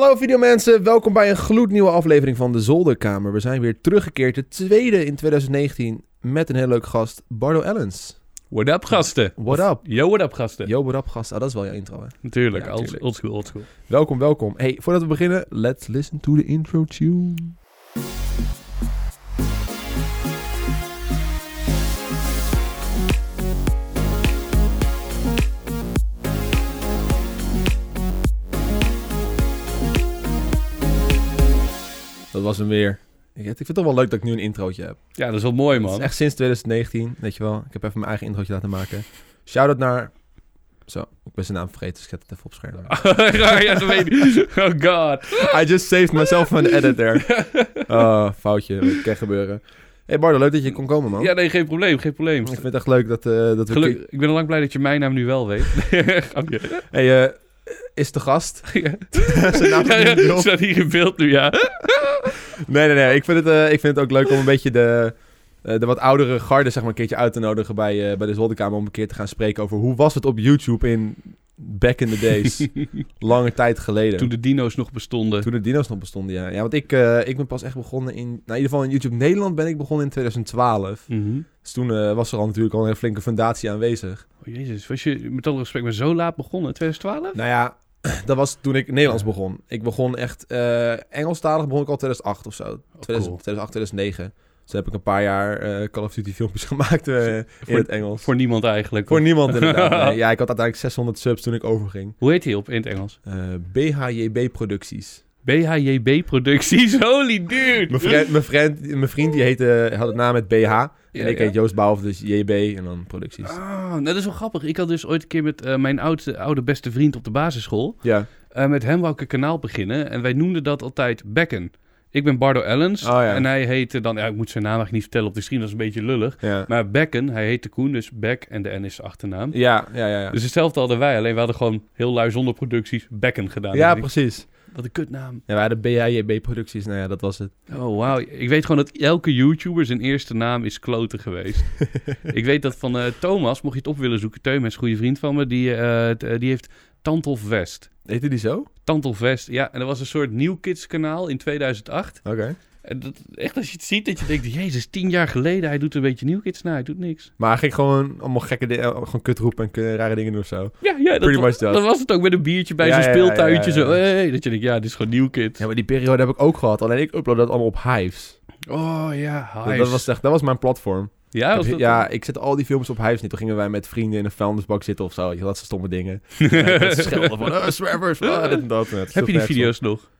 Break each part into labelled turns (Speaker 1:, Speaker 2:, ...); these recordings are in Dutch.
Speaker 1: Hallo videomensen, welkom bij een gloednieuwe aflevering van de Zolderkamer. We zijn weer teruggekeerd, de tweede in 2019, met een heel leuk gast, Bardo Ellens.
Speaker 2: What up, gasten?
Speaker 1: What up?
Speaker 2: Yo, what up, gasten?
Speaker 1: Yo, what up gast? Ah, dat is wel jouw intro hè?
Speaker 2: Natuurlijk,
Speaker 1: Ja,
Speaker 2: old school.
Speaker 1: Welkom, welkom. Hey, voordat we beginnen, let's listen to the intro tune. Dat was hem weer. Ik ik vind het toch wel leuk dat ik nu een introotje heb.
Speaker 2: Ja, dat is wel mooi,
Speaker 1: Het
Speaker 2: man.
Speaker 1: is echt sinds 2019, weet je wel. Ik heb even mijn eigen introotje laten maken. Shout-out naar... Zo, ik ben zijn naam vergeten, dus ik zet het even op scherm.
Speaker 2: ja, dat weet ik. Oh god.
Speaker 1: I just saved myself from the editor. Oh, foutje. Kan gebeuren. hey Bardo, leuk dat je kon komen, man.
Speaker 2: Ja, nee, geen probleem, geen probleem.
Speaker 1: Ik vind het echt leuk dat, eh, dat we...
Speaker 2: Geluk, ik ben al lang blij dat je mijn naam nu wel weet.
Speaker 1: Hey, eh, is de gast?
Speaker 2: Ja.
Speaker 1: Zijn
Speaker 2: Ja, ja, staat hier in beeld nu, ja.
Speaker 1: Nee, nee, nee. Ik vind, het, eh, ik vind het ook leuk om een beetje de, eh, de wat oudere garde zeg maar, een keertje uit te nodigen bij, eh, bij de zolderkamer. Om een keer te gaan spreken over hoe was het op YouTube in back in the days. Lange tijd geleden.
Speaker 2: Toen de dino's nog bestonden.
Speaker 1: Toen de dino's nog bestonden, ja. Ja, want ik, eh, ik ben pas echt begonnen in... Nou, in ieder geval in YouTube Nederland ben ik begonnen in 2012.
Speaker 2: Mhm.
Speaker 1: Dus toen eh, was er al natuurlijk al een flinke fundatie aanwezig.
Speaker 2: Oh jezus, was je met alle respect maar zo laat begonnen? 2012?
Speaker 1: Nou ja, dat was toen ik Nederlands begon. Ik begon echt... eh Engelstalig begon ik al 2008 of zo. 2000,
Speaker 2: cool.
Speaker 1: 2008, 2009. Dus heb ik een paar jaar eh, Call of Duty filmpjes gemaakt eh, in
Speaker 2: Voor-
Speaker 1: het Engels.
Speaker 2: Voor niemand eigenlijk.
Speaker 1: Voor niemand inderdaad. Nee, ja, ik had uiteindelijk 600 subs toen ik overging.
Speaker 2: Hoe heet hij op in het Engels?
Speaker 1: Eh, BHJB Producties.
Speaker 2: BHJB Producties. Holy dude.
Speaker 1: Mijn vriend, mijn vriend, mijn vriend die heette, had het naam met BH.
Speaker 2: Ja,
Speaker 1: en ik
Speaker 2: ja.
Speaker 1: heet Joost Bouwhoff, dus JB en dan Producties.
Speaker 2: Ah, nou, dat is wel grappig. Ik had dus ooit een keer met eh, mijn oude, oude beste vriend op de basisschool.
Speaker 1: Ja.
Speaker 2: eh, met hem wou ik een kanaal beginnen. En wij noemden dat altijd Becken. Ik ben Bardo Ellens.
Speaker 1: Oh, ja.
Speaker 2: En hij heette dan... Ja, ik moet zijn naam eigenlijk niet vertellen op de stream. Dat is een beetje lullig.
Speaker 1: Ja.
Speaker 2: Maar Becken, hij heette Koen. Dus Beck en de N is achternaam.
Speaker 1: Ja, ja, ja. Ja,
Speaker 2: Dus hetzelfde hadden wij. Alleen we hadden gewoon heel lui zonder producties Becken gedaan.
Speaker 1: ja precies.
Speaker 2: Wat een kutnaam.
Speaker 1: Ja, we hadden BHJB Producties. Nou ja, dat was het.
Speaker 2: Oh, wauw. Ik weet gewoon dat elke YouTuber zijn eerste naam is kloten geweest. ik weet dat van eh, Thomas, mocht je het op willen zoeken. Teun is een goede vriend van me. Die, eh, die heeft Tantelf West.
Speaker 1: Heette die zo?
Speaker 2: Tantelf West, ja. En dat was een soort New Kids kanaal in 2008.
Speaker 1: Oké.
Speaker 2: En dat, echt als je het ziet, dat je denkt... Jezus, tien jaar geleden, hij doet een beetje New Kids. Nou, hij doet niks.
Speaker 1: Maar hij ging gewoon allemaal gekke dingen, gewoon kut roepen en rare dingen doen of zo.
Speaker 2: Ja, ja dat,
Speaker 1: Pretty
Speaker 2: wa-
Speaker 1: much that.
Speaker 2: dat was het ook met een biertje bij
Speaker 1: Ja,
Speaker 2: zo'n
Speaker 1: ja,
Speaker 2: speeltuintje.
Speaker 1: ja.
Speaker 2: Zo, hey, dat je denkt, ja, dit is gewoon New Kids.
Speaker 1: Ja, maar die periode heb ik ook gehad. Alleen ik upload dat allemaal op Hives.
Speaker 2: Oh ja,
Speaker 1: Dat,
Speaker 2: Hives.
Speaker 1: dat, was echt, dat was mijn platform.
Speaker 2: Ja,
Speaker 1: ja, ik zet al die films op Hives niet. Toen gingen wij met vrienden in een vuilnisbak zitten of zo. je, Dat soort stomme dingen. Ja, met schelden van, uh, swervers, ah, dit en dat.
Speaker 2: Heb je die
Speaker 1: nergens op.
Speaker 2: video's nog?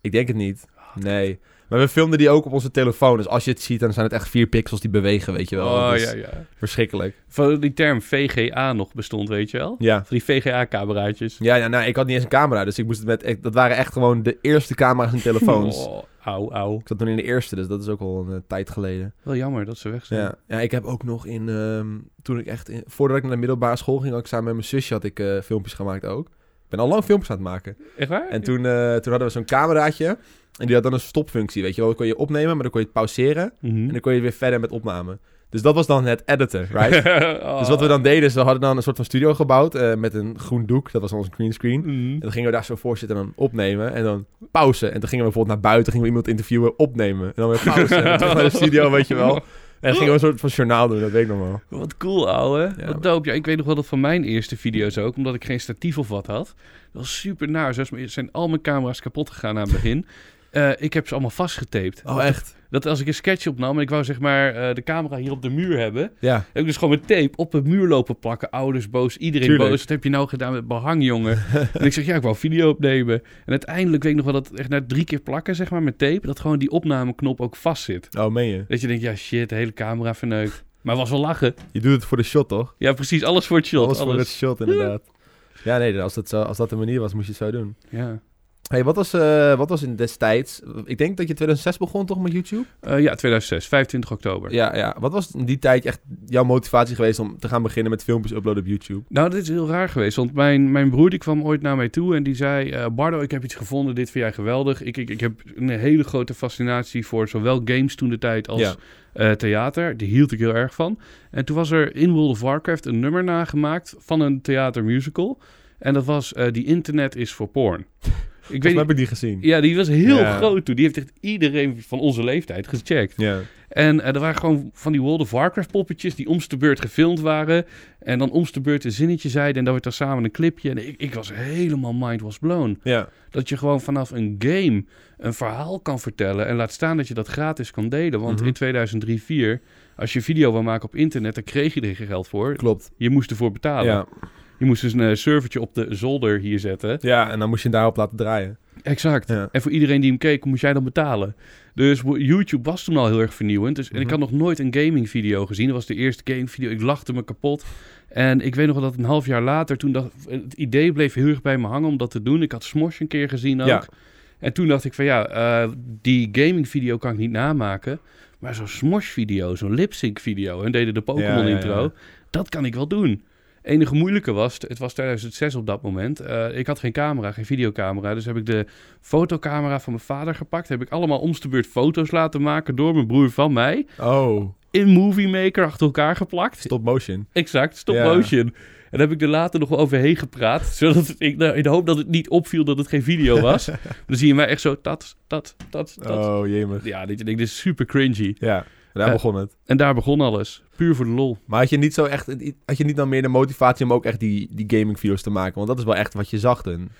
Speaker 1: Ik denk het niet. Nee. Maar we filmden die ook op onze telefoon. Dus als je het ziet, dan zijn het echt vier pixels die bewegen, weet je wel.
Speaker 2: Oh ja, ja.
Speaker 1: Verschrikkelijk.
Speaker 2: Van die term VGA nog bestond, weet je wel?
Speaker 1: Ja.
Speaker 2: Van die VGA-cameraatjes.
Speaker 1: Ja, ja, nou, ik had niet eens een camera. Dus ik moest het met... dat waren echt gewoon de eerste camera's en telefoons.
Speaker 2: Oh, auw, auw.
Speaker 1: Ik zat toen in de eerste, dus dat is ook al een eh, tijd geleden.
Speaker 2: Wel jammer dat ze weg zijn.
Speaker 1: Ja. ja, ik heb ook nog in... ehm, toen ik echt... in- voordat ik naar de middelbare school ging, had ik samen met mijn zusje had ik, eh, filmpjes gemaakt ook. Ik ben al lang filmpjes aan het maken.
Speaker 2: Echt waar?
Speaker 1: En toen, eh, toen hadden we zo'n cameraatje. En die had dan een stopfunctie, weet je wel. Dan kon je opnemen, maar dan kon je het pauzeren.
Speaker 2: Mhm.
Speaker 1: En dan kon je weer verder met opname. Dus dat was dan het editen, right?
Speaker 2: Oh.
Speaker 1: Dus wat we dan deden, is we hadden dan een soort van studio gebouwd eh, met een groen doek. Dat was onze greenscreen.
Speaker 2: Mhm.
Speaker 1: En dan gingen we daar zo voor zitten en dan opnemen en dan pauze. En dan gingen we bijvoorbeeld naar buiten, gingen we iemand interviewen, opnemen. En dan weer pauze. en dan terug naar de studio, weet je wel. En dan gingen we een soort van journaal doen, dat weet ik nog wel.
Speaker 2: Wat cool, ouwe.
Speaker 1: Ja,
Speaker 2: Wat dope. Ja, ik weet nog wel dat van mijn eerste video's ook, omdat ik geen statief of wat had. Dat was super naar. Zo zijn al mijn camera's kapot gegaan aan het begin. Eh, ik heb ze allemaal vastgetaped.
Speaker 1: Oh, echt?
Speaker 2: Dat als ik een sketch opnam en ik wou zeg maar eh, de camera hier op de muur hebben,
Speaker 1: Ja.
Speaker 2: heb ik dus gewoon met tape op de muur lopen plakken. Ouders boos, iedereen
Speaker 1: Tuurlijk.
Speaker 2: boos. Wat heb je nou gedaan met behang, jongen? en ik zeg, ja, ik wou video opnemen. En uiteindelijk weet ik nog wel dat echt na drie keer plakken, zeg maar, met tape, dat gewoon die opnameknop ook vast zit.
Speaker 1: Oh, meen je?
Speaker 2: Dat je denkt, ja, shit, de hele camera verneukt. Maar was wel lachen.
Speaker 1: Je doet het voor de shot, toch?
Speaker 2: Ja, precies, alles voor het shot.
Speaker 1: Alles
Speaker 2: Alles,
Speaker 1: voor het shot, inderdaad. Ja, nee, als dat, zo, als dat de manier was, moest je het zo doen.
Speaker 2: Ja.
Speaker 1: Hey, wat was, eh, wat was in destijds... Ik denk dat je 2006 begon toch met YouTube?
Speaker 2: Eh, ja, 2006, 25 oktober.
Speaker 1: Ja, ja. Wat was in die tijd echt jouw motivatie geweest om te gaan beginnen met filmpjes uploaden op YouTube?
Speaker 2: Nou, dit is heel raar geweest. Want mijn, mijn broer die kwam ooit naar mij toe en die zei... eh, Bardo, ik heb iets gevonden. Dit vind jij geweldig. Ik, ik, ik heb een hele grote fascinatie voor zowel games toen de tijd als
Speaker 1: Ja.
Speaker 2: theater. Die hield ik heel erg van. En toen was er in World of Warcraft een nummer nagemaakt van een theatermusical. En dat was uh, The Internet is for Porn. Ik weet
Speaker 1: heb ik die gezien.
Speaker 2: ja, die was heel
Speaker 1: Ja.
Speaker 2: groot toen. Die heeft echt iedereen van onze leeftijd gecheckt.
Speaker 1: Ja.
Speaker 2: En eh, er waren gewoon van die World of Warcraft poppetjes die omste beurt gefilmd waren. En dan omste beurt een zinnetje zeiden en dan werd er samen een clipje. En ik, ik was helemaal mind was blown.
Speaker 1: Ja.
Speaker 2: Dat je gewoon vanaf een game een verhaal kan vertellen. En laat staan dat je dat gratis kan delen. Want
Speaker 1: Mhm.
Speaker 2: in 2003, 2004, als je video wil maken op internet, dan kreeg je er geen geld voor.
Speaker 1: Klopt.
Speaker 2: Je moest ervoor betalen.
Speaker 1: Ja.
Speaker 2: Je moest dus een eh, servertje op de zolder hier zetten.
Speaker 1: ja, en dan moest je hem daarop laten draaien.
Speaker 2: Exact.
Speaker 1: Ja.
Speaker 2: En voor iedereen die hem keek, moest jij dan betalen. Dus YouTube was toen al heel erg vernieuwend. Dus, En ik
Speaker 1: Mhm.
Speaker 2: had nog nooit een gaming video gezien. Dat was de eerste game video. Ik lachte me kapot. En ik weet nog wel dat een half jaar later, toen dacht, het idee bleef heel erg bij me hangen om dat te doen. Ik had Smosh een keer gezien ook.
Speaker 1: Ja.
Speaker 2: En toen dacht ik van ja, eh, die gaming video kan ik niet namaken. Maar zo'n Smosh video, zo'n lip sync video, en deden de Pokémon intro,
Speaker 1: ja.
Speaker 2: dat kan ik wel doen. Enige moeilijke was, het was 2006 op dat moment. eh, ik had geen camera, geen videocamera. Dus heb ik de fotocamera van mijn vader gepakt. Heb ik allemaal om de beurt foto's laten maken door mijn broer van mij.
Speaker 1: Oh,
Speaker 2: In Movie Maker achter elkaar geplakt.
Speaker 1: stop motion.
Speaker 2: Exact, stop motion. En daar heb ik er later nog wel overheen gepraat. Zodat ik, nou, in de hoop dat het niet opviel dat het geen video was. dan zie je mij echt zo, dat, dat, dat, dat.
Speaker 1: Oh, jemig.
Speaker 2: Ja, dit, dit is super cringy.
Speaker 1: Ja, daar
Speaker 2: Eh,
Speaker 1: begon het.
Speaker 2: En daar begon alles. Puur voor de lol.
Speaker 1: Maar had je niet zo echt, had je niet dan meer de motivatie om ook echt die, die gaming video's te maken? Want dat is wel echt wat je zag toen.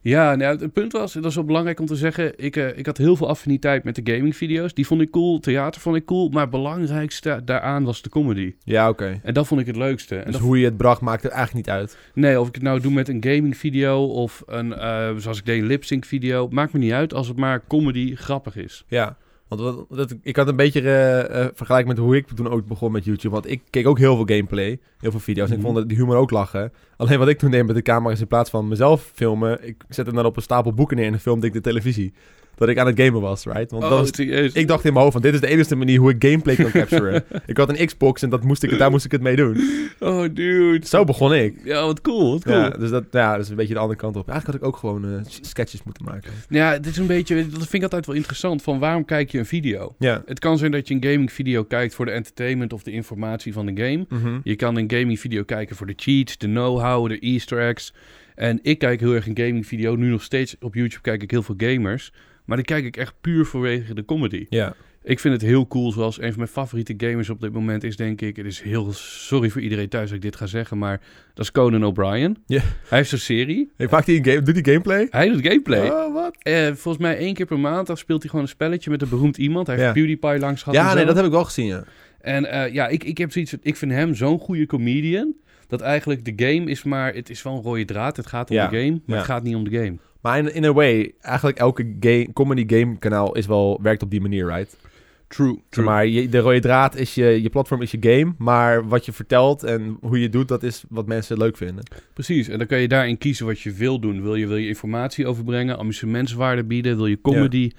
Speaker 2: Ja, nou, het punt was, dat is wel belangrijk om te zeggen, ik, eh, ik had heel veel affiniteit met de gamingvideo's. Die vond ik cool, theater vond ik cool, maar het belangrijkste daaraan was de comedy.
Speaker 1: Ja, oké.
Speaker 2: En dat vond ik het leukste. En
Speaker 1: Dus
Speaker 2: dat,
Speaker 1: hoe je het bracht maakt er eigenlijk niet uit.
Speaker 2: nee, of ik het nou doe met een gamingvideo of een, eh, zoals ik deed, een lip-sync video, maakt me niet uit als het maar comedy grappig is.
Speaker 1: Ja, want wat, dat, ik had een beetje eh eh, vergelijk met hoe ik toen ook begon met YouTube. Want ik keek ook heel veel gameplay, heel veel video's. En ik
Speaker 2: Mhm.
Speaker 1: vond de humor ook lachen. Alleen wat ik toen deed met de camera is in plaats van mezelf filmen... Ik zette hem dan op een stapel boeken neer en dan filmde ik de televisie. Dat ik aan het gamen was, right? Want dat
Speaker 2: Oh,
Speaker 1: was, ik dacht in mijn hoofd van dit is de enige manier hoe ik gameplay kan capturen. ik had een Xbox en dat moest ik, daar moest ik het mee doen.
Speaker 2: Oh, dude.
Speaker 1: Zo begon ik.
Speaker 2: Ja, wat cool, wat cool.
Speaker 1: Ja,
Speaker 2: Ja,
Speaker 1: dus dat, ja, dat is een beetje de andere kant op. Eigenlijk had ik ook gewoon eh, sketches moeten maken.
Speaker 2: dit is een beetje, dat vind ik altijd wel interessant, van waarom kijk je een video?
Speaker 1: Ja.
Speaker 2: Het kan zijn dat je een gaming video kijkt voor de entertainment of de informatie van de game.
Speaker 1: Mhm.
Speaker 2: Je kan een gaming video kijken voor de cheats, de know-how, de easter eggs. En ik kijk heel erg een gaming video. Nu nog steeds op YouTube kijk ik heel veel gamers. Maar die kijk ik echt puur vanwege de comedy.
Speaker 1: Ja.
Speaker 2: Ik vind het heel cool, zoals een van mijn favoriete gamers op dit moment is, denk ik. Het is heel sorry voor iedereen thuis dat ik dit ga zeggen, maar dat is Conan O'Brien.
Speaker 1: Ja.
Speaker 2: Hij heeft een serie.
Speaker 1: Ik maak die een game, doet die gameplay?
Speaker 2: Hij doet gameplay.
Speaker 1: Oh, wat?
Speaker 2: Eh, volgens mij één keer per maand dan speelt hij gewoon een spelletje met een beroemd iemand. Hij heeft
Speaker 1: Ja.
Speaker 2: PewDiePie langs gehad.
Speaker 1: Ja, nee, dat heb ik wel gezien, ja.
Speaker 2: En eh, ja, ik, ik heb zoiets van, ik vind hem zo'n goede comedian. Dat eigenlijk de game is maar, het is wel een rode draad. Het gaat om
Speaker 1: Ja,
Speaker 2: de game, maar het gaat niet om de game.
Speaker 1: Maar in, in a way, eigenlijk elke game, comedy game kanaal is wel, werkt op die manier, right?
Speaker 2: True,
Speaker 1: maar je, de rode draad is je, je platform is je game, maar wat je vertelt en hoe je doet, dat is wat mensen leuk vinden.
Speaker 2: Precies, en dan kan je daarin kiezen wat je wil doen. Wil je, wil je informatie overbrengen, amusementswaarde bieden, wil je comedy...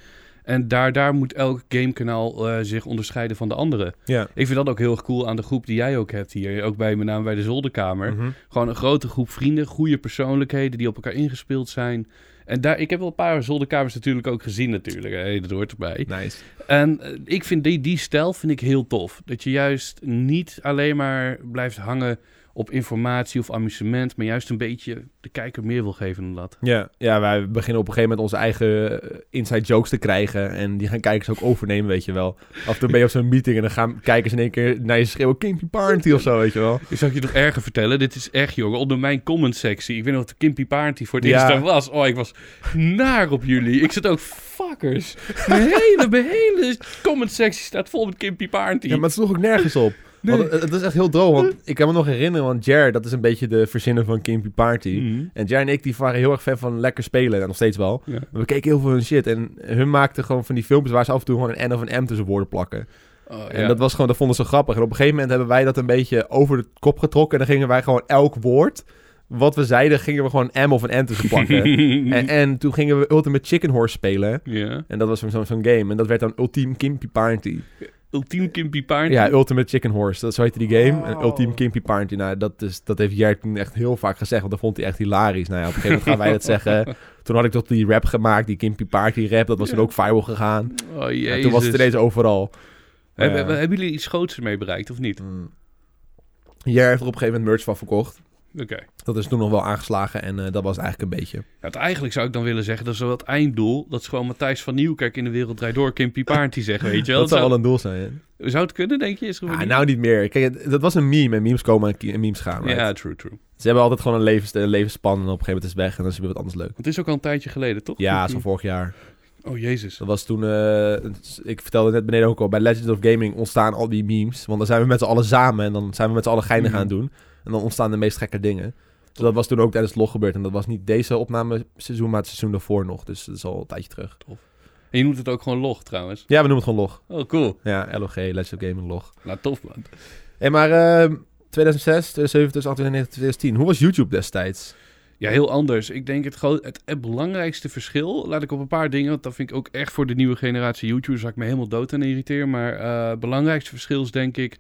Speaker 2: En daar, daar moet elk gamekanaal eh zich onderscheiden van de andere.
Speaker 1: Ja.
Speaker 2: Ik vind dat ook heel erg cool aan de groep die jij ook hebt hier. Ook bij met name bij de zolderkamer.
Speaker 1: Mhm.
Speaker 2: Gewoon een grote groep vrienden, goede persoonlijkheden die op elkaar ingespeeld zijn. En daar, ik heb wel een paar zolderkamers natuurlijk ook gezien natuurlijk. Hey, dat hoort erbij.
Speaker 1: Nice.
Speaker 2: En eh, ik vind die, die stijl vind ik heel tof. Dat je juist niet alleen maar blijft hangen op informatie of amusement, maar juist een beetje de kijker meer wil geven dan dat.
Speaker 1: Ja, ja, wij beginnen op een gegeven moment onze eigen eh, inside jokes te krijgen en die gaan kijkers ook overnemen, weet je wel. Af en toe ben je op zo'n meeting en dan gaan kijkers in één keer naar je schreeuwen, Kimpy Party of zo, weet je wel.
Speaker 2: Ik ik je nog erger vertellen. Dit is echt, jongen, onder mijn comment sectie. Ik weet nog dat de Kimpy Party voor het
Speaker 1: Ja.
Speaker 2: eerst daar was. Oh, ik was naar op jullie. Ik zit ook, fuckers. Mijn hele, mijn hele comment sectie staat vol met Kimpy Party.
Speaker 1: Ja, maar het sloeg ook nergens op.
Speaker 2: Nee.
Speaker 1: Want het, het is echt heel droog, want ik kan me nog herinneren, want Jer, dat is een beetje de verzinner van Kimpy Party.
Speaker 2: Mhm.
Speaker 1: En Jer en ik die waren heel erg fan van lekker spelen, en nog steeds wel.
Speaker 2: Ja.
Speaker 1: We keken heel veel hun shit en hun maakten gewoon van die filmpjes waar ze af en toe gewoon een N of een M tussen woorden plakken.
Speaker 2: Oh,
Speaker 1: En
Speaker 2: ja.
Speaker 1: dat was gewoon, dat vonden ze grappig. En op een gegeven moment hebben wij dat een beetje over de kop getrokken. En dan gingen wij gewoon elk woord wat we zeiden, gingen we gewoon een M of een N tussen plakken. en, en toen gingen we Ultimate Chicken Horse spelen. En dat was zo'n game. En dat werd dan Ultime Kimpy Party.
Speaker 2: Ultiem Kimpy Party.
Speaker 1: Ja, Ultimate Chicken Horse. Dat zo heette die game. En
Speaker 2: Oh.
Speaker 1: Ultime Kimpy Party. Nou, dat, is, dat heeft Jert toen echt heel vaak gezegd. Want dat vond hij echt hilarisch. Nou ja, op een gegeven moment gaan wij dat zeggen. Toen had ik tot die rap gemaakt. Die Kimpy Party rap. Dat was
Speaker 2: Ja.
Speaker 1: toen ook viral gegaan.
Speaker 2: Oh, jezus.
Speaker 1: Ja, toen was het ineens overal.
Speaker 2: Hebben,
Speaker 1: Ja.
Speaker 2: hebben jullie iets groots ermee bereikt, of niet?
Speaker 1: Mm. Jer heeft er op een gegeven moment merch van verkocht.
Speaker 2: Oké.
Speaker 1: Dat is toen nog wel aangeslagen en eh, dat was eigenlijk een beetje.
Speaker 2: Ja, het eigenlijk zou ik dan willen zeggen, dat is wel het einddoel. Dat is gewoon Matthijs van Nieuwkerk in de wereld draait door, Kimpy Paarntje zeggen, weet je wel.
Speaker 1: Dat zou wel een doel zijn. hè?
Speaker 2: Zou het kunnen, denk je? Is
Speaker 1: Ja, nou niet meer. Kijk, dat was een meme en memes komen en memes gaan. right?
Speaker 2: ja, true, true.
Speaker 1: Ze hebben altijd gewoon een, levens, een levensspan en op een gegeven moment is het weg en dan is het weer wat anders leuk.
Speaker 2: Het is ook al een tijdje geleden, toch?
Speaker 1: Ja, zo vorig jaar.
Speaker 2: Oh, jezus.
Speaker 1: Dat was toen, eh, ik vertelde net beneden ook al, bij Legends of Gaming ontstaan al die memes. Want dan zijn we met z'n allen samen en dan zijn we met z'n allen geinig
Speaker 2: Mhm.
Speaker 1: aan het doen. En dan ontstaan de meest gekke dingen. Dus dat was toen ook tijdens het log gebeurd. En dat was niet deze opnameseizoen, maar het seizoen daarvoor nog. Dus dat is al een tijdje terug.
Speaker 2: En je noemt het ook gewoon log, trouwens.
Speaker 1: Ja, we noemen het gewoon log.
Speaker 2: Oh, cool.
Speaker 1: Ja, LOG, Legends of Gaming log.
Speaker 2: Nou, tof, man.
Speaker 1: Hé, maar eh, 2006, 2007, 2008, 2010. Hoe was YouTube destijds?
Speaker 2: Ja, heel anders. Ik denk het, het belangrijkste verschil, laat ik op een paar dingen, want dat vind ik ook echt voor de nieuwe generatie YouTubers, waar ik me helemaal dood aan irriteer. Maar eh, het belangrijkste verschil is denk ik,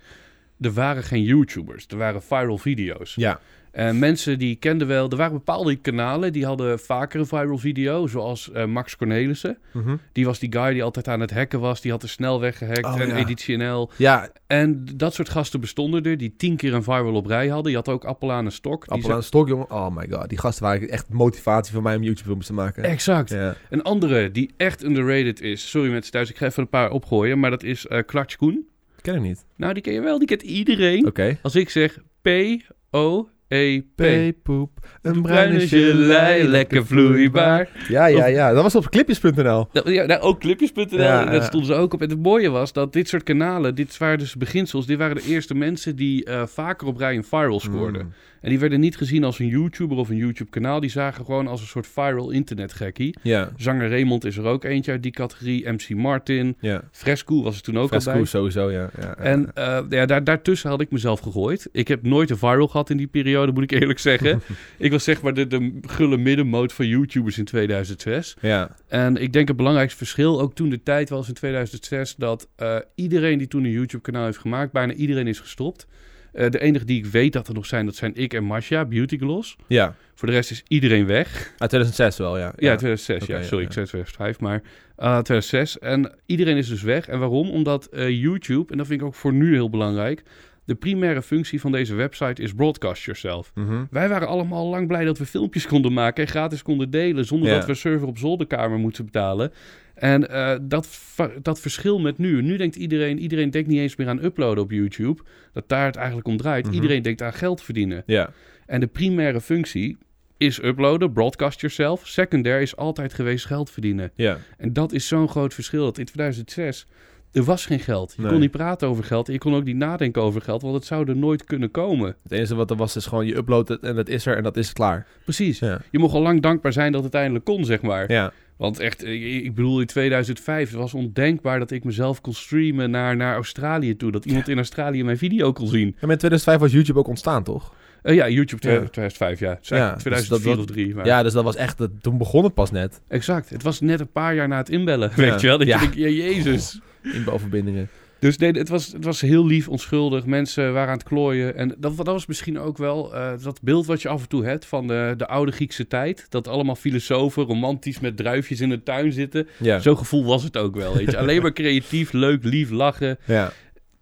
Speaker 2: er waren geen YouTubers, er waren viral video's.
Speaker 1: Ja.
Speaker 2: En mensen die kenden wel, er waren bepaalde kanalen die hadden vaker een viral video, zoals eh, Max Cornelissen.
Speaker 1: Mhm.
Speaker 2: Die was die guy die altijd aan het hacken was, die had de snelweg gehackt
Speaker 1: Oh,
Speaker 2: en
Speaker 1: ja.
Speaker 2: Editie NL.
Speaker 1: Ja,
Speaker 2: En dat soort gasten bestonden er, die tien keer een viral op rij hadden. Je had ook Appel aan een stok.
Speaker 1: Appel aan de stok, jongen. Oh my god. Die gasten waren echt motivatie voor mij om YouTube-films te maken.
Speaker 2: Exact.
Speaker 1: Ja.
Speaker 2: Een andere die echt underrated is. Sorry mensen thuis, ik ga even een paar opgooien. Maar dat is eh Klatsch Koen.
Speaker 1: Ken ik niet.
Speaker 2: Nou, die ken je wel. Die kent iedereen.
Speaker 1: Oké.
Speaker 2: Als ik zeg P-O-E-P.
Speaker 1: Peepoep, een
Speaker 2: Bruine gelei, lekker vloeibaar.
Speaker 1: Ja, ja, ja. Dat was op clipjes.nl.
Speaker 2: Ja, nou, ook clipjes.nl,
Speaker 1: Ja, ja.
Speaker 2: stonden ze ook op. En het mooie was dat dit soort kanalen, dit waren dus beginsels, dit waren de eerste mensen die eh, vaker op rij een viral scoorden.
Speaker 1: Mm.
Speaker 2: En die werden niet gezien als een YouTuber of een YouTube-kanaal, die zagen gewoon als een soort viral internetgekkie.
Speaker 1: Ja,
Speaker 2: Zanger Raymond is er ook eentje uit die categorie, MC Martin,
Speaker 1: ja.
Speaker 2: Fresco was er toen ook al bij.
Speaker 1: sowieso, ja. ja, ja.
Speaker 2: En eh, ja, daar, daartussen had ik mezelf gegooid. Ik heb nooit een viral gehad in die periode, moet ik eerlijk zeggen. ik was zeg maar de, de gulle middenmoot van YouTubers in 2006.
Speaker 1: ja.
Speaker 2: En ik denk het belangrijkste verschil, ook toen de tijd was in 2006, dat eh, iedereen die toen een YouTube-kanaal heeft gemaakt, bijna iedereen is gestopt. Eh, de enige die ik weet dat er nog zijn, dat zijn ik en Masha, Beauty Gloss.
Speaker 1: Ja,
Speaker 2: Voor de rest is iedereen weg.
Speaker 1: uit 2006 wel, ja.
Speaker 2: Ja, 2006.
Speaker 1: Oké,
Speaker 2: ja, sorry,
Speaker 1: ja.
Speaker 2: ik zei 2005, maar eh 2006. En iedereen is dus weg. En waarom? Omdat eh, YouTube, en dat vind ik ook voor nu heel belangrijk, de primaire functie van deze website is broadcast yourself.
Speaker 1: Mhm.
Speaker 2: Wij waren allemaal lang blij dat we filmpjes konden maken en gratis konden delen, zonder
Speaker 1: Ja.
Speaker 2: dat we server op zolderkamer moeten betalen. En eh, dat, dat verschil met nu. Nu denkt iedereen, iedereen denkt niet eens meer aan uploaden op YouTube. Dat daar het eigenlijk om draait.
Speaker 1: Mhm.
Speaker 2: Iedereen denkt aan geld verdienen.
Speaker 1: Ja,
Speaker 2: En de primaire functie is uploaden, broadcast yourself. Secundair is altijd geweest geld verdienen.
Speaker 1: ja.
Speaker 2: En dat is zo'n groot verschil. Dat in 2006, er was geen geld. Je
Speaker 1: Nee.
Speaker 2: kon niet praten over geld. En je kon ook niet nadenken over geld, want het zou er nooit kunnen komen.
Speaker 1: Het enige wat er was is gewoon je uploadt het en dat is er en dat is klaar.
Speaker 2: Precies.
Speaker 1: Ja.
Speaker 2: Je mocht al lang dankbaar zijn dat het eindelijk kon, zeg maar.
Speaker 1: Ja,
Speaker 2: Want echt, ik bedoel, in 2005 het was ondenkbaar dat ik mezelf kon streamen naar, naar Australië toe. Dat iemand in Australië mijn video kon zien.
Speaker 1: maar in 2005 was YouTube ook ontstaan, toch?
Speaker 2: Eh, ja, YouTube
Speaker 1: Ja.
Speaker 2: 2005, ja. Het is
Speaker 1: Ja,
Speaker 2: eigenlijk
Speaker 1: dus
Speaker 2: 2004
Speaker 1: dat-
Speaker 2: of 3. Maar...
Speaker 1: Ja, dus dat was echt, dat, toen begon het pas net.
Speaker 2: Exact. Het was net een paar jaar na het inbellen,
Speaker 1: Ja.
Speaker 2: weet je wel. Dat
Speaker 1: Ja.
Speaker 2: je denkt, ja, jezus.
Speaker 1: Inbouwverbindingen.
Speaker 2: Dus nee, het was, het was heel lief, onschuldig. Mensen waren aan het klooien. En dat, dat was misschien ook wel eh, dat beeld wat je af en toe hebt van de, de oude Griekse tijd. Dat allemaal filosofen romantisch met druifjes in de tuin zitten.
Speaker 1: Ja,
Speaker 2: Zo'n gevoel was het ook wel, weet je. Alleen maar creatief, leuk, lief, lachen.
Speaker 1: ja.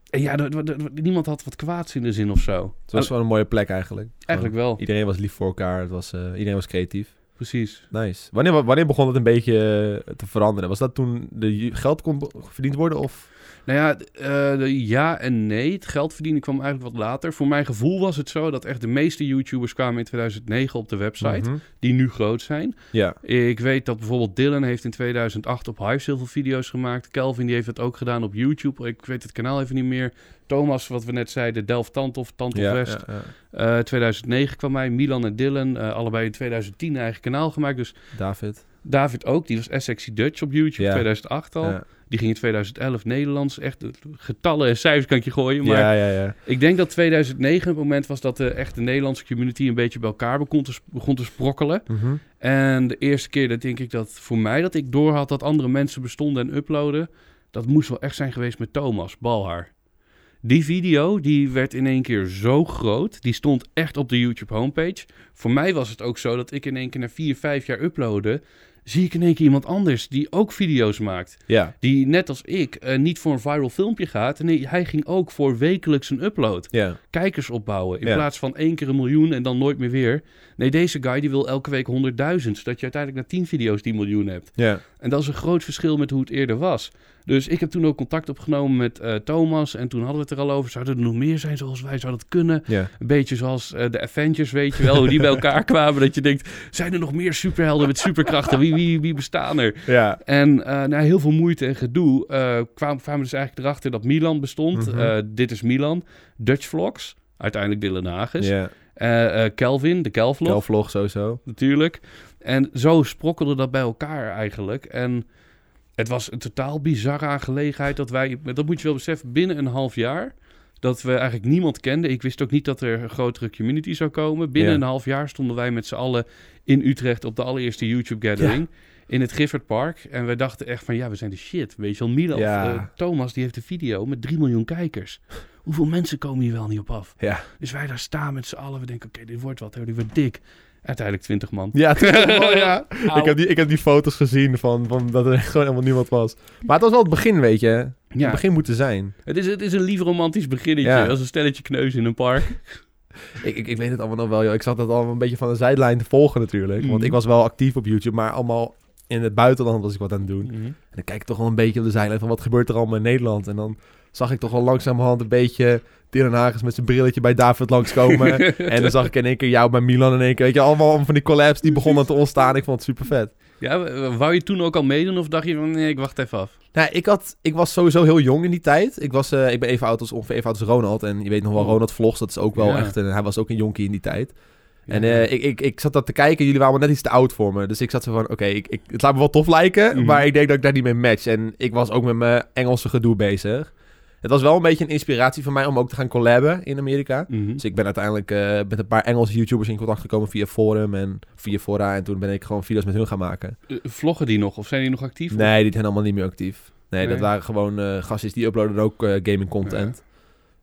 Speaker 2: En ja, niemand had wat kwaads in de zin of zo.
Speaker 1: Het was wel een mooie plek eigenlijk.
Speaker 2: Eigenlijk wel,
Speaker 1: Iedereen was lief voor elkaar, het was, eh, iedereen was creatief.
Speaker 2: Precies.
Speaker 1: Nice. Wanneer, wanneer begon het een beetje eh, te veranderen? Was dat toen de geld kon verdiend worden? Of?
Speaker 2: Nou ja, de ja en nee. Het geld verdienen kwam eigenlijk wat later. Voor mijn gevoel was het zo dat echt de meeste YouTubers kwamen in 2009 op de website.
Speaker 1: Mhm.
Speaker 2: Die nu groot zijn.
Speaker 1: Ja,
Speaker 2: Ik weet dat bijvoorbeeld Dylan heeft in 2008 op Hives heel veel video's gemaakt. Kelvin die heeft het ook gedaan op YouTube. Ik weet het kanaal even niet meer. Thomas, wat we net zeiden, Delft Tantof, Tantof
Speaker 1: ja,
Speaker 2: West.
Speaker 1: ja, ja.
Speaker 2: Eh, 2009 kwam hij. Milan en Dylan, eh, allebei in 2010 een eigen kanaal gemaakt. Dus
Speaker 1: David.
Speaker 2: David ook, die was SXy Dutch op YouTube,
Speaker 1: Ja.
Speaker 2: 2008 al. Die ging in 2011 Nederlands. Echt eh, getallen en cijfers kan ik je gooien. Maar
Speaker 1: ja, ja, ja.
Speaker 2: ik denk dat 2009 het moment was dat de echte Nederlandse community een beetje bij elkaar begon te, begon te sprokkelen.
Speaker 1: Mhm.
Speaker 2: En de eerste keer dat denk ik dat voor mij dat ik doorhad dat andere mensen bestonden en uploaden, dat moest wel echt zijn geweest met Thomas Balhaar. Die video die werd in één keer zo groot. Die stond echt op de YouTube homepage. Voor mij was het ook zo dat ik in één keer na vier, vijf jaar uploaden zie ik in één keer iemand anders die ook video's maakt.
Speaker 1: Ja.
Speaker 2: Die net als ik eh, niet voor een viral filmpje gaat. Nee, hij ging ook voor wekelijks een upload.
Speaker 1: Ja.
Speaker 2: Kijkers opbouwen. In
Speaker 1: Ja.
Speaker 2: plaats van één keer een miljoen en dan nooit meer weer. Nee, deze guy die wil elke week 100.000. Zodat je uiteindelijk na 10 video's die miljoen hebt.
Speaker 1: Ja.
Speaker 2: En dat is een groot verschil met hoe het eerder was. Dus ik heb toen ook contact opgenomen met eh, Thomas. En toen hadden we het er al over. Zouden er nog meer zijn zoals wij? Zou dat kunnen?
Speaker 1: Ja.
Speaker 2: Een beetje zoals eh, de Avengers, weet je wel. Hoe die bij elkaar kwamen. Dat je denkt, zijn er nog meer superhelden met superkrachten? Wie, wie, wie bestaan er?
Speaker 1: Ja.
Speaker 2: En eh, na heel veel moeite en gedoe kwamen, kwamen we dus eigenlijk erachter dat Milan bestond.
Speaker 1: Mhm.
Speaker 2: Dit is Milan. Dutch Vlogs. Uiteindelijk Dylan Hagens.
Speaker 1: Ja.
Speaker 2: Eh, Kelvin, de Kelvlog
Speaker 1: Kelvlog sowieso.
Speaker 2: natuurlijk. En zo sprokkelde dat bij elkaar eigenlijk. En het was een totaal bizarre aangelegenheid dat wij, dat moet je wel beseffen, binnen een half jaar, dat we eigenlijk niemand kenden. Ik wist ook niet dat er een grotere community zou komen. Binnen
Speaker 1: Ja.
Speaker 2: een half jaar stonden wij met z'n allen in Utrecht op de allereerste YouTube Gathering. In het Gifford Park. En we dachten echt van, ja, we zijn de shit. Weet je wel, Milan,
Speaker 1: Ja.
Speaker 2: eh, Thomas, die heeft een video met 3 miljoen kijkers. Hoeveel mensen komen hier wel niet op af? Dus wij daar staan met z'n allen. We denken, oké, dit wordt wat, hè, dit wordt dik. Uiteindelijk 20 man.
Speaker 1: Ja, ja. Ik heb, die, ik heb die foto's gezien van, van dat er echt gewoon helemaal niemand was. Maar het was wel het begin, weet je. Het
Speaker 2: Ja,
Speaker 1: begin moeten zijn.
Speaker 2: het is, het is een lief romantisch beginnetje.
Speaker 1: Ja.
Speaker 2: Als een stelletje kneus in een park.
Speaker 1: Ik, ik, ik weet het allemaal nog wel, joh. Ik zat dat allemaal een beetje van de zijlijn te volgen natuurlijk. Want
Speaker 2: Mhm.
Speaker 1: ik was wel actief op YouTube, maar allemaal in het buitenland was ik wat aan het doen. En dan kijk ik toch wel een beetje op de zijlijn van wat gebeurt er allemaal in Nederland. En dan zag ik toch wel langzamerhand een beetje Dylan Hagens met zijn brilletje bij David langskomen. en dan zag ik in één keer jou bij Milan in één keer. Weet je, allemaal van die collabs die begonnen te ontstaan. Ik vond het super vet.
Speaker 2: Ja, wou je toen ook al meedoen of dacht je van, nee, ik wacht even af?
Speaker 1: Nou, ik, had, ik was sowieso heel jong in die tijd. Ik, was, eh, ik ben even oud als, ongeveer even oud als Ronald. En je weet nog wel,
Speaker 2: Oh.
Speaker 1: Ronald Vlogs, dat is ook wel
Speaker 2: Ja.
Speaker 1: echt... Een, hij was ook een jonkie in die tijd. En eh, ik, ik, ik zat dat te kijken. Jullie waren net iets te oud voor me. Dus ik zat zo van, oké, ik, ik, het laat me wel tof lijken.
Speaker 2: Mhm.
Speaker 1: Maar ik denk dat ik daar niet mee match. En ik was ook met mijn Engelse gedoe bezig. Het was wel een beetje een inspiratie voor mij om ook te gaan collaben in Amerika.
Speaker 2: Mhm.
Speaker 1: Dus ik ben uiteindelijk eh, met een paar Engelse YouTubers in contact gekomen via Forum en via Fora. En toen ben ik gewoon video's met hun gaan maken.
Speaker 2: Eh, Vloggen die nog of zijn die nog actief?
Speaker 1: Nee, die zijn allemaal niet meer actief. Nee,
Speaker 2: Nee.
Speaker 1: dat waren gewoon eh gastjes die uploaden ook gaming content.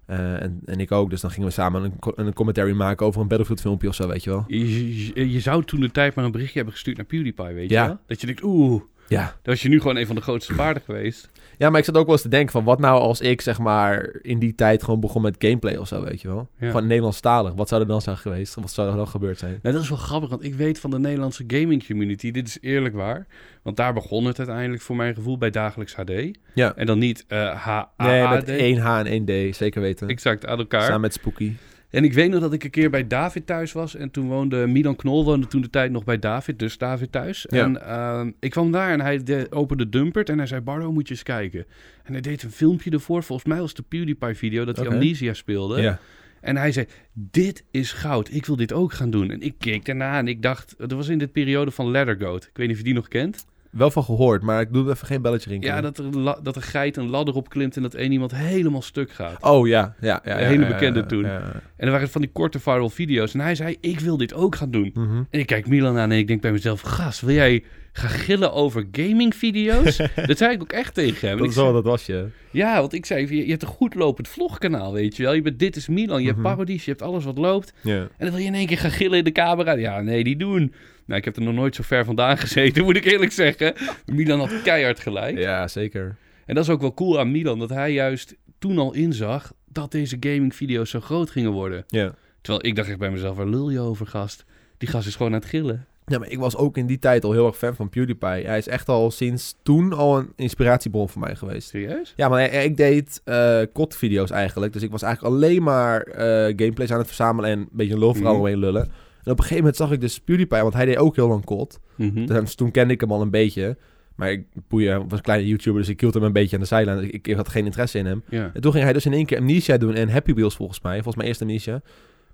Speaker 1: En, en ik ook. Dus dan gingen we samen een, een commentary maken over een Battlefield filmpje of zo, weet je wel.
Speaker 2: Je, je, je zou toen de tijd maar een berichtje hebben gestuurd naar PewDiePie, weet je
Speaker 1: Ja.
Speaker 2: wel? Dat je denkt, oeh,
Speaker 1: Ja.
Speaker 2: dan was je nu gewoon een van de grootste paarden geweest.
Speaker 1: Ja, maar ik zat ook wel eens te denken van... wat nou als ik, zeg maar, in die tijd gewoon begon met gameplay of zo, weet je wel.
Speaker 2: Ja.
Speaker 1: Gewoon Nederlandstalig. Wat zou er dan zijn geweest? Wat zou er dan gebeurd zijn?
Speaker 2: Nou, dat is wel grappig, want ik weet van de Nederlandse gaming community, dit is eerlijk waar. Want daar begon het uiteindelijk voor mijn gevoel bij Dagelijks HD.
Speaker 1: Ja.
Speaker 2: En dan niet eh H
Speaker 1: Nee,
Speaker 2: A
Speaker 1: met
Speaker 2: D.
Speaker 1: 1H en 1D, zeker weten.
Speaker 2: Exact, aan elkaar.
Speaker 1: Samen met Spooky.
Speaker 2: En ik weet nog dat ik een keer bij David thuis was. En toen woonde Milan Knol, woonde toen de tijd nog bij David, dus David thuis.
Speaker 1: Ja.
Speaker 2: En ehm, ik kwam daar en hij de, opende Dumpert en hij zei, Bardo, moet je eens kijken. En hij deed een filmpje ervoor. Volgens mij was het de PewDiePie-video dat hij
Speaker 1: Oké.
Speaker 2: Amnesia speelde.
Speaker 1: Ja.
Speaker 2: En hij zei, dit is goud. Ik wil dit ook gaan doen. En ik keek daarna en ik dacht, dat was in de periode van Laddergoat. Ik weet niet of je die nog kent.
Speaker 1: Wel van gehoord, maar ik doe even geen belletje rinkelen.
Speaker 2: Ja, dat er, la- dat een geit een ladder opklimt en dat één iemand helemaal stuk gaat.
Speaker 1: Oh, ja. ja, ja,
Speaker 2: Een hele bekende
Speaker 1: ja,
Speaker 2: toen. En er waren van die korte viral video's. En hij zei, ik wil dit ook gaan doen.
Speaker 1: Mhm.
Speaker 2: En ik kijk Milan aan en ik denk bij mezelf... Gast, wil jij gaan gillen over gaming-video's? dat zei ik ook echt tegen hem.
Speaker 1: Dat
Speaker 2: zei-
Speaker 1: dat was je.
Speaker 2: ja, want ik zei, je, je hebt een goed lopend vlogkanaal, weet je wel. Je bent Dit is Milan, je hebt
Speaker 1: Mhm.
Speaker 2: parodies, je hebt alles wat loopt.
Speaker 1: Ja.
Speaker 2: En dan wil je in één keer gaan gillen in de camera. Ja, nee, die doen. Nou, ik heb er nog nooit zo ver vandaan gezeten, moet ik eerlijk zeggen. Milan had keihard gelijk.
Speaker 1: ja, zeker.
Speaker 2: En dat is ook wel cool aan Milan, dat hij juist toen al inzag... dat deze gaming-video's zo groot gingen worden.
Speaker 1: Ja.
Speaker 2: Terwijl ik dacht echt bij mezelf, waar lul je over, gast? Die gast is gewoon aan het gillen.
Speaker 1: Ja, maar ik was ook in die tijd al heel erg fan van PewDiePie. Hij is echt al sinds toen al een inspiratiebron voor mij geweest.
Speaker 2: Serieus?
Speaker 1: Ja, maar ik- deed eh video's eigenlijk. Dus ik was eigenlijk alleen maar eh, gameplays aan het verzamelen en een beetje een lulverhaal
Speaker 2: Mhm.
Speaker 1: omheen lullen. En op een gegeven moment zag ik dus PewDiePie, want hij deed ook heel lang kot.
Speaker 2: Mhm.
Speaker 1: Dus toen kende ik hem al een beetje. Maar ik boeien, was een kleine YouTuber, dus ik hield hem een beetje aan de zijlijn. Ik, ik had geen interesse in hem.
Speaker 2: Ja.
Speaker 1: En toen ging hij dus in één keer Amnesia doen en Happy Wheels volgens mij. Volgens mij eerst Amnesia.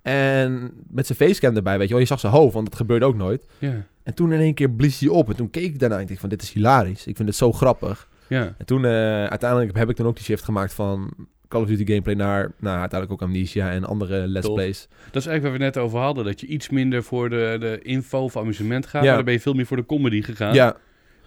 Speaker 1: En met zijn facecam erbij, weet je wel. Je zag zijn hoofd, want dat gebeurde ook nooit.
Speaker 2: Ja.
Speaker 1: En toen in één keer blies hij op. En toen keek ik daarna en ik dacht van, dit is hilarisch. Ik vind het zo grappig.
Speaker 2: Ja.
Speaker 1: En toen, eh, uiteindelijk heb ik dan ook die shift gemaakt van Call of Duty gameplay naar, nou, uiteindelijk ook Amnesia en andere let's plays.
Speaker 2: Dat is eigenlijk waar we net over hadden. Dat je iets minder voor de, de info of amusement gaat.
Speaker 1: Ja.
Speaker 2: Maar dan ben je veel meer voor de comedy gegaan.
Speaker 1: Ja,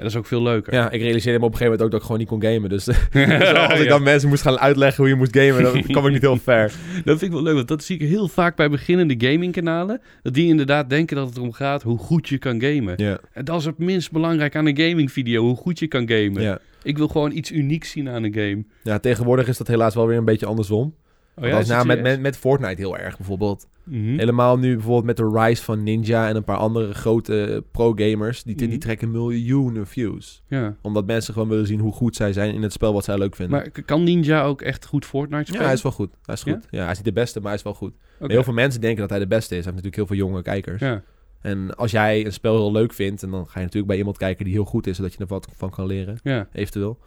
Speaker 2: dat is ook veel leuker.
Speaker 1: Ja, ik realiseerde me op een gegeven moment ook dat ik gewoon niet kon gamen. Dus, dus als ik
Speaker 2: Ja.
Speaker 1: dan mensen moest gaan uitleggen hoe je moest gamen, dan kwam ik niet heel ver.
Speaker 2: Dat vind ik wel leuk, want dat zie ik heel vaak bij beginnende gamingkanalen. Dat die inderdaad denken dat het erom gaat hoe goed je kan gamen.
Speaker 1: Ja,
Speaker 2: En dat is het minst belangrijk aan een gamingvideo, hoe goed je kan gamen.
Speaker 1: ja.
Speaker 2: Ik wil gewoon iets unieks zien aan een game.
Speaker 1: ja, tegenwoordig is dat helaas wel weer een beetje andersom.
Speaker 2: Oh
Speaker 1: als,
Speaker 2: is
Speaker 1: nou, met, met, met Fortnite heel erg bijvoorbeeld.
Speaker 2: Mhm.
Speaker 1: Helemaal nu bijvoorbeeld met de rise van Ninja en een paar andere grote pro-gamers. Die, die
Speaker 2: Mhm.
Speaker 1: trekken miljoenen views.
Speaker 2: Ja.
Speaker 1: Omdat mensen gewoon willen zien hoe goed zij zijn in het spel wat zij leuk vinden.
Speaker 2: Maar kan Ninja ook echt goed Fortnite
Speaker 1: ja,
Speaker 2: spelen?
Speaker 1: hij is wel goed. Hij is
Speaker 2: Ja?
Speaker 1: goed. Ja? hij is niet de beste, maar hij is wel goed. Heel veel mensen denken dat hij de beste is. Hij heeft natuurlijk heel veel jonge kijkers.
Speaker 2: Ja.
Speaker 1: En als jij een spel heel leuk vindt, en dan ga je natuurlijk bij iemand kijken die heel goed is, zodat je er wat van kan leren,
Speaker 2: ja.
Speaker 1: eventueel.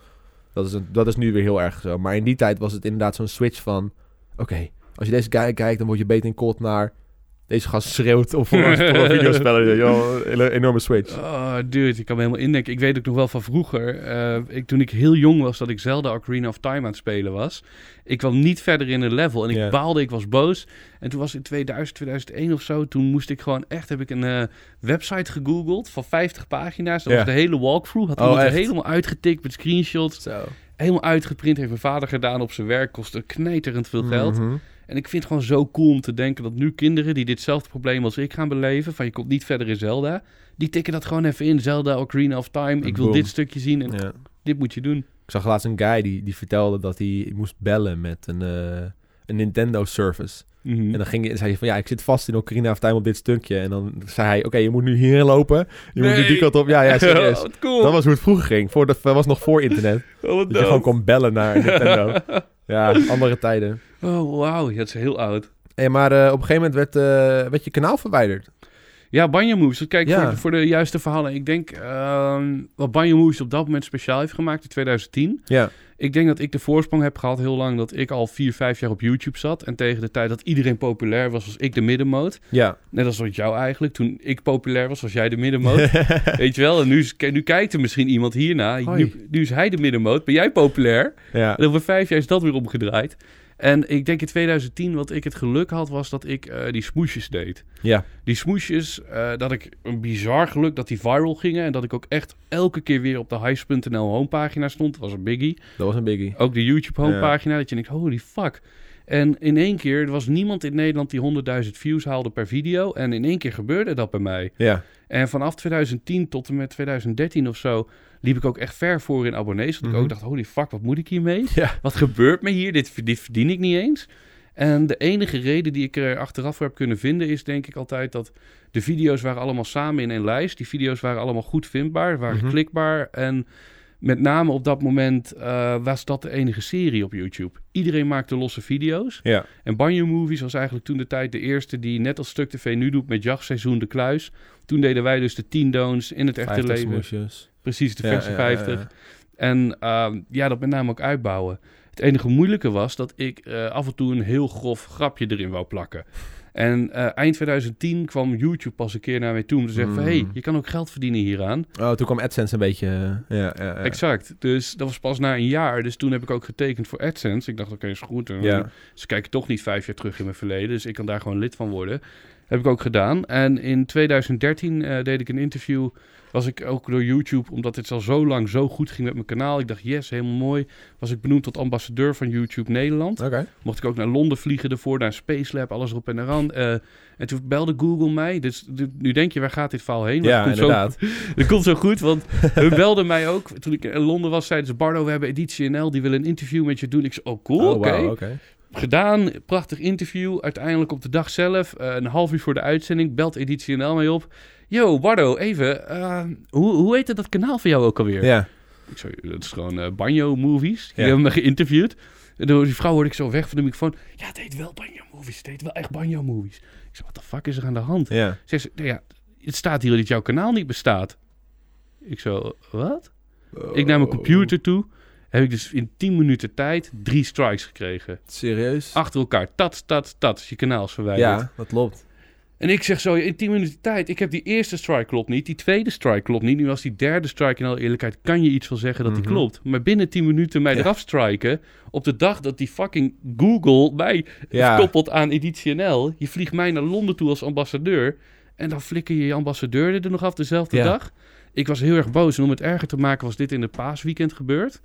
Speaker 1: Dat is, een, dat is nu weer heel erg zo. Maar in die tijd was het inderdaad zo'n switch van, oké, als je deze guy kijkt, dan word je beter in kot naar deze gast schreeuwt of voor een, voor een videospel. Yo, hele enorme switch.
Speaker 2: Oh, dude, ik kan me helemaal indenken. Ik weet ook nog wel van vroeger, eh, ik, toen ik heel jong was, dat ik Zelda Ocarina of Time aan het spelen was. Ik kwam niet verder in een level en ik baalde, ik was boos. En toen was het in 2000, 2001 of zo, toen moest ik gewoon echt, heb ik een eh, website gegoogeld van 50 pagina's. Dat was de hele walkthrough, had
Speaker 1: Oh,
Speaker 2: er
Speaker 1: echt?
Speaker 2: helemaal uitgetikt met screenshots.
Speaker 1: Zo.
Speaker 2: Helemaal uitgeprint, heeft mijn vader gedaan op zijn werk, kostte knijterend veel geld.
Speaker 1: Mhm.
Speaker 2: En ik vind het gewoon zo cool om te denken dat nu kinderen die ditzelfde probleem als ik gaan beleven, van je komt niet verder in Zelda, die tikken dat gewoon even in. Zelda, Ocarina of Time, ik wil
Speaker 1: boom.
Speaker 2: dit stukje zien en
Speaker 1: Ja.
Speaker 2: dit moet je doen.
Speaker 1: Ik zag laatst een guy die, die vertelde dat hij moest bellen met een, eh, een Nintendo service.
Speaker 2: Mhm.
Speaker 1: En dan ging zei hij van ja, ik zit vast in Ocarina of Time op dit stukje. En dan zei hij, oké, je moet nu hierheen lopen. Je moet nu die kant op. Ja, ja, serieus.
Speaker 2: Oh, cool.
Speaker 1: Dat was hoe het vroeger ging. Voor dat was nog voor internet.
Speaker 2: oh,
Speaker 1: Dat je gewoon kon bellen naar Nintendo. ja, andere tijden.
Speaker 2: Oh, wauw, ja, dat is heel oud.
Speaker 1: Hey, maar eh, op een gegeven moment werd, eh, werd je kanaal verwijderd.
Speaker 2: Ja, Banjo Moves. Kijk,
Speaker 1: Ja.
Speaker 2: voor, de, voor de juiste verhalen. Ik denk ehm, wat Banjo Moves op dat moment speciaal heeft gemaakt in 2010.
Speaker 1: Ja.
Speaker 2: Ik denk dat ik de voorsprong heb gehad heel lang dat ik al vier, vijf jaar op YouTube zat. En tegen de tijd dat iedereen populair was, was ik de middenmoot.
Speaker 1: Ja.
Speaker 2: Net als wat jou eigenlijk. Toen ik populair was, was jij de middenmoot. Weet je wel? En nu, kijkt er misschien iemand hierna. Nu is hij de middenmoot. Ben jij populair?
Speaker 1: ja.
Speaker 2: En over vijf jaar is dat weer omgedraaid. En ik denk in 2010 wat ik het geluk had, was dat ik eh, die smoesjes deed.
Speaker 1: Ja.
Speaker 2: Die smoesjes, eh, dat ik een bizar geluk dat die viral gingen. En dat ik ook echt elke keer weer op de highs.nl homepagina stond. Dat was een biggie.
Speaker 1: Dat was een biggie.
Speaker 2: Ook de YouTube homepagina. Dat je denkt, holy fuck. En in één keer, er was niemand in Nederland die 100.000 views haalde per video. En in één keer gebeurde dat bij mij.
Speaker 1: Ja.
Speaker 2: En vanaf 2010 tot en met 2013 of zo liep ik ook echt ver voor in abonnees. Want
Speaker 1: Mhm.
Speaker 2: ik ook dacht, holy fuck, wat moet ik hiermee?
Speaker 1: Ja.
Speaker 2: Wat gebeurt me hier? Dit, dit verdien ik niet eens. En de enige reden die ik er achteraf voor heb kunnen vinden is denk ik altijd dat de video's waren allemaal samen in een lijst. Die video's waren allemaal goed vindbaar, waren
Speaker 1: Mhm.
Speaker 2: klikbaar. En met name op dat moment eh, was dat de enige serie op YouTube. Iedereen maakte losse video's.
Speaker 1: Ja.
Speaker 2: En Banjo Movies was eigenlijk toen de tijd de eerste die net als Stuk TV nu doet met Jachtseizoen de Kluis. Toen deden wij dus de 10 don'ts in het echte
Speaker 1: 50
Speaker 2: leven.
Speaker 1: smoesjes.
Speaker 2: Precies, de
Speaker 1: ja,
Speaker 2: 50.
Speaker 1: ja, ja.
Speaker 2: En ehm, ja, dat met name ook uitbouwen. Het enige moeilijke was dat ik eh, af en toe een heel grof grapje erin wou plakken. En eh, eind 2010 kwam YouTube pas een keer naar mij toe om te zeggen van...
Speaker 1: Mm.
Speaker 2: hey, je kan ook geld verdienen hieraan.
Speaker 1: Oh, toen kwam AdSense een beetje... eh, ja, ja, ja.
Speaker 2: Exact. Dus dat was pas na een jaar. Dus toen heb ik ook getekend voor AdSense. Ik dacht, oké, is goed. En,
Speaker 1: Ja.
Speaker 2: Ze kijken toch niet vijf jaar terug in mijn verleden. Dus ik kan daar gewoon lid van worden. Heb ik ook gedaan. En in 2013 eh, deed ik een interview. Was ik ook door YouTube, omdat het al zo lang zo goed ging met mijn kanaal. Ik dacht, yes, helemaal mooi. Was ik benoemd tot ambassadeur van YouTube Nederland. Mocht ik ook naar Londen vliegen ervoor, naar Space Lab, alles erop en eraan. Eh, en toen belde Google mij. Dus du- nu denk je, waar gaat dit verhaal heen? Maar
Speaker 1: Ja,
Speaker 2: het
Speaker 1: inderdaad.
Speaker 2: Zo, het komt zo goed, want hun belden mij ook. Toen ik in Londen was, zeiden ze... Bardo, we hebben Editie NL, die willen een interview met je doen. Ik zei, oh cool,
Speaker 1: Oh,
Speaker 2: oké. Gedaan, prachtig interview. Uiteindelijk op de dag zelf, eh, een half uur voor de uitzending, belt Editie NL mij op. Yo, Bardo, even, eh, hoe, hoe heette dat kanaal van jou ook alweer?
Speaker 1: Ja.
Speaker 2: Ik zei, dat is gewoon eh, Banjo Movies. Die
Speaker 1: Ja.
Speaker 2: hebben me geïnterviewd. En door die vrouw hoorde ik zo weg van de microfoon. Ja, het heet wel Banjo Movies. Het heet wel echt Banjo Movies. Ik zei, wat de fuck is er aan de hand?
Speaker 1: Ja.
Speaker 2: Ze nou ja, het staat hier dat jouw kanaal niet bestaat. Ik zo, wat? Ik naar mijn computer toe. Heb ik dus in 10 minuten tijd drie strikes gekregen.
Speaker 1: Serieus?
Speaker 2: Achter elkaar. Tat, tat, tat. Je kanaal is verwijderd.
Speaker 1: ja, dat klopt.
Speaker 2: En ik zeg zo, in 10 minuten tijd. Ik heb die eerste strike klopt niet. Die tweede strike klopt niet. Nu was die derde strike in alle eerlijkheid. Kan je iets van zeggen dat die
Speaker 1: Mhm.
Speaker 2: klopt. Maar binnen 10 minuten mij
Speaker 1: Ja.
Speaker 2: eraf striken. Op de dag dat die fucking Google mij
Speaker 1: Ja.
Speaker 2: koppelt aan Editie NL. Je vliegt mij naar Londen toe als ambassadeur. En dan flikker je je ambassadeur er nog af dezelfde
Speaker 1: Ja.
Speaker 2: dag. ik was heel erg boos. En om het erger te maken was dit in het paasweekend gebeurd.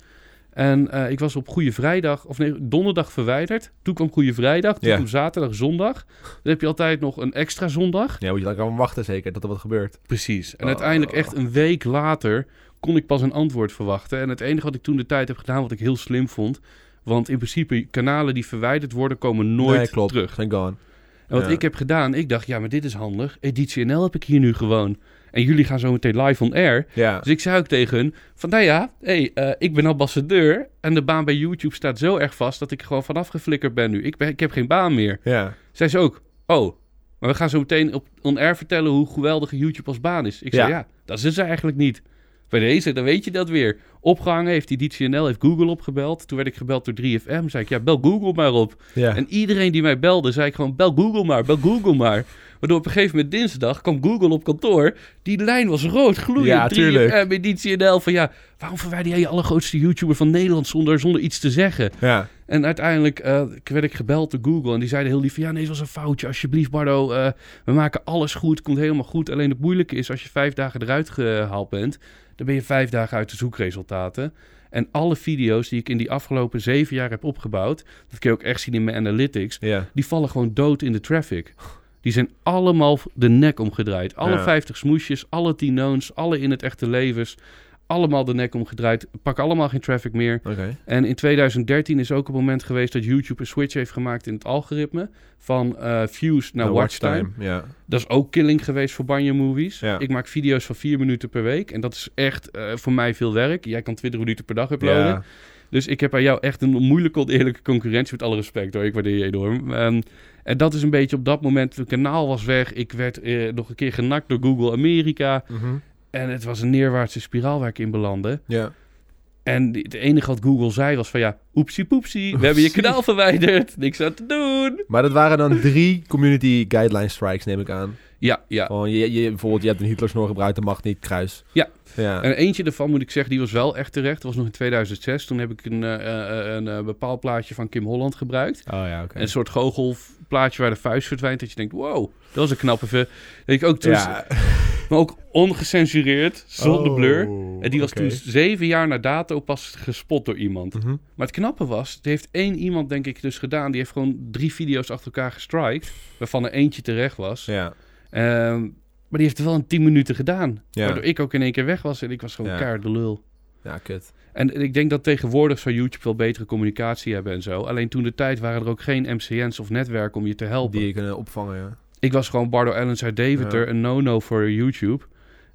Speaker 2: En eh, ik was op Goede Vrijdag, of nee, donderdag verwijderd. Toen kwam Goede Vrijdag, toen
Speaker 1: Ja.
Speaker 2: kwam zaterdag, zondag. Dan heb je altijd nog een extra zondag.
Speaker 1: Ja, moet je dan kan wachten zeker dat er wat gebeurt.
Speaker 2: Precies. En
Speaker 1: Oh.
Speaker 2: uiteindelijk echt een week later kon ik pas een antwoord verwachten. En het enige wat ik toen de tijd heb gedaan, wat ik heel slim vond... Want in principe, kanalen die verwijderd worden, komen nooit
Speaker 1: nee, klopt.
Speaker 2: terug.
Speaker 1: Zijn gone.
Speaker 2: En wat
Speaker 1: Ja.
Speaker 2: ik heb gedaan, ik dacht, ja, maar dit is handig. Editie NL heb ik hier nu gewoon. En jullie gaan zo meteen live on air.
Speaker 1: Ja.
Speaker 2: Dus ik zei ook tegen hun, van nou ja, hey, eh, ik ben ambassadeur. En de baan bij YouTube staat zo erg vast dat ik gewoon vanaf geflikkerd ben nu. Ik, ben, ik heb geen baan meer.
Speaker 1: Ja.
Speaker 2: Zij ze ook, oh, maar we gaan zo meteen op on air vertellen hoe geweldig YouTube als baan is. Ik zei,
Speaker 1: Ja.
Speaker 2: ja, dat is het eigenlijk niet. Bij deze, dan weet je dat weer. Opgehangen heeft Editie NL, heeft Google opgebeld. Toen werd ik gebeld door 3FM. Zei ik, ja, bel Google maar op.
Speaker 1: Ja.
Speaker 2: En iedereen die mij belde, zei ik gewoon, bel Google maar, bel Google maar. Waardoor op een gegeven moment dinsdag kwam Google op kantoor. Die lijn was rood gloeiend.
Speaker 1: Ja, tuurlijk.
Speaker 2: 3FM, editie NL van ja, waarom verwijder jij je allergrootste YouTuber van Nederland zonder, zonder iets te zeggen?
Speaker 1: ja.
Speaker 2: En uiteindelijk eh, werd ik gebeld door Google en die zeiden heel lief van ja, nee, het was een foutje. Alsjeblieft Bardo, eh, we maken alles goed, komt helemaal goed. Alleen het moeilijke is als je vijf dagen eruit gehaald bent, dan ben je vijf dagen uit de zoekresultaten. En alle video's die ik in die afgelopen zeven jaar heb opgebouwd, dat kun je ook echt zien in mijn analytics,
Speaker 1: Ja.
Speaker 2: die vallen gewoon dood in de traffic. Die zijn allemaal de nek omgedraaid. Alle
Speaker 1: Ja.
Speaker 2: 50 smoesjes, alle 10 noons, alle in het echte levens. Allemaal de nek omgedraaid. Pak allemaal geen traffic meer. En in 2013 is ook een moment geweest dat YouTube een switch heeft gemaakt in het algoritme. Van eh, views naar watchtime.
Speaker 1: Ja.
Speaker 2: Dat is ook killing geweest voor Banjo Movies.
Speaker 1: Ja.
Speaker 2: Ik maak video's van 4 minuten per week. En dat is echt eh, voor mij veel werk. Jij kan 20 minuten per dag uploaden. Dus ik heb aan jou echt een moeilijke, oneerlijke concurrentie. Met alle respect hoor, ik waardeer je enorm. Ehm, en dat is een beetje op dat moment, het kanaal was weg. Ik werd eh, nog een keer genakt door Google Amerika.
Speaker 1: Mhm.
Speaker 2: En het was een neerwaartse spiraal waar ik in belandde.
Speaker 1: Ja.
Speaker 2: En het enige wat Google zei was van ja, oepsie poepsie, we hebben je kanaal verwijderd. Niks aan te doen.
Speaker 1: Maar dat waren dan drie community guideline strikes, neem ik aan.
Speaker 2: Ja, ja.
Speaker 1: Gewoon, je, je, bijvoorbeeld, je hebt een Hitlersnor gebruikt, dat mag niet, kruis.
Speaker 2: Ja.
Speaker 1: Ja.
Speaker 2: En eentje daarvan moet ik zeggen, die was wel echt terecht. Dat was nog in 2006. Toen heb ik een, eh, een, bepaald plaatje van Kim Holland gebruikt.
Speaker 1: Oh ja, oké.
Speaker 2: Een soort goochelplaatje waar de vuist verdwijnt. Dat je denkt, wow, dat was een knappe... ik ook toen,
Speaker 1: Ja.
Speaker 2: Maar ook ongecensureerd, zonder
Speaker 1: Oh,
Speaker 2: blur. En die was toen zeven jaar na dato pas gespot door iemand.
Speaker 1: Mhm.
Speaker 2: Maar het knappe was, het heeft één iemand denk ik dus gedaan. Die heeft gewoon drie video's achter elkaar gestrikt. Waarvan er eentje terecht was.
Speaker 1: Ja.
Speaker 2: Ehm, maar die heeft het wel in 10 minuten gedaan.
Speaker 1: Ja.
Speaker 2: Waardoor ik ook in één keer weg was. En ik was gewoon
Speaker 1: Ja.
Speaker 2: keihard de lul.
Speaker 1: Ja, kut.
Speaker 2: En ik denk dat tegenwoordig zou YouTube wel betere communicatie hebben en zo. Alleen toen de tijd waren er ook geen MCN's of netwerken om je te helpen.
Speaker 1: Die je kunnen opvangen, ja.
Speaker 2: Ik was gewoon Bardo uit Deventer,
Speaker 1: Ja.
Speaker 2: een no-no voor YouTube.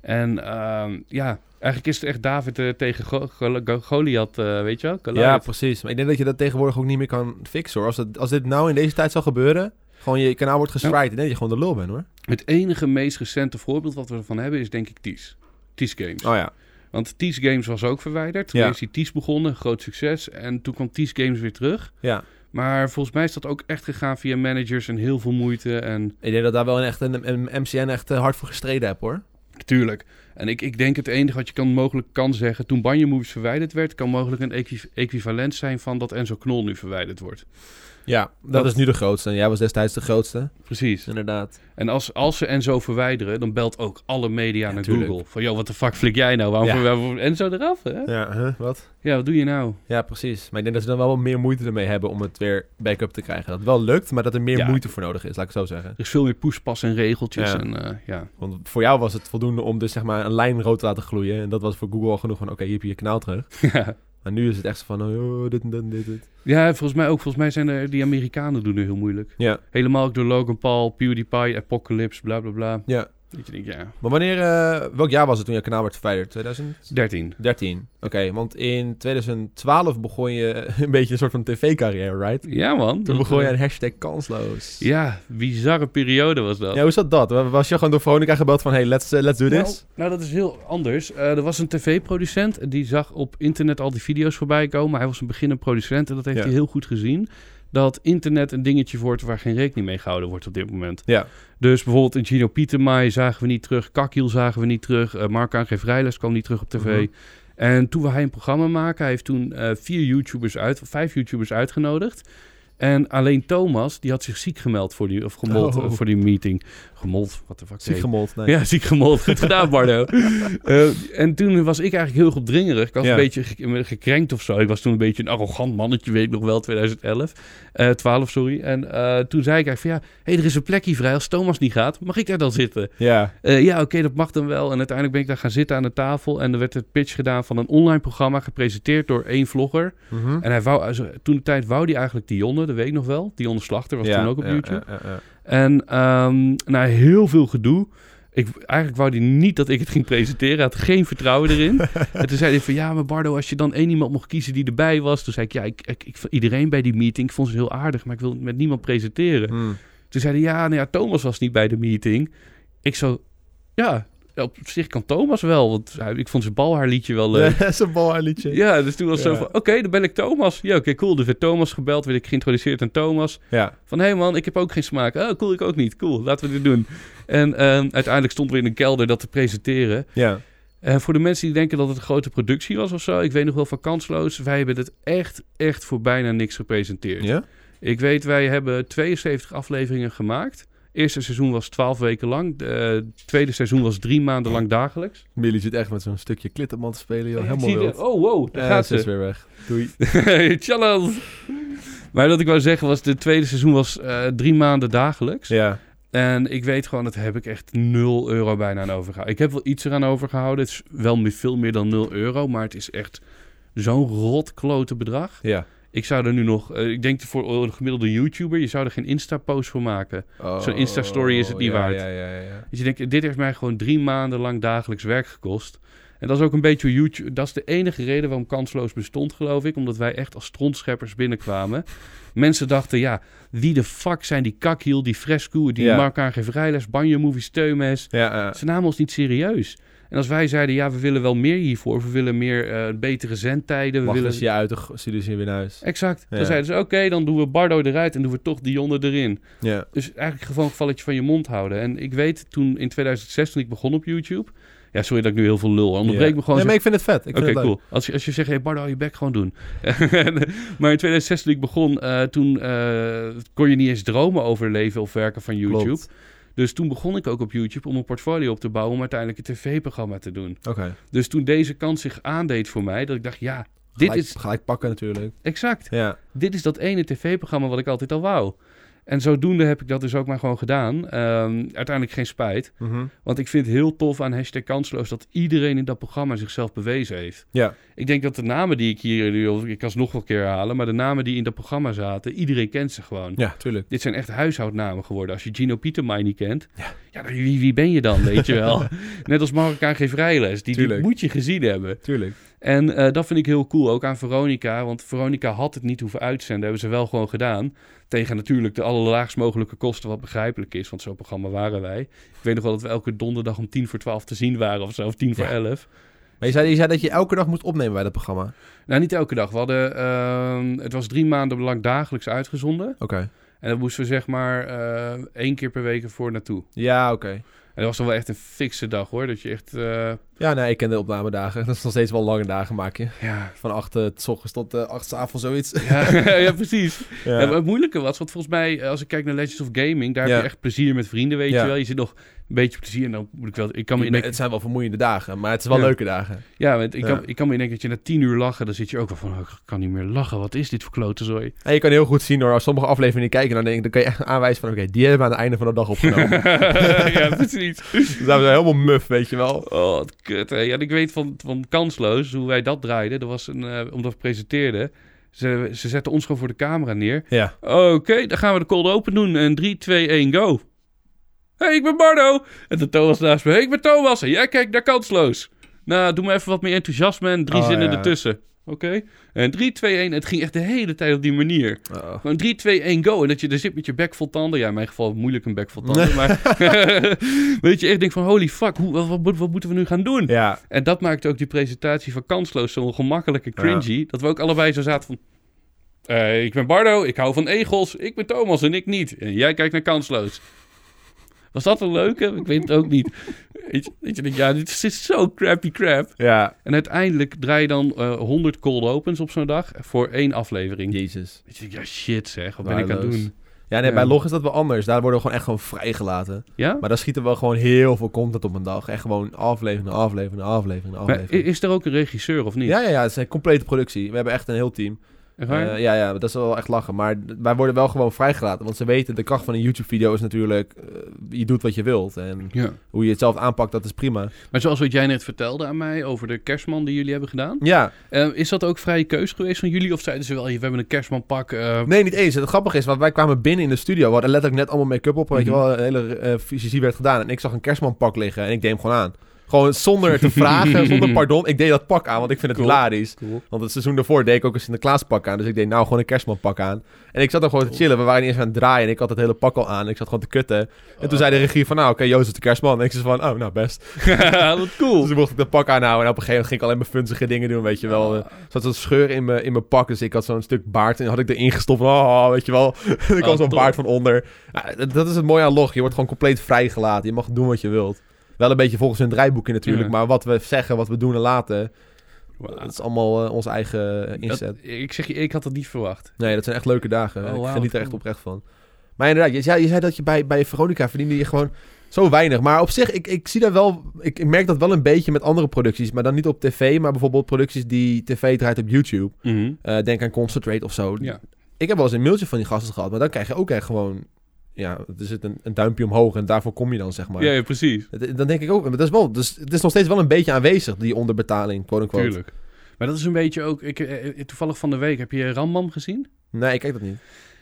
Speaker 2: En ehm, ja, eigenlijk is het echt David eh, tegen Go- Go- Go- Goliath, eh, weet je wel?
Speaker 1: Ja, precies. Maar ik denk dat je dat tegenwoordig ook niet meer kan fixen, hoor. Als, het, als dit nou in deze tijd zou gebeuren, gewoon je kanaal wordt gestrikt, ik denk dat je gewoon de lul bent, hoor.
Speaker 2: Het enige meest recente voorbeeld wat we ervan hebben is denk ik Ties. Ties Games.
Speaker 1: Oh ja.
Speaker 2: Want Ties Games was ook verwijderd. Toen
Speaker 1: Ja.
Speaker 2: is die Ties begonnen, groot succes. En toen kwam Ties Games weer terug.
Speaker 1: Ja.
Speaker 2: Maar volgens mij is dat ook echt gegaan via managers en heel veel moeite. En
Speaker 1: Ik denk dat daar wel een, echt een, een MCN echt eh, hard voor gestreden heb, hoor.
Speaker 2: natuurlijk. En ik, ik denk het enige wat je kan, mogelijk kan zeggen... toen Banjo Movies verwijderd werd... kan mogelijk een equi- equivalent zijn van dat Enzo Knol nu verwijderd wordt.
Speaker 1: Ja, dat,
Speaker 2: Dat-
Speaker 1: is nu de grootste. En jij was destijds de grootste,
Speaker 2: Precies.
Speaker 1: inderdaad.
Speaker 2: En als, als ze Enzo verwijderen... dan belt ook alle media
Speaker 1: Ja,
Speaker 2: naar
Speaker 1: tuurlijk.
Speaker 2: Google. Van, joh, wat de fuck flik jij nou? Waarom
Speaker 1: Ja.
Speaker 2: waarom- Enzo eraf, hè?
Speaker 1: Ja, huh, wat?
Speaker 2: Ja, wat doe je nou?
Speaker 1: Ja, precies. Maar ik denk dat ze dan wel wat meer moeite ermee hebben om het weer back-up te krijgen. Dat het wel lukt, maar dat er meer
Speaker 2: Ja.
Speaker 1: moeite voor nodig is, laat ik het zo zeggen.
Speaker 2: Er is veel meer poespas en regeltjes.
Speaker 1: Ja.
Speaker 2: En, eh, ja.
Speaker 1: Want voor jou was het voldoende om dus zeg maar een lijn rood te laten gloeien. En dat was voor Google al genoeg van, oké, hier heb je je kanaal terug. Maar nu is het echt van, oh, dit en dit en dit, dit.
Speaker 2: Ja, volgens mij ook. Volgens mij zijn er die Amerikanen doen nu heel moeilijk.
Speaker 1: Ja,
Speaker 2: Helemaal ook door Logan Paul, PewDiePie, Apocalypse, bla bla bla.
Speaker 1: ja.
Speaker 2: Dat je denkt, ja,
Speaker 1: Maar wanneer, eh, welk jaar was het toen je kanaal werd verwijderd? 2013?
Speaker 2: 13.
Speaker 1: Oké, want in 2012 begon je een beetje een soort van tv-carrière, right?
Speaker 2: Ja man.
Speaker 1: Toen begon je
Speaker 2: eh,
Speaker 1: een hashtag kansloos.
Speaker 2: Ja, bizarre periode was dat.
Speaker 1: Ja, hoe zat dat? Was je gewoon door Veronica gebeld van, hey, let's, eh, let's do
Speaker 2: nou,
Speaker 1: this?
Speaker 2: nou, dat is heel anders. Eh, er was een tv-producent die zag op internet al die video's voorbij komen. Hij was een beginnend producent en dat heeft
Speaker 1: Ja.
Speaker 2: hij heel goed gezien. Dat internet een dingetje wordt waar geen rekening mee gehouden wordt op dit moment.
Speaker 1: Ja.
Speaker 2: Dus bijvoorbeeld in Gino Pietermaai zagen we niet terug. Kakiel zagen we niet terug. Uh, Mark Angre Vrijles kwam niet terug op tv.
Speaker 1: Mhm.
Speaker 2: En toen we hij een programma maken, hij heeft toen eh, vier YouTubers uit, vijf YouTubers uitgenodigd. En alleen Thomas, die had zich ziek gemeld voor die, of gemold
Speaker 1: Oh.
Speaker 2: eh, voor die meeting. Gemold, wat de fuck
Speaker 1: Ziek gemold. Nee.
Speaker 2: Ja, ziek gemold. Goed gedaan, Bardo. Eh, en toen was ik eigenlijk heel opdringerig. Ik was
Speaker 1: Ja.
Speaker 2: een beetje ge- gekrenkt of zo. Ik was toen een beetje een arrogant mannetje, weet ik nog wel, 2011. Eh 12, sorry. En eh, toen zei ik eigenlijk van ja, hey, er is een plekje vrij als Thomas niet gaat. Mag ik daar dan zitten?
Speaker 1: Ja.
Speaker 2: Eh, ja, oké, dat mag dan wel. En uiteindelijk ben ik daar gaan zitten aan de tafel. En er werd het pitch gedaan van een online programma, gepresenteerd door één vlogger.
Speaker 1: Mhm.
Speaker 2: En hij wou, toen de tijd wou hij eigenlijk Dionne, dat weet ik nog wel. Dionne Slachter was
Speaker 1: ja,
Speaker 2: toen ook op
Speaker 1: ja,
Speaker 2: YouTube.
Speaker 1: ja.
Speaker 2: En ehm, na heel veel gedoe. Ik, eigenlijk wou hij niet dat ik het ging presenteren. Hij had geen vertrouwen erin. en toen zei hij van ja, maar Bardo, als je dan één iemand mocht kiezen die erbij was. Toen zei ik ja, ik, ik, ik iedereen bij die meeting. Ik vond ze heel aardig, maar ik wil met niemand presenteren.
Speaker 1: Hmm.
Speaker 2: Toen zei hij ja, nou ja, Thomas was niet bij de meeting. Ik zo, ja, op zich kan Thomas wel. Want hij- ik vond zijn balhaarliedje wel leuk.
Speaker 1: Is een balhaarliedje.
Speaker 2: Ja, dus toen was het
Speaker 1: Ja.
Speaker 2: zo van, oké, dan ben ik Thomas. Ja, oké, cool. Dus werd Thomas gebeld, werd ik geïntroduceerd aan Thomas.
Speaker 1: Ja.
Speaker 2: Van, hé hey man, ik heb ook geen smaak. Oh, cool, ik ook niet. Cool, laten we dit doen. En ehm, uiteindelijk stonden we in een kelder dat te presenteren.
Speaker 1: Ja.
Speaker 2: En voor de mensen die denken dat het een grote productie was of zo... ik weet nog wel van Kansloos... wij hebben het echt, echt voor bijna niks gepresenteerd.
Speaker 1: Ja?
Speaker 2: Ik weet, wij hebben 72 afleveringen gemaakt. Eerste seizoen was 12 weken lang. Het tweede seizoen was drie maanden lang dagelijks.
Speaker 1: Millie zit echt met zo'n stukje klitterman te spelen, joh. Helemaal wild.
Speaker 2: de- Oh, wow, daar
Speaker 1: Eh,
Speaker 2: gaat
Speaker 1: ze is weer weg. Doei.
Speaker 2: Challenge. Maar wat ik wou zeggen was... het tweede seizoen was eh, drie maanden dagelijks.
Speaker 1: Ja.
Speaker 2: En ik weet gewoon, dat heb ik echt 0 euro bijna aan overgehouden. Ik heb wel iets eraan overgehouden. Het is wel meer- veel meer dan 0 euro, maar het is echt zo'n rotklote bedrag.
Speaker 1: Ja.
Speaker 2: Ik zou er nu nog, eh, ik denk voor een gemiddelde YouTuber, je zou er geen Insta-post voor maken. Zo'n Insta-story is het niet
Speaker 1: Oh, ja,
Speaker 2: waard.
Speaker 1: Ja, ja, ja, ja.
Speaker 2: Dus je denkt, dit heeft mij gewoon drie maanden lang dagelijks werk gekost. En dat is ook een beetje YouTube. Dat is de enige reden waarom kansloos bestond, geloof ik. Omdat wij echt als strontscheppers binnenkwamen. Mensen dachten, ja, wie de fuck zijn die kakhiel, die fresco, die
Speaker 1: Ja.
Speaker 2: Mark vrijles, banjo movie steunmes.
Speaker 1: Ja, ja.
Speaker 2: Ze namen ons niet serieus. En als wij zeiden, ja, we willen wel meer hiervoor. We willen meer eh, betere zendtijden. We
Speaker 1: Wacht
Speaker 2: willen...
Speaker 1: je uit, ze je weer naar huis.
Speaker 2: Exact.
Speaker 1: Ja.
Speaker 2: Dan zeiden ze, oké, dan doen we Bardo eruit en doen we toch Dionne erin.
Speaker 1: Ja.
Speaker 2: Dus eigenlijk gewoon een gevalletje van je mond houden. En ik weet, toen in 2006, toen ik begon op YouTube... Ja, sorry dat ik nu heel veel lul. Onderbreek
Speaker 1: Ja.
Speaker 2: me gewoon.
Speaker 1: Nee, maar ik vind het vet. Ik
Speaker 2: Oké, cool. Als je, als je zegt, hey Bardo, je bek gewoon doen. maar in 2006 toen ik begon, eh, toen eh, kon je niet eens dromen over leven of werken van YouTube.
Speaker 1: Klopt.
Speaker 2: Dus toen begon ik ook op YouTube om een portfolio op te bouwen om uiteindelijk een tv-programma te doen.
Speaker 1: Oké.
Speaker 2: Dus toen deze kans zich aandeed voor mij, dat ik dacht, ja, dit
Speaker 1: Gelijk-
Speaker 2: is
Speaker 1: Gelijk pakken natuurlijk.
Speaker 2: exact.
Speaker 1: Ja.
Speaker 2: Dit is dat ene tv-programma wat ik altijd al wou. En zodoende heb ik dat dus ook maar gewoon gedaan. Ehm, uiteindelijk geen spijt.
Speaker 1: Mhm.
Speaker 2: Want ik vind het heel tof aan hashtag kansloos dat iedereen in dat programma zichzelf bewezen heeft.
Speaker 1: Ja.
Speaker 2: Ik denk dat de namen die ik hier, nu- ik kan ze nog wel een keer herhalen, maar de namen die in dat programma zaten, iedereen kent ze gewoon.
Speaker 1: Ja, tuurlijk.
Speaker 2: Dit zijn echt huishoudnamen geworden. Als je Gino Pietermai niet kent, ja. dan wie, wie ben je dan, weet je wel? Net als Marokkaan geen vrijles, die, die moet je gezien hebben.
Speaker 1: Tuurlijk.
Speaker 2: En eh, dat vind ik heel cool, ook aan Veronica. Want Veronica had het niet hoeven uitzenden, hebben ze wel gewoon gedaan. Tegen natuurlijk de allerlaagst mogelijke kosten, wat begrijpelijk is, want zo'n programma waren wij. Ik weet nog wel dat we elke donderdag om tien voor twaalf te zien waren of zo, of tien voor
Speaker 1: Ja.
Speaker 2: elf.
Speaker 1: Maar je zei, je zei dat je elke dag moest opnemen bij dat programma.
Speaker 2: Nou, niet elke dag. We hadden, ehm, het was drie maanden lang dagelijks uitgezonden.
Speaker 1: Oké.
Speaker 2: En dan moesten we zeg maar eh, één keer per week ervoor naartoe.
Speaker 1: Ja, oké.
Speaker 2: Dat was wel echt een fikse dag hoor. Dat je echt, eh,
Speaker 1: Ja, nee, ik ken de opnamedagen. Dat is nog steeds wel lange dagen maak je.
Speaker 2: ja,
Speaker 1: Van acht uh, s ochtends tot uh, acht 's avonds zoiets.
Speaker 2: ja, ja, precies.
Speaker 1: Ja.
Speaker 2: Maar het moeilijke was, want volgens mij, eh, als ik kijk naar Legends of Gaming, daar
Speaker 1: Ja.
Speaker 2: heb je echt plezier met vrienden, weet je wel. Je zit nog een beetje plezier en dan moet ik wel, ik kan me
Speaker 1: het zijn wel vermoeiende dagen, maar het is wel
Speaker 2: Ja.
Speaker 1: leuke dagen.
Speaker 2: ja, want ik. Kan, ik kan me indenken dat je na tien uur lachen, dan zit je ook wel van, oh, ik kan niet meer lachen, wat is dit voor klote zooi.
Speaker 1: En je kan heel goed zien hoor, als sommige afleveringen kijken, dan, denk ik, dan kan je echt aanwijzen van, oké, die hebben we aan het einde van de dag opgenomen.
Speaker 2: ja, precies.
Speaker 1: dus daar zijn helemaal muf, weet je wel.
Speaker 2: Oh, wat kut. Hè. Ja, ik weet van, van Kansloos, hoe wij dat draaiden. Dat was een, eh, omdat we presenteerden. Ze, ze zetten ons gewoon voor de camera neer.
Speaker 1: Ja.
Speaker 2: Oké, dan gaan we de cold open doen. En 3, 2, 1, go. Hey, ik ben Bardo. En de Thomas naast me. hey, ik ben Thomas. En jij kijkt naar Kansloos. Nou, doe maar even wat meer enthousiasme en drie
Speaker 1: Oh,
Speaker 2: zinnen
Speaker 1: ja.
Speaker 2: ertussen. Oké? En 3, 2, 1. Het ging echt de hele tijd op die manier. Gewoon 3, 2, 1, go. En dat je er zit met je bek vol tanden. Ja, in mijn geval moeilijk een bek vol tanden. maar weet je, echt denkt van holy fuck, hoe, wat, wat, wat moeten we nu gaan doen?
Speaker 1: Ja,
Speaker 2: En dat maakte ook die presentatie van Kansloos zo en cringy. Dat we ook allebei zo zaten van... eh, ik ben Bardo, ik hou van egels. Ik ben Thomas en ik niet. En jij kijkt naar Kansloos. Was dat een leuke? Ik weet het ook niet. Weet je, weet je denkt, ja, dit is, zo crappy crap.
Speaker 1: Ja.
Speaker 2: En uiteindelijk draai je dan eh 100 cold opens op zo'n dag voor één aflevering.
Speaker 1: Jezus.
Speaker 2: Weet je, ja shit zeg, wat ben ik aan het doen?
Speaker 1: Ja, nee,
Speaker 2: Ja.
Speaker 1: bij log is dat wel anders. Daar worden we gewoon echt gewoon vrijgelaten.
Speaker 2: Ja?
Speaker 1: Maar daar schieten we gewoon heel veel content op een dag. Echt gewoon aflevering, aflevering, aflevering, aflevering.
Speaker 2: is er ook een regisseur of niet?
Speaker 1: Ja, ja, ja, het is een complete productie. We hebben echt een heel team. Eh, ja, ja, dat is wel echt lachen. Maar wij worden wel gewoon vrijgelaten. Want ze weten, de kracht van een YouTube-video is natuurlijk... eh, je doet wat je wilt. En
Speaker 2: ja.
Speaker 1: hoe je het zelf aanpakt, dat is prima.
Speaker 2: Maar zoals wat jij net vertelde aan mij over de kerstman die jullie hebben gedaan.
Speaker 1: Ja,
Speaker 2: eh, is dat ook vrije keus geweest van jullie? Of zeiden ze wel, we hebben een kerstmanpak. eh
Speaker 1: nee, niet eens. Het grappige is, want wij kwamen binnen in de studio. We hadden letterlijk net allemaal make-up op. Weet je
Speaker 2: Mhm.
Speaker 1: wel, een hele eh fysici werd gedaan. En ik zag een kerstmanpak liggen en ik deed hem gewoon aan. Gewoon zonder te vragen, zonder pardon. Ik deed dat pak aan, want ik vind het
Speaker 2: Cool.
Speaker 1: hilarisch.
Speaker 2: cool.
Speaker 1: Want het seizoen daarvoor deed ik ook een Sinterklaas pak aan. Dus ik deed nou gewoon een kerstmanpak aan. En ik zat er gewoon te chillen. We waren niet eens aan het draaien. En ik had het hele pak al aan. Ik zat gewoon te kutten. En toen zei de regie van, nou oké, Joost is de kerstman. En ik zei van, oh nou best.
Speaker 2: dat cool.
Speaker 1: Dus toen mocht ik dat pak aanhouden. En op een gegeven moment ging ik alleen maar funzige dingen doen, weet je wel. Er zat zo'n scheur in mijn, in mijn pak. Dus ik had zo'n stuk baard. En had ik erin gestopt. Oh, weet je wel. ik had zo'n
Speaker 2: top.
Speaker 1: baard van onder. Dat- dat is het mooie aan log. Je wordt gewoon compleet vrijgelaten. Je mag doen wat je wilt. Wel een beetje volgens hun draaiboekje natuurlijk.
Speaker 2: Ja.
Speaker 1: Maar wat we zeggen, wat we doen en laten... Dat is allemaal eh, onze eigen eh, inzet.
Speaker 2: Dat- ik zeg je, ik had dat niet verwacht.
Speaker 1: Nee, dat zijn echt leuke dagen.
Speaker 2: Oh,
Speaker 1: ik geniet er echt oprecht van. Maar inderdaad, je zei, je zei dat je bij, bij Veronica verdiende je gewoon zo weinig. Maar op zich, ik, ik zie daar wel... Ik, ik merk dat wel een beetje met andere producties. Maar dan niet op tv, maar bijvoorbeeld producties die tv draait op YouTube. Eh, denk aan Concentrate of zo.
Speaker 2: Ja.
Speaker 1: Ik heb wel eens een mailtje van die gasten gehad. Maar dan krijg je ook echt gewoon... Ja, er zit een, een duimpje omhoog en daarvoor kom je dan, zeg maar.
Speaker 2: Ja, ja, precies.
Speaker 1: Dan denk ik ook... maar Dat is wel, dus het is nog steeds wel een beetje aanwezig, die onderbetaling, quote-unquote.
Speaker 2: Tuurlijk. Maar dat is een beetje ook... Ik, eh, eh, toevallig van de week, heb je Rambam gezien?
Speaker 1: Nee, ik kijk dat niet.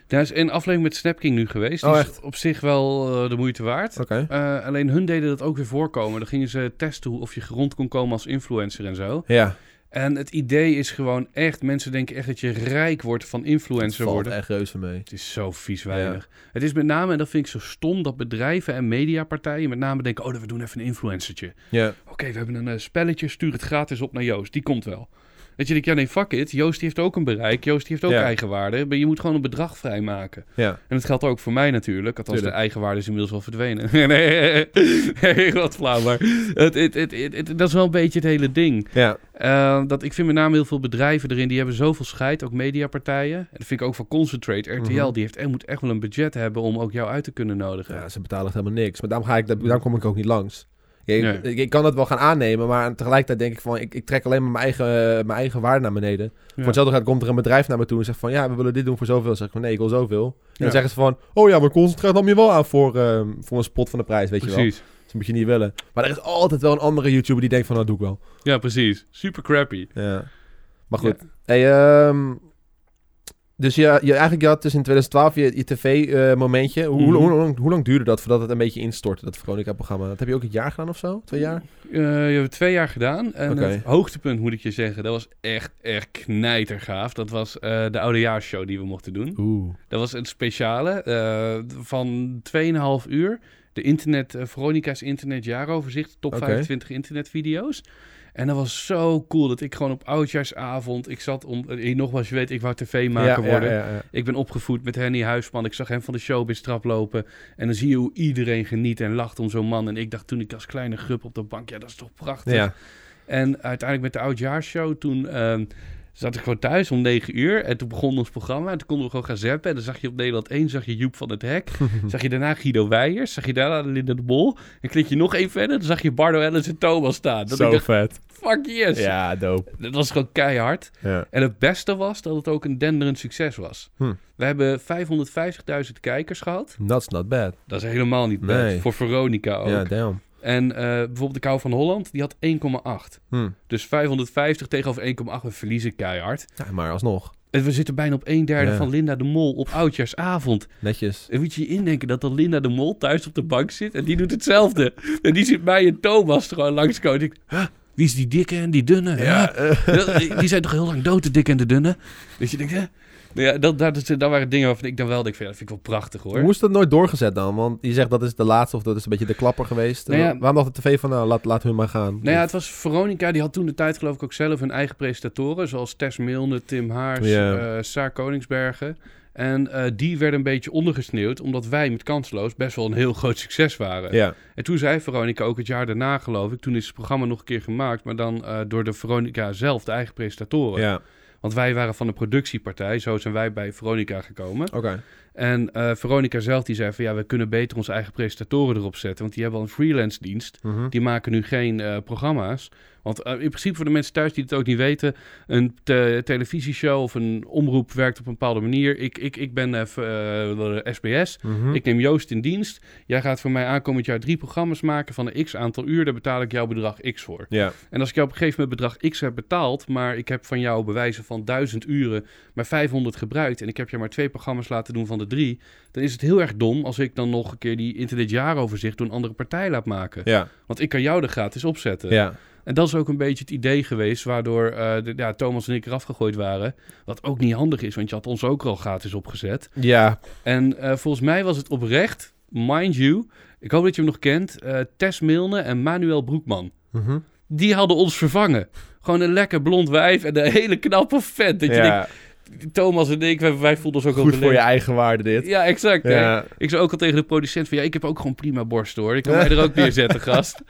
Speaker 2: Daar is een aflevering met Snapking nu geweest. Die
Speaker 1: Oh,
Speaker 2: is op zich wel eh, de moeite waard. Eh, alleen hun deden dat ook weer voorkomen. Dan gingen ze testen hoe- of je rond kon komen als influencer en zo.
Speaker 1: Ja,
Speaker 2: En het idee is gewoon echt... Mensen denken echt dat je rijk wordt van influencer
Speaker 1: valt
Speaker 2: worden.
Speaker 1: echt reuze mee.
Speaker 2: Het is zo vies weinig. Het is met name, en dat vind ik zo stom, dat bedrijven en mediapartijen met name denken... oh, we doen even een influencertje.
Speaker 1: Ja.
Speaker 2: Oké, we hebben een eh, spelletje, stuur het gratis op naar Joost. Die komt wel. Dat je denkt, ja nee, fuck it. Joost heeft ook een bereik. Joost heeft ook
Speaker 1: Ja.
Speaker 2: eigenwaarde. Maar je moet gewoon een bedrag vrijmaken.
Speaker 1: Ja.
Speaker 2: En dat geldt ook voor mij natuurlijk. Althans,
Speaker 1: Tuurlijk.
Speaker 2: de eigenwaarde is inmiddels wel verdwenen. nee, nee, wat flauw. Maar het, het, het, dat is wel een beetje het hele ding.
Speaker 1: Ja.
Speaker 2: Eh, dat, ik vind met name heel veel bedrijven erin, die hebben zoveel scheid, ook mediapartijen. En dat vind ik ook van Concentrate. RTL,
Speaker 1: Mhm.
Speaker 2: die heeft, moet echt wel een budget hebben om ook jou uit te kunnen nodigen.
Speaker 1: Ja, ze betalen helemaal niks. Maar daarom, ga ik, daarom kom ik ook niet langs. Ik,
Speaker 2: Nee.
Speaker 1: ik, ik kan dat wel gaan aannemen, maar tegelijkertijd denk ik van... Ik, ik trek alleen maar mijn eigen, mijn eigen waarde naar beneden. Voor hetzelfde gaat komt er een bedrijf naar me toe en zegt van... Ja, we willen dit doen voor zoveel. Dan zeg ik van nee, ik wil zoveel. En dan
Speaker 2: Ja.
Speaker 1: zeggen ze van... Oh ja, maar Concentrate nam je wel aan voor, ehm, voor een spot van de prijs, weet je wel.
Speaker 2: Precies.
Speaker 1: Dat moet je niet willen. Maar er is altijd wel een andere YouTuber die denkt van... Nou, doe ik wel.
Speaker 2: Ja, precies. Super crappy.
Speaker 1: Ja. Maar goed. Hey, ehm, dus je, je, eigenlijk je had dus in 2012 je, je tv-momentje. hoe,
Speaker 2: Mhm.
Speaker 1: hoe, hoe, lang, hoe lang duurde dat voordat het een beetje instortte, dat Veronica-programma? Dat heb je ook een jaar gedaan of zo? Twee jaar?
Speaker 2: Eh, je hebt het twee jaar gedaan. En het hoogtepunt, moet ik je zeggen, dat was echt, echt knijtergaaf. Dat was eh, de oudejaarsshow die we mochten doen.
Speaker 1: Oeh.
Speaker 2: Dat was een speciale eh, van 2,5 uur. De internet, eh, Veronica's internetjaaroverzicht, top
Speaker 1: Oké.
Speaker 2: 25 internetvideo's. En dat was zo cool dat ik gewoon op oudjaarsavond, ik zat om, eh, nogmaals, je weet, ik wou tv-maker
Speaker 1: Ja,
Speaker 2: worden.
Speaker 1: Ja, ja, ja.
Speaker 2: Ik ben opgevoed met Henny Huisman. Ik zag hem van de showbiz trap lopen. En dan zie je hoe iedereen geniet en lacht om zo'n man. En ik dacht toen ik als kleine grup op de bank, ja, dat is toch prachtig. En uiteindelijk met de oudjaarshow, toen ehm, zat ik gewoon thuis om 9 uur. En toen begon ons programma. En toen konden we gewoon gaan zappen. En dan zag je op Nederland 1, zag je Joep van het Hek. zag je daarna Guido Weijers. Zag je daarna Linda de Bol. En klik je nog één verder, dan zag je Bardo Ellis en Thomas staan. Dat
Speaker 1: Zo
Speaker 2: dacht,
Speaker 1: vet.
Speaker 2: fuck yes.
Speaker 1: Ja, dope.
Speaker 2: Dat was gewoon keihard.
Speaker 1: Ja.
Speaker 2: En het beste was dat het ook een denderend succes was.
Speaker 1: Hm.
Speaker 2: We hebben 550.000 kijkers gehad.
Speaker 1: That's not bad.
Speaker 2: Dat is helemaal niet bad.
Speaker 1: Nee.
Speaker 2: Voor Veronica ook.
Speaker 1: Ja, damn.
Speaker 2: En eh, bijvoorbeeld de Kou van Holland, die had 1,8.
Speaker 1: Hm.
Speaker 2: Dus 550 tegenover 1,8. We verliezen keihard.
Speaker 1: Ja, maar alsnog.
Speaker 2: En we zitten bijna op een derde
Speaker 1: Ja.
Speaker 2: van Linda de Mol op oudjaarsavond.
Speaker 1: Netjes.
Speaker 2: En moet je je indenken dat dan Linda de Mol thuis op de bank zit en die doet hetzelfde. en die zit mij en Thomas er gewoon langskomen. En ik, huh, wie is die dikke en die dunne?
Speaker 1: Ja, eh,
Speaker 2: die zijn toch heel lang dood, de dikke en de dunne? Dus je denkt, hè? Ja, dat, dat, dat waren dingen waarvan ik dan wel denk, van, ja, dat vind ik wel prachtig hoor.
Speaker 1: hoe is dat nooit doorgezet dan? Want je zegt dat is de laatste of dat is een beetje de klapper geweest.
Speaker 2: Nou ja-
Speaker 1: Waarom dacht de tv van, nou, laat, laat hun maar gaan?
Speaker 2: Nou ja, het was Veronica, die had toen de tijd geloof ik ook zelf hun eigen presentatoren. Zoals Tess Milne, Tim Haars, eh Saar Koningsbergen. En eh, die werden een beetje ondergesneeuwd, omdat wij met Kansloos best wel een heel groot succes waren.
Speaker 1: Ja.
Speaker 2: En toen zei Veronica ook het jaar daarna, geloof ik, toen is het programma nog een keer gemaakt, maar dan eh, door de Veronica zelf, de eigen presentatoren.
Speaker 1: Ja.
Speaker 2: Want wij waren van de productiepartij, zo zijn wij bij Veronica gekomen.
Speaker 1: Oké.
Speaker 2: En eh, Veronica zelf die zei van ja, we kunnen beter onze eigen presentatoren erop zetten, want die hebben al een freelance dienst.
Speaker 1: Mhm.
Speaker 2: Die maken nu geen eh, programma's. Want eh, in principe voor de mensen thuis die het ook niet weten, een te- televisieshow of een omroep werkt op een bepaalde manier. Ik, ik, ik ben eh, SBS.
Speaker 1: Mhm.
Speaker 2: Ik neem Joost in dienst. Jij gaat voor mij aankomend jaar drie programma's maken van een x aantal uur. Daar betaal ik jouw bedrag x voor.
Speaker 1: Ja.
Speaker 2: En als ik jou op een gegeven moment bedrag x heb betaald, maar ik heb van jou bewijzen van 1000 uren maar 500 gebruikt en ik heb je maar twee programma's laten doen van de drie, dan is het heel erg dom als ik dan nog een keer die internet jaaroverzicht door een andere partij laat maken.
Speaker 1: Ja.
Speaker 2: Want ik kan jou er gratis opzetten.
Speaker 1: Ja.
Speaker 2: En dat is ook een beetje het idee geweest waardoor eh, de, ja, Thomas en ik eraf gegooid waren. Wat ook niet handig is, want je had ons ook al gratis opgezet.
Speaker 1: Ja.
Speaker 2: En eh, volgens mij was het oprecht, mind you, ik hoop dat je hem nog kent, eh, Tess Milne en Manuel Broekman.
Speaker 1: Mhm.
Speaker 2: Die hadden ons vervangen. Gewoon een lekker blond wijf en een hele knappe vent. Dat je
Speaker 1: Ja.
Speaker 2: denkt, Thomas en ik, wij, wij voelden ons ook wel
Speaker 1: Goed voor je eigen waarde dit.
Speaker 2: Ja, exact.
Speaker 1: Ja.
Speaker 2: Ik zei ook al tegen de producent van, ja, ik heb ook gewoon prima borst hoor. Ik kan mij er ook neerzetten, gast.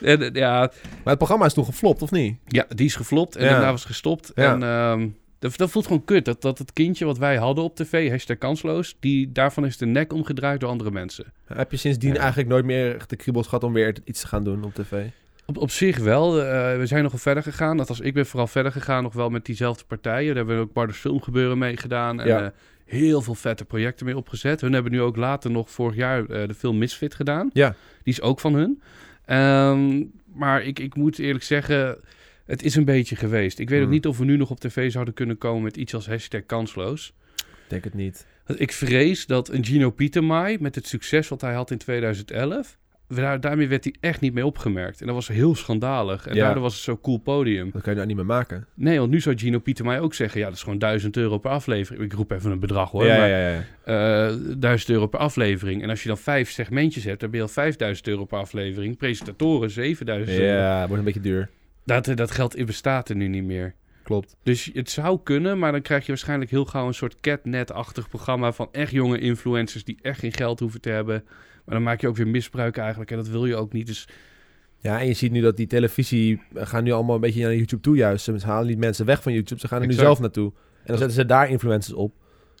Speaker 2: En, eh, ja,
Speaker 1: Maar het programma is toen geflopt, of niet?
Speaker 2: ja, die is geflopt en
Speaker 1: Ja.
Speaker 2: daarna was gestopt.
Speaker 1: Ja.
Speaker 2: En ehm, dat, dat voelt gewoon kut. Dat, dat het kindje wat wij hadden op tv, hashtag kansloos, die, daarvan is de nek omgedraaid door andere mensen.
Speaker 1: Heb je sindsdien eigenlijk nooit meer de kriebels gehad om weer iets te gaan doen op tv?
Speaker 2: Op, op zich wel. Eh, we zijn nog wel verder gegaan. Althans, ik ben vooral verder gegaan nog wel met diezelfde partijen. Daar hebben we ook Barders Filmgebeuren mee gedaan. En
Speaker 1: Ja.
Speaker 2: eh, heel veel vette projecten mee opgezet. Hun hebben nu ook later nog vorig jaar eh, de film Misfit gedaan.
Speaker 1: Ja.
Speaker 2: Die is ook van hun. Ehm, maar ik, ik moet eerlijk zeggen, het is een beetje geweest. Ik weet ook
Speaker 1: Hmm.
Speaker 2: niet of we nu nog op tv zouden kunnen komen met iets als hashtag kansloos.
Speaker 1: Ik denk het niet.
Speaker 2: Ik vrees dat een Gino Pietermaai met het succes wat hij had in 2011... Daar, daarmee werd hij echt niet mee opgemerkt. En dat was heel schandalig. En
Speaker 1: Ja.
Speaker 2: daardoor was het zo'n cool podium.
Speaker 1: Dat kan je nou niet meer maken.
Speaker 2: Nee, want nu zou Gino Pietermaai ook zeggen... ja, dat is gewoon 1000 euro per aflevering. Ik roep even een bedrag hoor.
Speaker 1: ja,
Speaker 2: maar,
Speaker 1: ja, ja, ja.
Speaker 2: eh, 1000 euro per aflevering. En als je dan vijf segmentjes hebt... dan ben je al 5000 euro per aflevering. Presentatoren 7000 euro.
Speaker 1: Ja, wordt een beetje duur.
Speaker 2: Dat, eh, dat geld bestaat er nu niet meer.
Speaker 1: Klopt.
Speaker 2: Dus het zou kunnen, maar dan krijg je waarschijnlijk heel gauw een soort catnet-achtig programma van echt jonge influencers die echt geen geld hoeven te hebben. Maar dan maak je ook weer misbruik eigenlijk en dat wil je ook niet. Dus
Speaker 1: Ja, en je ziet nu dat die televisie eh, gaan nu allemaal een beetje naar YouTube toe juist. Ze halen niet mensen weg van YouTube, ze gaan er nu zelf naartoe. En dan zetten ze daar influencers op.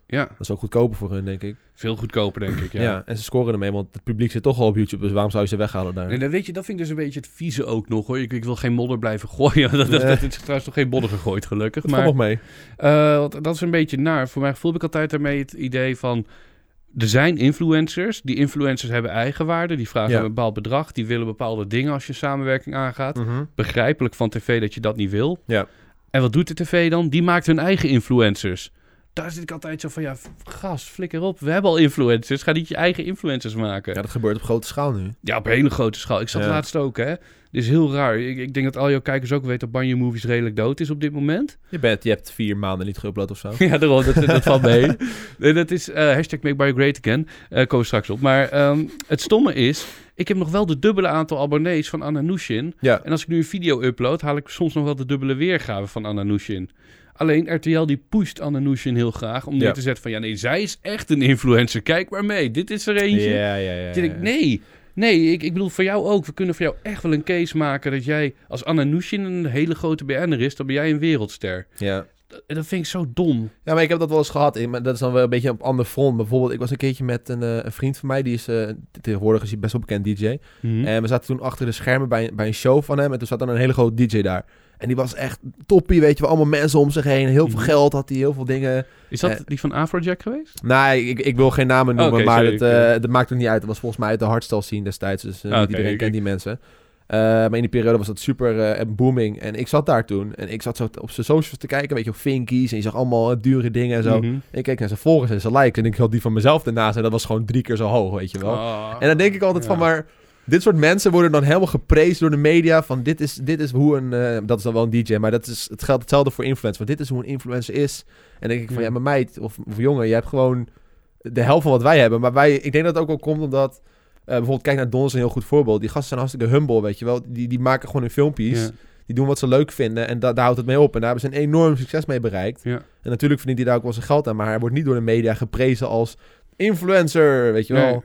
Speaker 2: ja,
Speaker 1: Dat is ook goedkoper voor hun, denk ik.
Speaker 2: veel goedkoper denk ik.
Speaker 1: Ja.
Speaker 2: Ja.
Speaker 1: en ze scoren ermee, want het publiek zit toch al op YouTube. Dus waarom zou je ze weghalen daar?
Speaker 2: En dan weet je, dat vind ik dus een beetje het vieze ook nog hoor. Ik, ik wil geen modder blijven gooien. dat, dat,
Speaker 1: Nee.
Speaker 2: dat is trouwens nog geen modder gegooid, gelukkig.
Speaker 1: Dat
Speaker 2: Maar
Speaker 1: nog mee.
Speaker 2: Eh, dat is een beetje naar. Voor mijn gevoel heb ik altijd daarmee het idee van... Er zijn influencers. Die influencers hebben eigenwaarde. Die vragen
Speaker 1: Ja.
Speaker 2: een bepaald bedrag. Die willen bepaalde dingen als je samenwerking aangaat.
Speaker 1: Mhm.
Speaker 2: Begrijpelijk van tv dat je dat niet wil.
Speaker 1: Ja.
Speaker 2: En wat doet de tv dan? Die maakt hun eigen influencers. Daar zit ik altijd zo van, ja, gast, flikker op. We hebben al influencers. Ga niet je eigen influencers maken.
Speaker 1: Ja, dat gebeurt op grote schaal nu.
Speaker 2: Ja, op een hele grote schaal. Ik zat
Speaker 1: Ja.
Speaker 2: laatst ook, hè. Dit is heel raar. Ik, ik denk dat al jouw kijkers ook weten dat Banjo Movies redelijk dood is op dit moment.
Speaker 1: Je, bent, je hebt vier maanden niet geüpload of zo.
Speaker 2: Ja, daarom, dat, dat valt mee. Nee, dat is eh, hashtag Make Bio Great Again. Eh komen we straks op. Maar ehm, het stomme is, ik heb nog wel de dubbele aantal abonnees van Anna Nushin.
Speaker 1: Ja,
Speaker 2: En als ik nu een video upload, haal ik soms nog wel de dubbele weergave van Anna Nushin. Alleen RTL die pusht Anna Nushin heel graag om neer
Speaker 1: Ja.
Speaker 2: te zetten van... Ja, nee, zij is echt een influencer. Kijk maar mee. Dit is er eentje.
Speaker 1: ja, ja. ja, ja.
Speaker 2: nee, nee, ik, ik bedoel voor jou ook. We kunnen voor jou echt wel een case maken dat jij als Anna Nushin een hele grote BN'er is. Dan ben jij een wereldster.
Speaker 1: Ja.
Speaker 2: Dat, dat vind ik zo dom.
Speaker 1: Ja, maar ik heb dat wel eens gehad. Ik- Maar dat is dan wel een beetje op ander front. Bijvoorbeeld, ik was een keertje met een, eh, een vriend van mij. Die is eh, tegenwoordig is hij best wel bekend DJ.
Speaker 2: Hm?
Speaker 1: En we zaten toen achter de schermen bij, bij een show van hem. En toen zat dan een hele grote DJ daar. En die was echt toppie, weet je wel. Allemaal mensen om zich heen. Heel veel
Speaker 2: Mhm.
Speaker 1: geld had hij, heel veel dingen.
Speaker 2: Is dat
Speaker 1: Eh,
Speaker 2: die van Afrojack geweest?
Speaker 1: Nee, ik, ik wil geen namen noemen, maar
Speaker 2: sorry,
Speaker 1: het,
Speaker 2: oké.
Speaker 1: eh, dat maakt ook niet uit. Het was volgens mij uit de hardstyle scene destijds. Dus eh,
Speaker 2: Ah,
Speaker 1: niet
Speaker 2: oké,
Speaker 1: iedereen kent die mensen. Eh, maar in die periode was dat super eh, booming. En ik zat daar toen. En ik zat zo op zijn socials te kijken. Weet je, op Finkies. En je zag allemaal eh, dure dingen en zo.
Speaker 2: Mhm.
Speaker 1: En ik keek naar zijn volgers en zijn likes. En ik had die van mezelf ernaast. En dat was gewoon drie keer zo hoog, weet je wel.
Speaker 2: Ah,
Speaker 1: En dan denk ik altijd
Speaker 2: ja.
Speaker 1: van, maar... Dit soort mensen worden dan helemaal geprezen door de media. Van dit is, dit is hoe een... eh, dat is dan wel een DJ, maar dat is, het geldt hetzelfde voor influencers. Want dit is hoe een influencer is. En dan denk ik van,
Speaker 2: Ja.
Speaker 1: maar meid of, of jongen, je hebt gewoon de helft van wat wij hebben. Maar wij, ik denk dat het ook wel komt omdat... eh, bijvoorbeeld, kijk naar Don is een heel goed voorbeeld. Die gasten zijn hartstikke humble, weet je wel. Die, die maken gewoon hun filmpjes.
Speaker 2: Ja.
Speaker 1: Die doen wat ze leuk vinden en da daar houdt het mee op. En daar hebben ze een enorm succes mee bereikt.
Speaker 2: Ja.
Speaker 1: En natuurlijk verdient hij daar ook wel zijn geld aan. Maar hij wordt niet door de media geprezen als influencer, weet je wel.
Speaker 2: Nee.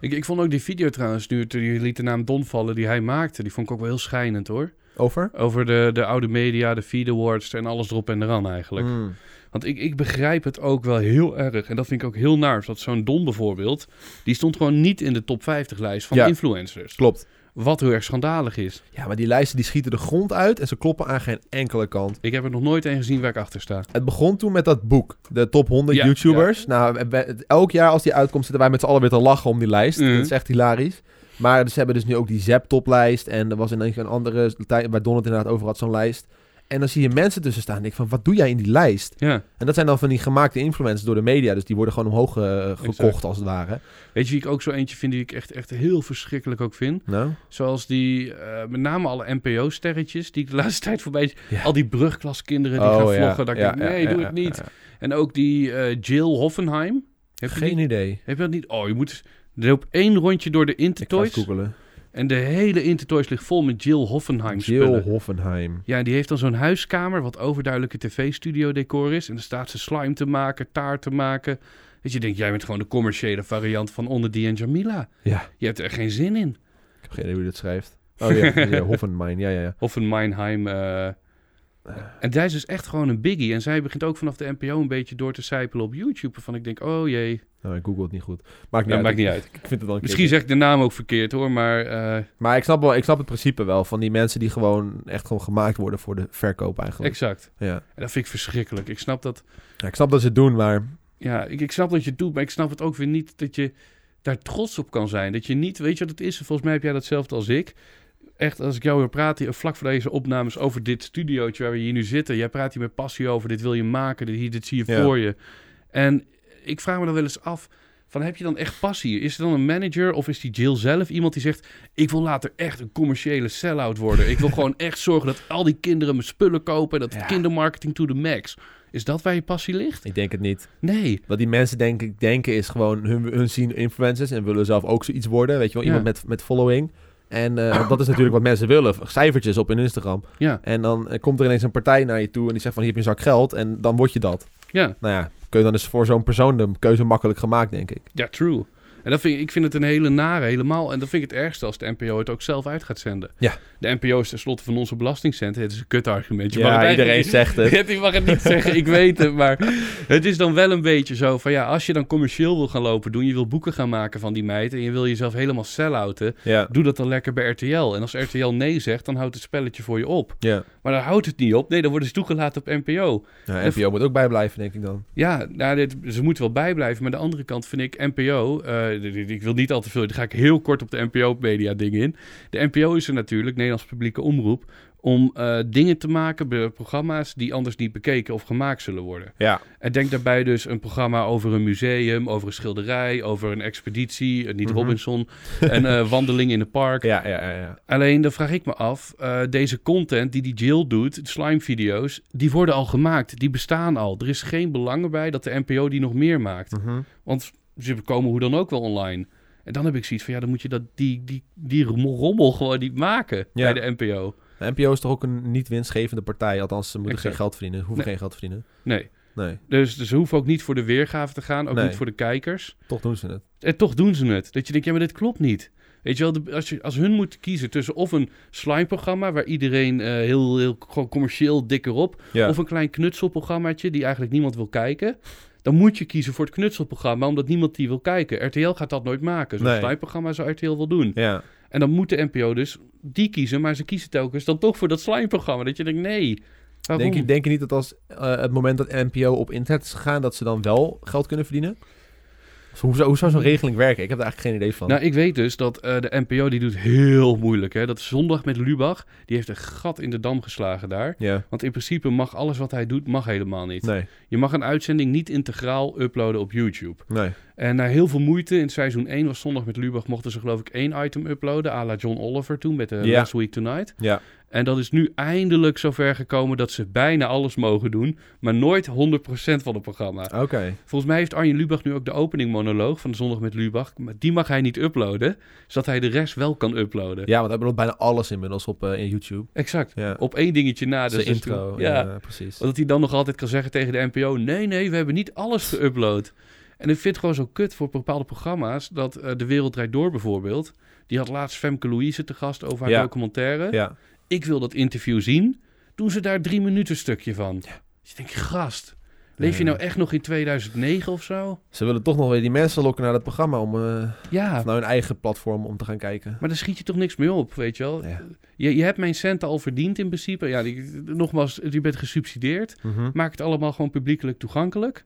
Speaker 2: Ik, ik vond ook die video trouwens, nu toen je liet de naam Don vallen, die hij maakte, die vond ik ook wel heel schijnend hoor.
Speaker 1: Over?
Speaker 2: Over de, de oude media, de feed awards en alles erop en eraan eigenlijk.
Speaker 1: Mm.
Speaker 2: Want ik, ik begrijp het ook wel heel erg. En dat vind ik ook heel naar. Dat zo'n Don bijvoorbeeld, die stond gewoon niet in de top 50 lijst van
Speaker 1: Ja.
Speaker 2: influencers.
Speaker 1: Klopt.
Speaker 2: Wat heel erg schandalig is.
Speaker 1: Ja, maar die lijsten die schieten de grond uit en ze kloppen aan geen enkele kant.
Speaker 2: Ik heb er nog nooit een gezien waar ik achter sta.
Speaker 1: Het begon toen met dat boek, de top 100
Speaker 2: Ja,
Speaker 1: YouTubers. Nou, elk jaar als die uitkomt zitten wij met z'n allen weer te lachen om die lijst.
Speaker 2: Mhm.
Speaker 1: Dat is echt hilarisch. Maar ze hebben dus nu ook die Zep-toplijst. En er was in een andere tijd waar Don het inderdaad over had, zo'n lijst. En dan zie je mensen tussen staan. En ik van, wat doe jij in die lijst?
Speaker 2: Ja.
Speaker 1: En dat zijn dan van die gemaakte influencers door de media. Dus die worden gewoon omhoog eh, gekocht,
Speaker 2: Exact.
Speaker 1: als het ware.
Speaker 2: Weet je wie ik ook zo eentje vind die ik echt, echt heel verschrikkelijk ook vind?
Speaker 1: Nou?
Speaker 2: Zoals die, eh, met name alle NPO-sterretjes die ik de laatste tijd voorbij...
Speaker 1: Ja.
Speaker 2: Al die brugklaskinderen die
Speaker 1: Oh,
Speaker 2: gaan
Speaker 1: ja.
Speaker 2: vloggen. Dat ik denk, nee, doe het niet. En ook die eh, Jill Hoffenheim. Heb je,
Speaker 1: Geen
Speaker 2: die,
Speaker 1: idee.
Speaker 2: heb je dat niet? Oh, je moet... Er loopt één rondje door de
Speaker 1: Ik ga
Speaker 2: Intertoys.
Speaker 1: googelen.
Speaker 2: En de hele Intertoys ligt vol met Jill Hoffenheim
Speaker 1: Jill
Speaker 2: spullen.
Speaker 1: Hoffenheim.
Speaker 2: Ja, die heeft dan zo'n huiskamer wat overduidelijk een tv-studio decor is. En dan staat ze slime te maken, taart te maken. Dat je denkt, jij bent gewoon de commerciële variant van Onder die en Jamila.
Speaker 1: Ja,
Speaker 2: Je hebt er geen zin in.
Speaker 1: ik heb geen idee hoe je dit schrijft. Oh ja, ja Hoffenheim. Ja, ja, ja.
Speaker 2: Of een Meinheim. eh. En zij is dus echt gewoon een biggie. En zij begint ook vanaf de NPO een beetje door te sijpelen op YouTube. Waarvan ik denk, oh jee,
Speaker 1: Nou, ik google het niet goed. Maakt niet
Speaker 2: dat
Speaker 1: uit.
Speaker 2: maakt niet uit.
Speaker 1: Ik vind het wel een
Speaker 2: Misschien zeg ik de naam ook verkeerd hoor, maar eh,
Speaker 1: Maar ik snap, wel, ik snap het principe wel van die mensen die gewoon echt gewoon gemaakt worden voor de verkoop eigenlijk.
Speaker 2: exact.
Speaker 1: Ja.
Speaker 2: En dat vind ik verschrikkelijk. Ik snap dat,
Speaker 1: ja, ik snap dat ze het doen, maar
Speaker 2: ja, ik, ik snap dat je het doet, maar ik snap het ook weer niet dat je daar trots op kan zijn. Dat je niet, weet je wat het is? Volgens mij heb jij datzelfde als ik. Echt, als ik jou weer praat, hier, vlak voor deze opnames over dit studiootje waar we hier nu zitten. Jij praat hier met passie over, dit wil je maken, dit, hier, dit zie je
Speaker 1: Ja.
Speaker 2: voor je. En ik vraag me dan wel eens af, van heb je dan echt passie? Is er dan een manager of is die Jill zelf iemand die zegt... ik wil later echt een commerciële sell-out worden. Ik wil gewoon echt zorgen dat al die kinderen mijn spullen kopen... dat
Speaker 1: Ja.
Speaker 2: kindermarketing to the max. Is dat waar je passie ligt?
Speaker 1: ik denk het niet.
Speaker 2: Nee.
Speaker 1: Wat die mensen denken, denken is gewoon, hun, hun zien influencers en willen zelf ook zoiets worden. Weet je wel,
Speaker 2: Ja.
Speaker 1: iemand met, met following. En eh, dat is natuurlijk wat mensen willen. Cijfertjes op hun Instagram.
Speaker 2: Ja,
Speaker 1: En dan eh, komt er ineens een partij naar je toe en die zegt van, hier heb je een zak geld. En dan word je dat.
Speaker 2: ja.
Speaker 1: Nou ja, kun je dan is voor zo'n persoon de keuze makkelijk gemaakt, denk ik.
Speaker 2: Ja, true. En dat vind ik, ik vind het een hele nare, helemaal. En dat vind ik het ergste als de NPO het ook zelf uit gaat zenden.
Speaker 1: Ja.
Speaker 2: De NPO is tenslotte van onze belastingcenten. Het is een kutargument. Je
Speaker 1: Ja,
Speaker 2: mag
Speaker 1: iedereen zegt het.
Speaker 2: Je mag het niet zeggen, ik weet het. Maar het is dan wel een beetje zo van ja, als je dan commercieel wil gaan lopen doen, je wil boeken gaan maken van die meid en je wil jezelf helemaal sell-outen,
Speaker 1: Ja,
Speaker 2: doe dat dan lekker bij RTL. En als RTL nee zegt, dan houdt het spelletje voor je op.
Speaker 1: ja.
Speaker 2: Maar dan houdt het niet op. Nee, dan worden ze toegelaten op NPO.
Speaker 1: ja NPO moet ook bijblijven, denk ik dan.
Speaker 2: Ja, nou, dit, ze moeten wel bijblijven. Maar aan de andere kant vind ik NPO... eh, ik wil niet al te veel... Dan ga ik heel kort op de NPO-media dingen in. De NPO is er natuurlijk, Nederlands publieke omroep... om eh, dingen te maken, programma's... die anders niet bekeken of gemaakt zullen worden.
Speaker 1: Ja.
Speaker 2: En denk daarbij dus een programma over een museum... over een schilderij, over een expeditie... eh, niet
Speaker 1: Mhm.
Speaker 2: Robinson... een eh, wandeling in het park.
Speaker 1: Ja, ja, ja. ja.
Speaker 2: Alleen dan vraag ik me af, eh, deze content die die Jill doet, de slime-video's, die worden al gemaakt, die bestaan al. Er is geen belang bij dat de NPO die nog meer maakt.
Speaker 1: Mhm.
Speaker 2: Want ze komen hoe dan ook wel online. En dan heb ik zoiets van, ja, dan moet je dat, die, die, die rommel, gewoon niet maken
Speaker 1: Ja.
Speaker 2: bij de NPO.
Speaker 1: De NPO is toch ook een niet winstgevende partij? Althans, ze moeten
Speaker 2: Exact.
Speaker 1: geen geld verdienen. Hoeven
Speaker 2: Nee.
Speaker 1: geen geld te verdienen.
Speaker 2: Nee.
Speaker 1: Nee,
Speaker 2: Dus, dus ze hoeven ook niet voor de weergave te gaan, ook
Speaker 1: Nee.
Speaker 2: niet voor de kijkers.
Speaker 1: toch doen ze het.
Speaker 2: En toch doen ze het. Dat je denkt, ja, maar dit klopt niet. Weet je wel, de- als, je, als hun moeten kiezen tussen of een slime-programma... waar iedereen eh, heel, heel gewoon commercieel dik erop...
Speaker 1: Ja.
Speaker 2: Of een klein knutselprogrammaatje die eigenlijk niemand wil kijken. Dan moet je kiezen voor het knutselprogramma, omdat niemand die wil kijken. RTL gaat dat nooit maken. Zo'n
Speaker 1: Nee.
Speaker 2: slijmprogramma zou RTL wel doen.
Speaker 1: ja.
Speaker 2: En dan moet de NPO dus die kiezen, maar ze kiezen telkens dan toch voor dat slijmprogramma. Dat je denkt, nee, waarom?
Speaker 1: Denk je, denk je niet dat als eh, het moment dat NPO op internet is gegaan, dat ze dan wel geld kunnen verdienen? Hoe, zou, hoe zou zo'n regeling werken? Ik heb er eigenlijk geen idee van.
Speaker 2: Nou, ik weet dus dat eh, de NPO die doet heel moeilijk. Hè? Dat is zondag met Lubach. Die heeft een gat in de dam geslagen daar.
Speaker 1: ja,
Speaker 2: Want in principe mag alles wat hij doet, mag helemaal niet.
Speaker 1: nee,
Speaker 2: Je mag een uitzending niet integraal uploaden op YouTube.
Speaker 1: nee.
Speaker 2: En na heel veel moeite, in seizoen 1 was zondag met Lubach, mochten ze geloof ik één item uploaden, à la John Oliver toen met de
Speaker 1: Ja.
Speaker 2: Last Week Tonight.
Speaker 1: Ja,
Speaker 2: En dat is nu eindelijk zover gekomen dat ze bijna alles mogen doen, maar nooit 100% van het programma.
Speaker 1: Oké.
Speaker 2: Volgens mij heeft Arjen Lubach nu ook de openingmonoloog van de Zondag met Lubach, maar die mag hij niet uploaden, zodat hij de rest wel kan uploaden.
Speaker 1: Ja, want we hebben bijna alles inmiddels op in YouTube.
Speaker 2: Exact.
Speaker 1: Ja.
Speaker 2: Op één dingetje na.
Speaker 1: de
Speaker 2: Dus
Speaker 1: intro.
Speaker 2: ja.
Speaker 1: ja, precies.
Speaker 2: Dat hij dan nog altijd kan zeggen tegen de NPO: nee, nee, we hebben niet alles geüpload. En ik vind het gewoon zo kut voor bepaalde programma's dat eh, De Wereld Draait Door bijvoorbeeld. Die had laatst Femke Louise te gast over haar
Speaker 1: Ja.
Speaker 2: documentaire.
Speaker 1: Ja.
Speaker 2: Ik wil dat interview zien. Doen ze daar drie minuten stukje van. Dus je denkt, gast, leef je
Speaker 1: Ja.
Speaker 2: nou echt nog in 2009 of zo?
Speaker 1: Ze willen toch nog weer die mensen lokken naar dat programma om eh
Speaker 2: Ja,
Speaker 1: of nou hun eigen platform om te gaan kijken.
Speaker 2: maar daar schiet je toch niks mee op, weet je wel?
Speaker 1: Ja.
Speaker 2: Je, je hebt mijn centen al verdiend in principe. Ja, die, nogmaals, je bent gesubsidieerd.
Speaker 1: Mhm.
Speaker 2: Maak het allemaal gewoon publiekelijk toegankelijk.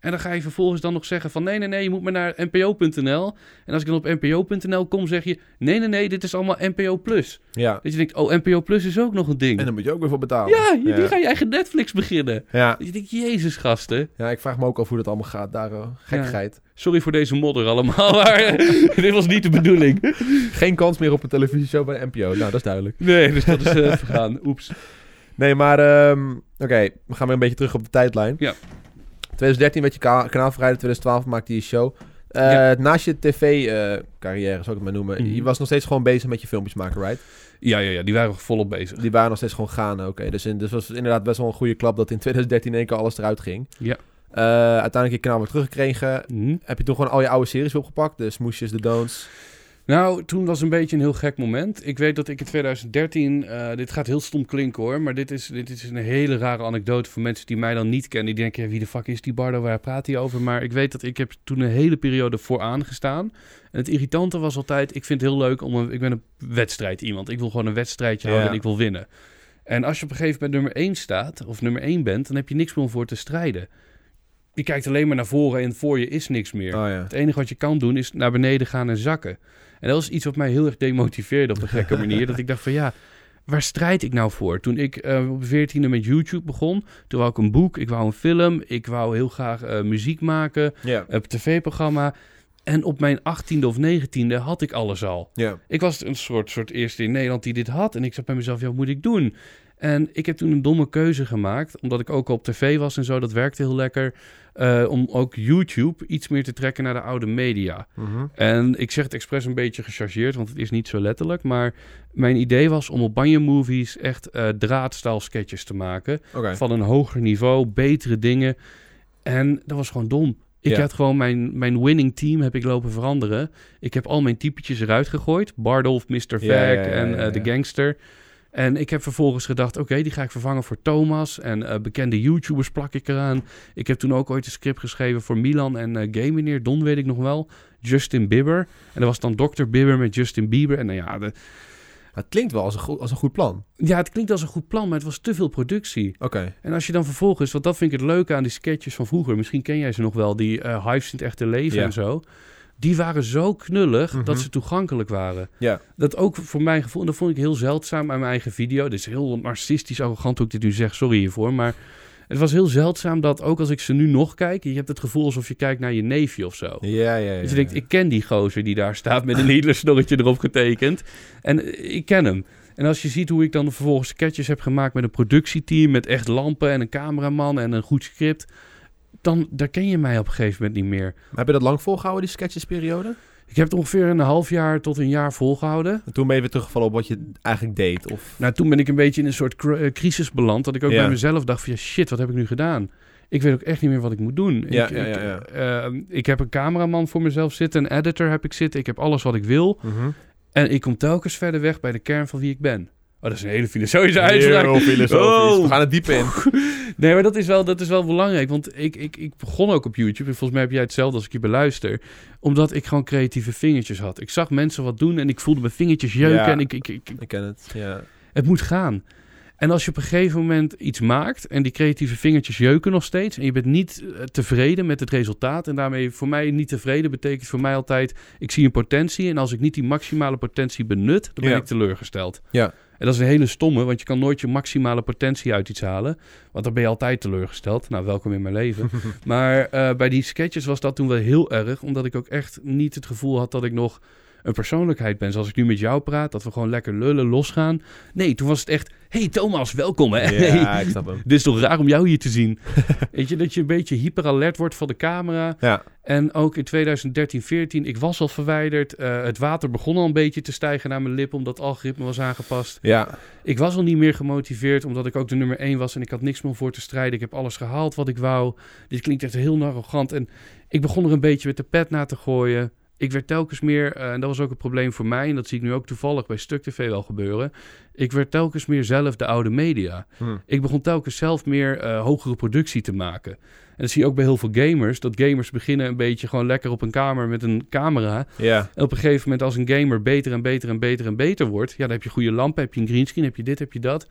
Speaker 2: En dan ga je vervolgens dan nog zeggen van... nee, nee, nee, je moet maar naar npo.nl. En als ik dan op npo.nl kom, zeg je... nee, nee, nee, dit is allemaal NPO+. Plus.
Speaker 1: Ja.
Speaker 2: Dat je denkt, oh, NPO Plus is ook nog een ding.
Speaker 1: En dan moet je ook weer voor betalen.
Speaker 2: ja, je, die ga je eigen Netflix beginnen.
Speaker 1: Ja.
Speaker 2: Dat je denkt, jezus gasten.
Speaker 1: ja, ik vraag me ook af hoe dat allemaal gaat daar. Gekkigheid.
Speaker 2: Sorry voor deze modder allemaal, maar dit was niet de bedoeling.
Speaker 1: Geen kans meer op een televisieshow bij NPO. Nou, dat is duidelijk.
Speaker 2: Nee, dus dat is eh, vergaan. Oeps.
Speaker 1: Nee, maar ehm, oké, we gaan weer een beetje terug op de tijdlijn.
Speaker 2: Ja.
Speaker 1: 2013 werd je ka kanaalverrijder, 2012 maakte je show. Eh,
Speaker 2: Ja.
Speaker 1: Naast je tv-carrière, zou ik het maar noemen.
Speaker 2: Mhm.
Speaker 1: Je was nog steeds gewoon bezig met je filmpjes maken, right?
Speaker 2: Ja, ja, ja, die waren volop bezig.
Speaker 1: Die waren nog steeds gewoon gaande, oké. Dus, in, dus was inderdaad best wel een goede klap dat in 2013 in één keer alles eruit ging.
Speaker 2: Ja.
Speaker 1: Eh, uiteindelijk je kanaal weer teruggekregen.
Speaker 2: Mhm.
Speaker 1: Heb je toen gewoon al je oude series opgepakt? De smoesjes, de don'ts.
Speaker 2: Nou, toen was een beetje een heel gek moment. Ik weet dat ik in 2013, eh, dit gaat heel stom klinken hoor, maar dit is, dit is een hele rare anekdote voor mensen die mij dan niet kennen. Die denken, ja, wie de fuck is die Bardo, waar praat hij over? Maar ik weet dat ik heb toen een hele periode vooraan gestaan. En het irritante was altijd, ik vind het heel leuk om een, ik ben een wedstrijd iemand. Ik wil gewoon een wedstrijdje houden en ik wil winnen. En als je op een gegeven moment nummer 1 staat, of nummer 1 bent, dan heb je niks meer om voor te strijden. Je kijkt alleen maar naar voren en voor je is niks meer.
Speaker 1: Oh ja.
Speaker 2: Het enige wat je kan doen is naar beneden gaan en zakken. En dat was iets wat mij heel erg demotiveerde op een gekke manier. dat ik dacht van ja, waar strijd ik nou voor? Toen ik eh, op 14e met YouTube begon, toen wou ik een boek, ik wou een film, ik wou heel graag eh, muziek maken,
Speaker 1: Ja.
Speaker 2: een tv-programma. En op mijn 18e of 19e had ik alles al. Ik was een soort, soort eerste in Nederland die dit had. En ik zat bij mezelf, ja, wat moet ik doen? En ik heb toen een domme keuze gemaakt. Omdat ik ook op tv was en zo. Dat werkte heel lekker. eh, om ook YouTube iets meer te trekken naar de oude media.
Speaker 1: Mhm.
Speaker 2: En ik zeg het expres een beetje gechargeerd, want het is niet zo letterlijk. Maar mijn idee was om op Banje Movies echt eh draadstaal sketches te maken. Van een hoger niveau, betere dingen. En dat was gewoon dom. Ik
Speaker 1: Ja.
Speaker 2: had gewoon mijn, mijn winning team heb ik lopen veranderen. Ik heb al mijn typetjes eruit gegooid. Bardolf, Mr. Vac
Speaker 1: Ja, ja, ja,
Speaker 2: en eh, de gangster. En ik heb vervolgens gedacht, oké, die ga ik vervangen voor Thomas. En eh, bekende YouTubers plak ik eraan. Ik heb toen ook ooit een script geschreven voor Milan en eh Game Meneer. Don weet ik nog wel. Justin Bieber. En dat was dan Dr. Bieber met Justin Bieber. En nou ja, de,
Speaker 1: Het klinkt wel als een, goed, als een goed plan.
Speaker 2: ja, het klinkt als een goed plan, maar het was te veel productie.
Speaker 1: Oké.
Speaker 2: En als je dan vervolgens, want dat vind ik het leuke aan die sketches van vroeger. Misschien ken jij ze nog wel, die eh Hives in het echte leven
Speaker 1: Ja.
Speaker 2: en zo. Die waren zo knullig
Speaker 1: Mhm.
Speaker 2: dat ze toegankelijk waren.
Speaker 1: Ja.
Speaker 2: Dat ook voor mijn gevoel, en dat vond ik heel zeldzaam aan mijn eigen video. Dit is heel narcistisch, arrogant hoe ik dit nu zeg, sorry hiervoor. Maar het was heel zeldzaam dat ook als ik ze nu nog kijk... je hebt het gevoel alsof je kijkt naar je neefje of zo.
Speaker 1: Ja, ja, ja.
Speaker 2: Dus je denkt, ik ken die gozer die daar staat met een Hitler-snorretje erop getekend. En eh, ik ken hem. En als je ziet hoe ik dan vervolgens sketches heb gemaakt met een productieteam... met echt lampen en een cameraman en een goed script... dan daar ken je mij op een gegeven moment niet meer.
Speaker 1: Maar heb je dat lang volgehouden, die sketchesperiode?
Speaker 2: Ik heb het ongeveer een half jaar tot een jaar volgehouden.
Speaker 1: En toen ben je weer teruggevallen op wat je eigenlijk deed? Of...
Speaker 2: Nou, toen ben ik een beetje in een soort eh, crisis beland. Dat ik ook
Speaker 1: Ja.
Speaker 2: bij mezelf dacht van ja, shit, wat heb ik nu gedaan? Ik weet ook echt niet meer wat ik moet doen.
Speaker 1: Ja,
Speaker 2: ik,
Speaker 1: ja,
Speaker 2: ik,
Speaker 1: ja,
Speaker 2: eh, ik heb een cameraman voor mezelf zitten, een editor heb ik zitten. Ik heb alles wat ik wil.
Speaker 1: Mhm.
Speaker 2: En ik kom telkens verder weg bij de kern van wie ik ben. Oh, dat is een hele filosofische uitspraak.
Speaker 1: Heel filosofisch.
Speaker 2: Oh.
Speaker 1: We gaan het diep in.
Speaker 2: Nee, maar dat is wel, dat is wel belangrijk. Want ik, ik, ik begon ook op YouTube. En volgens mij heb jij hetzelfde als ik je beluister. Omdat ik gewoon creatieve vingertjes had. Ik zag mensen wat doen en ik voelde mijn vingertjes jeuken.
Speaker 1: Ja.
Speaker 2: En ik, ik, ik,
Speaker 1: Ik ken het, ja.
Speaker 2: het moet gaan. En als je op een gegeven moment iets maakt en die creatieve vingertjes jeuken nog steeds en je bent niet eh, tevreden met het resultaat en daarmee voor mij niet tevreden betekent voor mij altijd ik zie een potentie en als ik niet die maximale potentie benut, dan ben
Speaker 1: Ja.
Speaker 2: ik teleurgesteld.
Speaker 1: Ja.
Speaker 2: En dat is een hele stomme, want je kan nooit je maximale potentie uit iets halen, want dan ben je altijd teleurgesteld. Nou, welkom in mijn leven. maar eh, bij die sketches was dat toen wel heel erg, omdat ik ook echt niet het gevoel had dat ik nog een persoonlijkheid ben. Zoals ik nu met jou praat, dat we gewoon lekker lullen, losgaan. Nee, toen was het echt, hey Thomas, welkom hè.
Speaker 1: Ja, ik snap hem.
Speaker 2: Dit is toch raar om jou hier te zien. Weet je, dat je een beetje hyperalert wordt van de camera.
Speaker 1: Ja,
Speaker 2: En ook in 2013, 14, ik was al verwijderd. Eh, het water begon al een beetje te stijgen naar mijn lip, omdat het algoritme was aangepast.
Speaker 1: ja,
Speaker 2: Ik was al niet meer gemotiveerd, omdat ik ook de nummer 1 was en ik had niks meer voor te strijden. Ik heb alles gehaald wat ik wou. Dit klinkt echt heel arrogant. En ik begon er een beetje met de pet na te gooien. Ik werd telkens meer, eh, en dat was ook een probleem voor mij, en dat zie ik nu ook toevallig bij Stuk TV wel gebeuren. Ik werd telkens meer zelf de oude media.
Speaker 1: Hm.
Speaker 2: Ik begon telkens zelf meer eh, hogere productie te maken. En dat zie je ook bij heel veel gamers. Dat gamers beginnen een beetje gewoon lekker op een kamer met een camera. En op een gegeven moment als een gamer beter en beter en beter en beter wordt... ja, dan heb je goede lampen, heb je een greenscreen, heb je dit, heb je dat.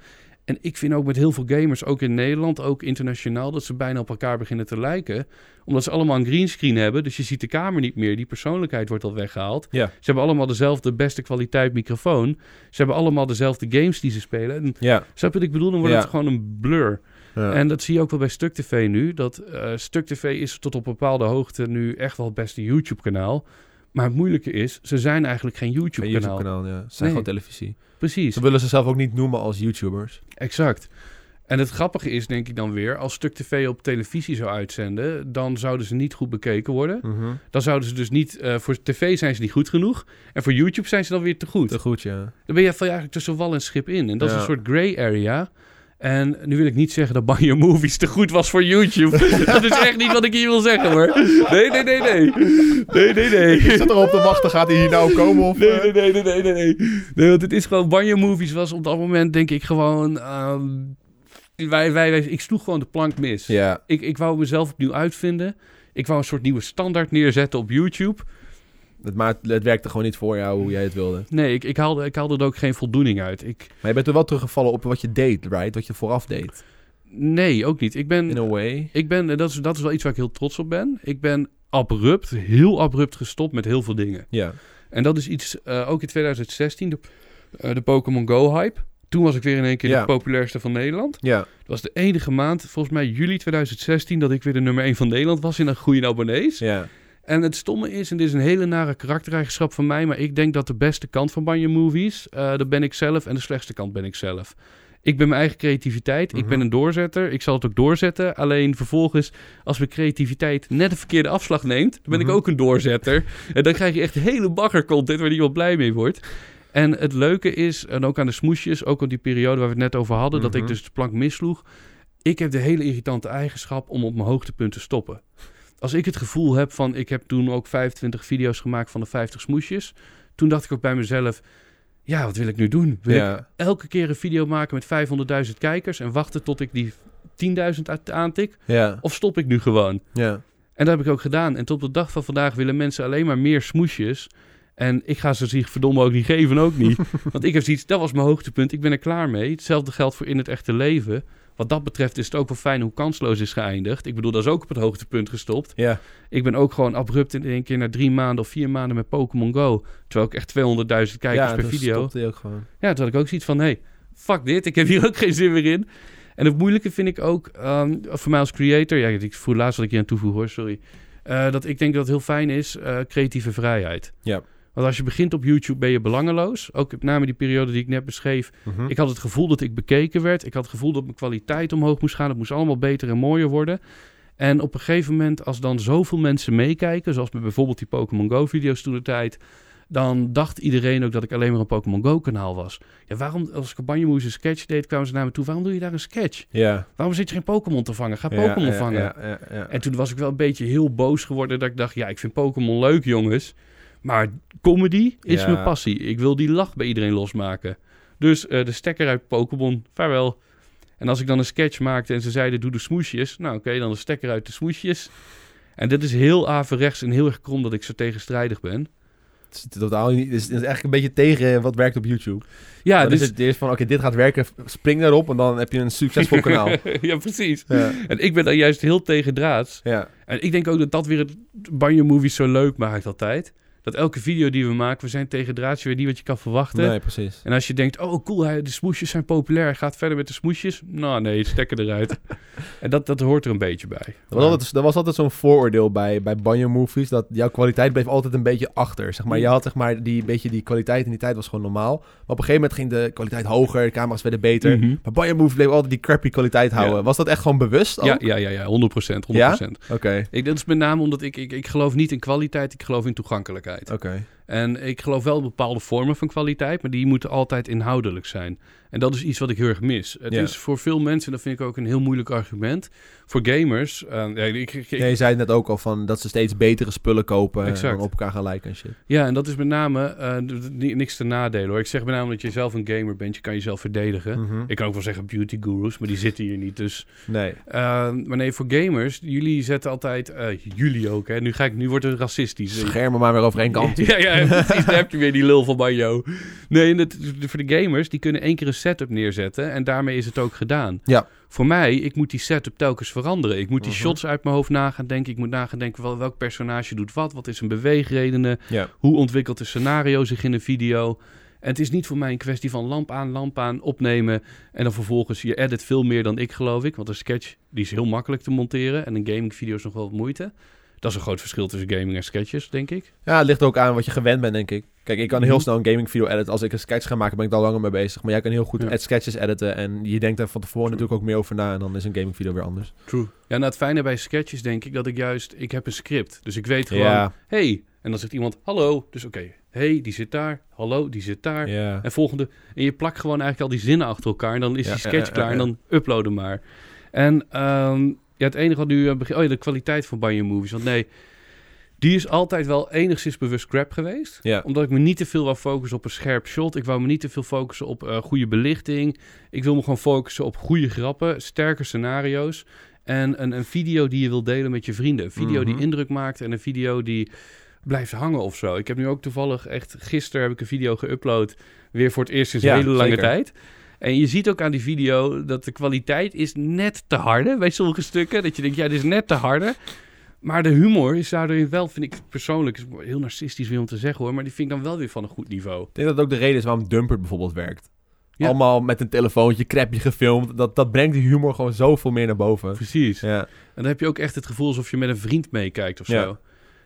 Speaker 2: En ik vind ook met heel veel gamers, ook in Nederland, ook internationaal... dat ze bijna op elkaar beginnen te lijken. Omdat ze allemaal een greenscreen hebben. Dus je ziet de kamer niet meer. Die persoonlijkheid wordt al weggehaald.
Speaker 1: ja,
Speaker 2: Ze hebben allemaal dezelfde beste kwaliteit microfoon. Ze hebben allemaal dezelfde games die ze spelen. En
Speaker 1: ja.
Speaker 2: Snap je wat ik bedoel? Dan wordt
Speaker 1: Ja.
Speaker 2: het gewoon een blur.
Speaker 1: ja.
Speaker 2: En dat zie je ook wel bij Stuk TV nu. Dat eh, Stuk TV is tot op bepaalde hoogte nu echt wel het beste YouTube-kanaal. Maar het moeilijke is, ze zijn eigenlijk geen
Speaker 1: Geen
Speaker 2: YouTube-kanaal.
Speaker 1: YouTube-kanaal, ja. Ze zijn
Speaker 2: Nee.
Speaker 1: gewoon televisie.
Speaker 2: Precies,
Speaker 1: Ze willen zichzelf ook niet noemen als YouTubers.
Speaker 2: exact. En het grappige is, denk ik dan weer, als Stuk TV op televisie zou uitzenden, dan zouden ze niet goed bekeken worden.
Speaker 1: Mhm.
Speaker 2: Dan zouden ze dus niet, eh, voor tv zijn ze niet goed genoeg. En voor YouTube zijn ze dan weer te goed.
Speaker 1: Te goed, ja.
Speaker 2: Dan ben je eigenlijk tussen wal en schip in. En dat is een soort gray area. En nu wil ik niet zeggen dat Banjo Movies te goed was voor YouTube. dat is echt niet wat ik hier wil zeggen hoor. Nee, nee, nee, nee. Nee, nee, nee.
Speaker 1: Ik zat erop te wachten, gaat hij hier nou komen? Of,
Speaker 2: Nee,
Speaker 1: eh?
Speaker 2: nee, nee, nee, nee, nee, nee. Want het is gewoon... Banjo Movies was op dat moment denk ik gewoon... ehm, wij, wij, wij, ik sloeg gewoon de plank mis.
Speaker 1: Ja,
Speaker 2: Ik, ik wou mezelf opnieuw uitvinden. Ik wou een soort nieuwe standaard neerzetten op YouTube.
Speaker 1: Het, maakt, het werkte gewoon niet voor jou hoe jij het wilde.
Speaker 2: Nee, ik, ik, haalde, ik haalde er ook geen voldoening uit. Ik,
Speaker 1: Maar je bent er wel teruggevallen op wat je deed, right? Wat je vooraf deed.
Speaker 2: nee, ook niet. Ik ben...
Speaker 1: In a way.
Speaker 2: Ik ben, en dat is, dat is wel iets waar ik heel trots op ben. Ik ben abrupt, heel abrupt gestopt met heel veel dingen.
Speaker 1: Ja.
Speaker 2: En dat is iets, eh, ook in 2016, de, eh, de Pokémon Go-hype. Toen was ik weer in één keer
Speaker 1: Ja.
Speaker 2: de populairste van Nederland.
Speaker 1: Ja.
Speaker 2: Dat was de enige maand, volgens mij juli 2016, dat ik weer de nummer 1 van Nederland was in een goede abonnees.
Speaker 1: Ja.
Speaker 2: En het stomme is, en dit is een hele nare karaktereigenschap van mij, maar ik denk dat de beste kant van Banjo Movies, eh dat ben ik zelf, en de slechtste kant ben ik zelf. Ik ben mijn eigen creativiteit, ik
Speaker 1: Mhm.
Speaker 2: ben een doorzetter, ik zal het ook doorzetten. Alleen vervolgens, als mijn creativiteit net de verkeerde afslag neemt, dan ben
Speaker 1: Mhm.
Speaker 2: ik ook een doorzetter. En dan krijg je echt hele bagger content waar niemand blij mee wordt. En het leuke is, en ook aan de smoesjes, ook op die periode waar we het net over hadden, dat
Speaker 1: Mhm.
Speaker 2: ik dus de plank missloeg. Ik heb de hele irritante eigenschap om op mijn hoogtepunt te stoppen. Als ik het gevoel heb van, ik heb toen ook 25 video's gemaakt van de 50 smoesjes. Toen dacht ik ook bij mezelf, ja, wat wil ik nu doen? Wil ik elke keer een video maken met 500.000 kijkers en wachten tot ik die 10.000 uit- aantik?
Speaker 1: Ja.
Speaker 2: Of stop ik nu gewoon?
Speaker 1: Ja.
Speaker 2: En dat heb ik ook gedaan. En tot de dag van vandaag willen mensen alleen maar meer smoesjes. En ik ga ze zich verdomme ook niet geven, ook niet. Want ik heb zoiets, dat was mijn hoogtepunt, ik ben er klaar mee. Hetzelfde geldt voor in het echte leven. Wat dat betreft is het ook wel fijn hoe kansloos is geëindigd. Ik bedoel, dat is ook op het hoogtepunt gestopt.
Speaker 1: Ja.
Speaker 2: Ik ben ook gewoon abrupt in één keer na drie maanden of vier maanden met Pokémon Go. Terwijl ik echt 200.000 kijkers
Speaker 1: ja,
Speaker 2: per video.
Speaker 1: stopte hij ook gewoon.
Speaker 2: Ja, toen had ik ook zoiets van, hey, fuck dit, ik heb hier ook geen zin meer in. En het moeilijke vind ik ook, ehm, voor mij als creator, ja, ik voel laatst wat ik hier aan toevoeg hoor, sorry. Eh, dat ik denk dat het heel fijn is, eh, creatieve vrijheid.
Speaker 1: Ja.
Speaker 2: Want als je begint op YouTube ben je belangeloos. Ook met name die periode die ik net beschreef.
Speaker 1: Mhm.
Speaker 2: Ik had het gevoel dat ik bekeken werd. Ik had het gevoel dat mijn kwaliteit omhoog moest gaan. Het moest allemaal beter en mooier worden. En op een gegeven moment, als dan zoveel mensen meekijken, zoals bij bijvoorbeeld die Pokémon Go-video's toen de tijd, dan dacht iedereen ook dat ik alleen maar een Pokémon Go-kanaal was. Ja, waarom, als ik een sketch deed, kwamen ze naar me toe, waarom doe je daar een sketch?
Speaker 1: Ja.
Speaker 2: Waarom zit je geen Pokémon te vangen? Ga Pokémon
Speaker 1: ja,
Speaker 2: vangen.
Speaker 1: Ja, ja, ja.
Speaker 2: En toen was ik wel een beetje heel boos geworden dat ik dacht, ja, ik vind Pokémon leuk, jongens. Maar comedy is
Speaker 1: Ja.
Speaker 2: mijn passie. Ik wil die lach bij iedereen losmaken. Dus eh, de stekker uit Pokémon, vaarwel. En als ik dan een sketch maakte en ze zeiden, doe de smoesjes. Nou, oké, dan de stekker uit de smoesjes. En dit is heel averechts en heel erg krom dat ik zo tegenstrijdig ben.
Speaker 1: Het is totaal niet. Het is, is eigenlijk een beetje tegen wat werkt op YouTube.
Speaker 2: Ja,
Speaker 1: dan
Speaker 2: dus...
Speaker 1: is het eerst van, oké, dit gaat werken, spring daarop en dan heb je een succesvol kanaal.
Speaker 2: ja, precies.
Speaker 1: Ja.
Speaker 2: En ik ben daar juist heel tegen draads.
Speaker 1: Ja.
Speaker 2: En ik denk ook dat dat weer het Banjo Movies zo leuk maakt altijd. Dat elke video die we maken, we zijn tegen draadje weer niet wat je kan verwachten.
Speaker 1: Nee, precies.
Speaker 2: En als je denkt, oh cool, de smoesjes zijn populair, hij gaat verder met de smoesjes. Nou nee, stekker eruit. en dat, dat hoort er een beetje bij.
Speaker 1: Er was altijd, was altijd zo'n vooroordeel bij, bij banjo movies dat jouw kwaliteit bleef altijd een beetje achter. Zeg maar, je had zeg maar die beetje die kwaliteit in die tijd was gewoon normaal. Maar op een gegeven moment ging de kwaliteit hoger, de camera's werden beter.
Speaker 2: Mhm.
Speaker 1: Maar banjo movies bleef altijd die crappy kwaliteit houden.
Speaker 2: Ja.
Speaker 1: Was dat echt gewoon bewust?
Speaker 2: Ja,
Speaker 1: ook?
Speaker 2: ja, ja, ja, 100 procent. 100%.
Speaker 1: Ja? Oké,
Speaker 2: Ik, dat is met name omdat ik, ik, ik geloof niet in kwaliteit, ik geloof in toegankelijkheid.
Speaker 1: Oké.
Speaker 2: En ik geloof wel bepaalde vormen van kwaliteit, maar die moeten altijd inhoudelijk zijn. En dat is iets wat ik heel erg mis. Het
Speaker 1: Ja.
Speaker 2: is voor veel mensen, en dat vind ik ook een heel moeilijk argument, voor gamers. eh, ja, ik, ik- ik-
Speaker 1: Ja, je zei net ook al van dat ze steeds betere spullen kopen en
Speaker 2: Exact.
Speaker 1: dan op elkaar gaan lijken en shit.
Speaker 2: ja, en dat is met name ni- niks te nadelen hoor. Ik zeg met name dat je zelf een gamer bent, je kan jezelf verdedigen.
Speaker 1: Mhm.
Speaker 2: Ik kan ook wel zeggen beauty gurus, maar die zitten hier niet. Dus,
Speaker 1: Nee.
Speaker 2: eh, maar nee, voor gamers, jullie zetten altijd, jullie ook hè. Nu, ga ik, nu wordt het racistisch.
Speaker 1: Schermen maar weer over één kant.
Speaker 2: Ja, ja, precies. Daar heb je weer die lul van Banjo. Nee, en het, voor de gamers, die kunnen één keer een setup neerzetten en daarmee is het ook gedaan.
Speaker 1: Ja.
Speaker 2: Voor mij, ik moet die setup telkens veranderen. Ik moet die
Speaker 1: Mhm.
Speaker 2: shots uit mijn hoofd na gaan denken. Ik moet na gaan denken wel, welk personage doet wat. Wat is een beweegredenen?
Speaker 1: Ja.
Speaker 2: Hoe ontwikkelt de scenario zich in een video? En het is niet voor mij een kwestie van lamp aan, lamp aan, opnemen. En dan vervolgens, je edit veel meer dan ik geloof ik. Want een sketch, die is heel makkelijk te monteren. En een gaming video is nog wel wat moeite. Dat is een groot verschil tussen gaming en sketches, denk ik.
Speaker 1: Ja, het ligt ook aan wat je gewend bent, denk ik. Kijk, ik kan heel
Speaker 2: Mhm.
Speaker 1: snel een gaming video editen. Als ik een sketch ga maken, ben ik daar langer mee bezig. Maar jij kan heel goed
Speaker 2: Ja.
Speaker 1: sketches editen. En je denkt daar van tevoren natuurlijk ook meer over na. En dan is een gaming video weer anders.
Speaker 2: True. Ja, nou het fijne bij sketches denk ik dat ik juist... Ik heb een script, dus ik weet gewoon...
Speaker 1: Ja,
Speaker 2: Hey, en dan zegt iemand hallo. Dus oké, hey, die zit daar. Hallo, die zit daar.
Speaker 1: ja.
Speaker 2: En volgende... En je plakt gewoon eigenlijk al die zinnen achter elkaar. En dan is die sketch klaar. En dan uploaden maar. En ehm, ja, het enige wat nu... eh, Oh ja, de kwaliteit van Banjo Movies. Want nee, die is altijd wel enigszins bewust crap geweest.
Speaker 1: Ja.
Speaker 2: Omdat ik me niet te veel wou focussen op een scherp shot. Ik wou me niet te veel focussen op eh, goede belichting. Ik wil me gewoon focussen op goede grappen, sterke scenario's. En een, een video die je wil delen met je vrienden. Een video
Speaker 1: Mhm.
Speaker 2: die indruk maakt en een video die blijft hangen of zo. Ik heb nu ook toevallig echt... Gisteren heb ik een video geüpload. Weer voor het eerst sinds
Speaker 1: Ja,
Speaker 2: een hele lange
Speaker 1: zeker.
Speaker 2: tijd. En je ziet ook aan die video dat de kwaliteit is net te harde bij sommige stukken. Dat je denkt, ja, dit is net te harde. Maar de humor is daardoor wel, vind ik persoonlijk, is heel narcistisch weer om te zeggen hoor, maar die vind ik dan wel weer van een goed niveau.
Speaker 1: Ik denk dat ook de reden is waarom Dumpert bijvoorbeeld werkt.
Speaker 2: Ja.
Speaker 1: Allemaal met een telefoontje, crapje gefilmd. Dat, dat brengt die humor gewoon zoveel meer naar boven.
Speaker 2: Precies.
Speaker 1: Ja.
Speaker 2: En dan heb je ook echt het gevoel alsof je met een vriend meekijkt of
Speaker 1: Ja.
Speaker 2: zo.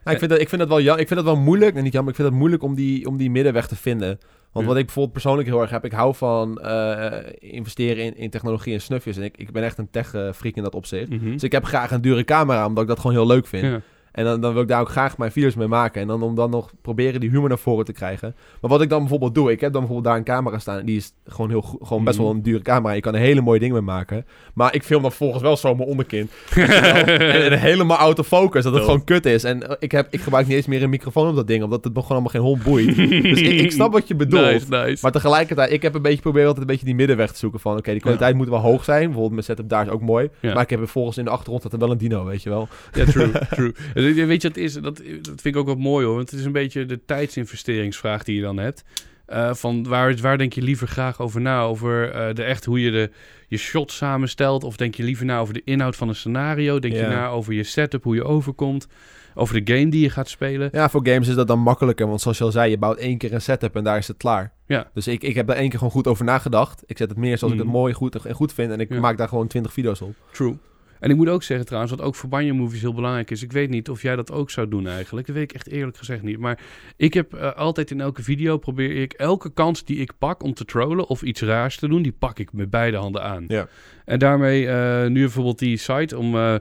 Speaker 1: Nou, ik, vind dat, ik, vind dat wel, jam- ik vind dat wel moeilijk. En niet jammer, ik vind het moeilijk om die, om die middenweg te vinden. Want wat ik bijvoorbeeld persoonlijk heel erg heb, ik hou van eh, investeren in, in technologie en snufjes. En ik, ik ben echt een tech-freak in dat opzicht.
Speaker 2: Mhm.
Speaker 1: Dus ik heb graag een dure camera, omdat ik dat gewoon heel leuk vind.
Speaker 2: Ja.
Speaker 1: En dan, dan wil ik daar ook graag mijn video's mee maken. En dan om dan nog proberen die humor naar voren te krijgen. Maar wat ik dan bijvoorbeeld doe, ik heb dan bijvoorbeeld daar een camera staan. En die is gewoon, heel, gewoon best
Speaker 2: Mhm.
Speaker 1: wel een dure camera. Je kan er hele mooie dingen mee maken. Maar ik film dan volgens wel zo mijn onderkin. en, en helemaal autofocus, dat het gewoon kut is. En eh, ik, heb, ik gebruik niet eens meer een microfoon op dat ding, omdat het me gewoon allemaal geen hond boeit. dus ik, ik snap wat je bedoelt.
Speaker 2: Nice, nice.
Speaker 1: Maar tegelijkertijd, ik heb een beetje proberen altijd een beetje die middenweg te zoeken van... Oké, die kwaliteit moet wel hoog zijn. Bijvoorbeeld mijn setup daar is ook mooi.
Speaker 2: Ja.
Speaker 1: Maar ik heb vervolgens in de achtergrond staat er wel een dino, weet je wel.
Speaker 2: Ja, true, true. En Weet je, dat, is, dat, dat vind ik ook wat mooi hoor. Want het is een beetje de tijdsinvesteringsvraag die je dan hebt. Eh, van waar, waar denk je liever graag over na? Over eh, de echt hoe je de, je shot samenstelt? Of denk je liever na over de inhoud van een scenario? Denk je na over je setup, hoe je overkomt? Over de game die je gaat spelen?
Speaker 1: Ja, voor games is dat dan makkelijker. Want zoals je al zei, je bouwt één keer een setup en daar is het klaar.
Speaker 2: Ja.
Speaker 1: Dus ik, ik heb daar één keer gewoon goed over nagedacht. Ik zet het meer zoals ik
Speaker 2: Mhm.
Speaker 1: het mooi goed, en goed vind. En ik
Speaker 2: Ja.
Speaker 1: maak daar gewoon 20 video's op.
Speaker 2: True. En ik moet ook zeggen trouwens, wat ook voor Banjo Movies heel belangrijk is. Ik weet niet of jij dat ook zou doen eigenlijk. Dat weet ik echt eerlijk gezegd niet. Maar ik heb eh, altijd in elke video probeer ik elke kans die ik pak om te trollen of iets raars te doen, die pak ik met beide handen aan.
Speaker 1: Ja.
Speaker 2: En daarmee eh, nu bijvoorbeeld die site om eh,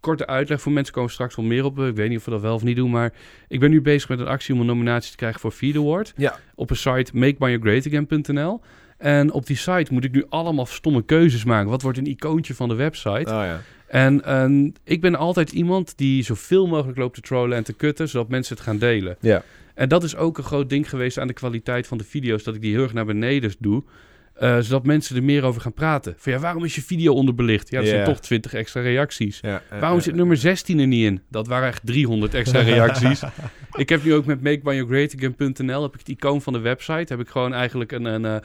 Speaker 2: korte uitleg voor mensen komen straks wel meer op. Ik weet niet of we dat wel of niet doen, maar ik ben nu bezig met een actie om een nominatie te krijgen voor Feed Award.
Speaker 1: Ja.
Speaker 2: Op een site makebanjogreatagain.nl. En op die site moet ik nu allemaal stomme keuzes maken. Wat wordt een icoontje van de website?
Speaker 1: Oh ja.
Speaker 2: En ik ben altijd iemand die zoveel mogelijk loopt te trollen en te kutten, zodat mensen het gaan delen.
Speaker 1: Ja.
Speaker 2: En dat is ook een groot ding geweest aan de kwaliteit van de video's, dat ik die heel erg naar beneden doe. eh, zodat mensen er meer over gaan praten. Van ja, waarom is je video onderbelicht? Ja, er zijn toch 20 extra reacties. Waarom zit nummer 16 er niet in? Dat waren echt 300 extra reacties. ik heb nu ook met makebyyourgreatagain.nl heb ik het icoon van de website. Heb ik gewoon eigenlijk een, een eh,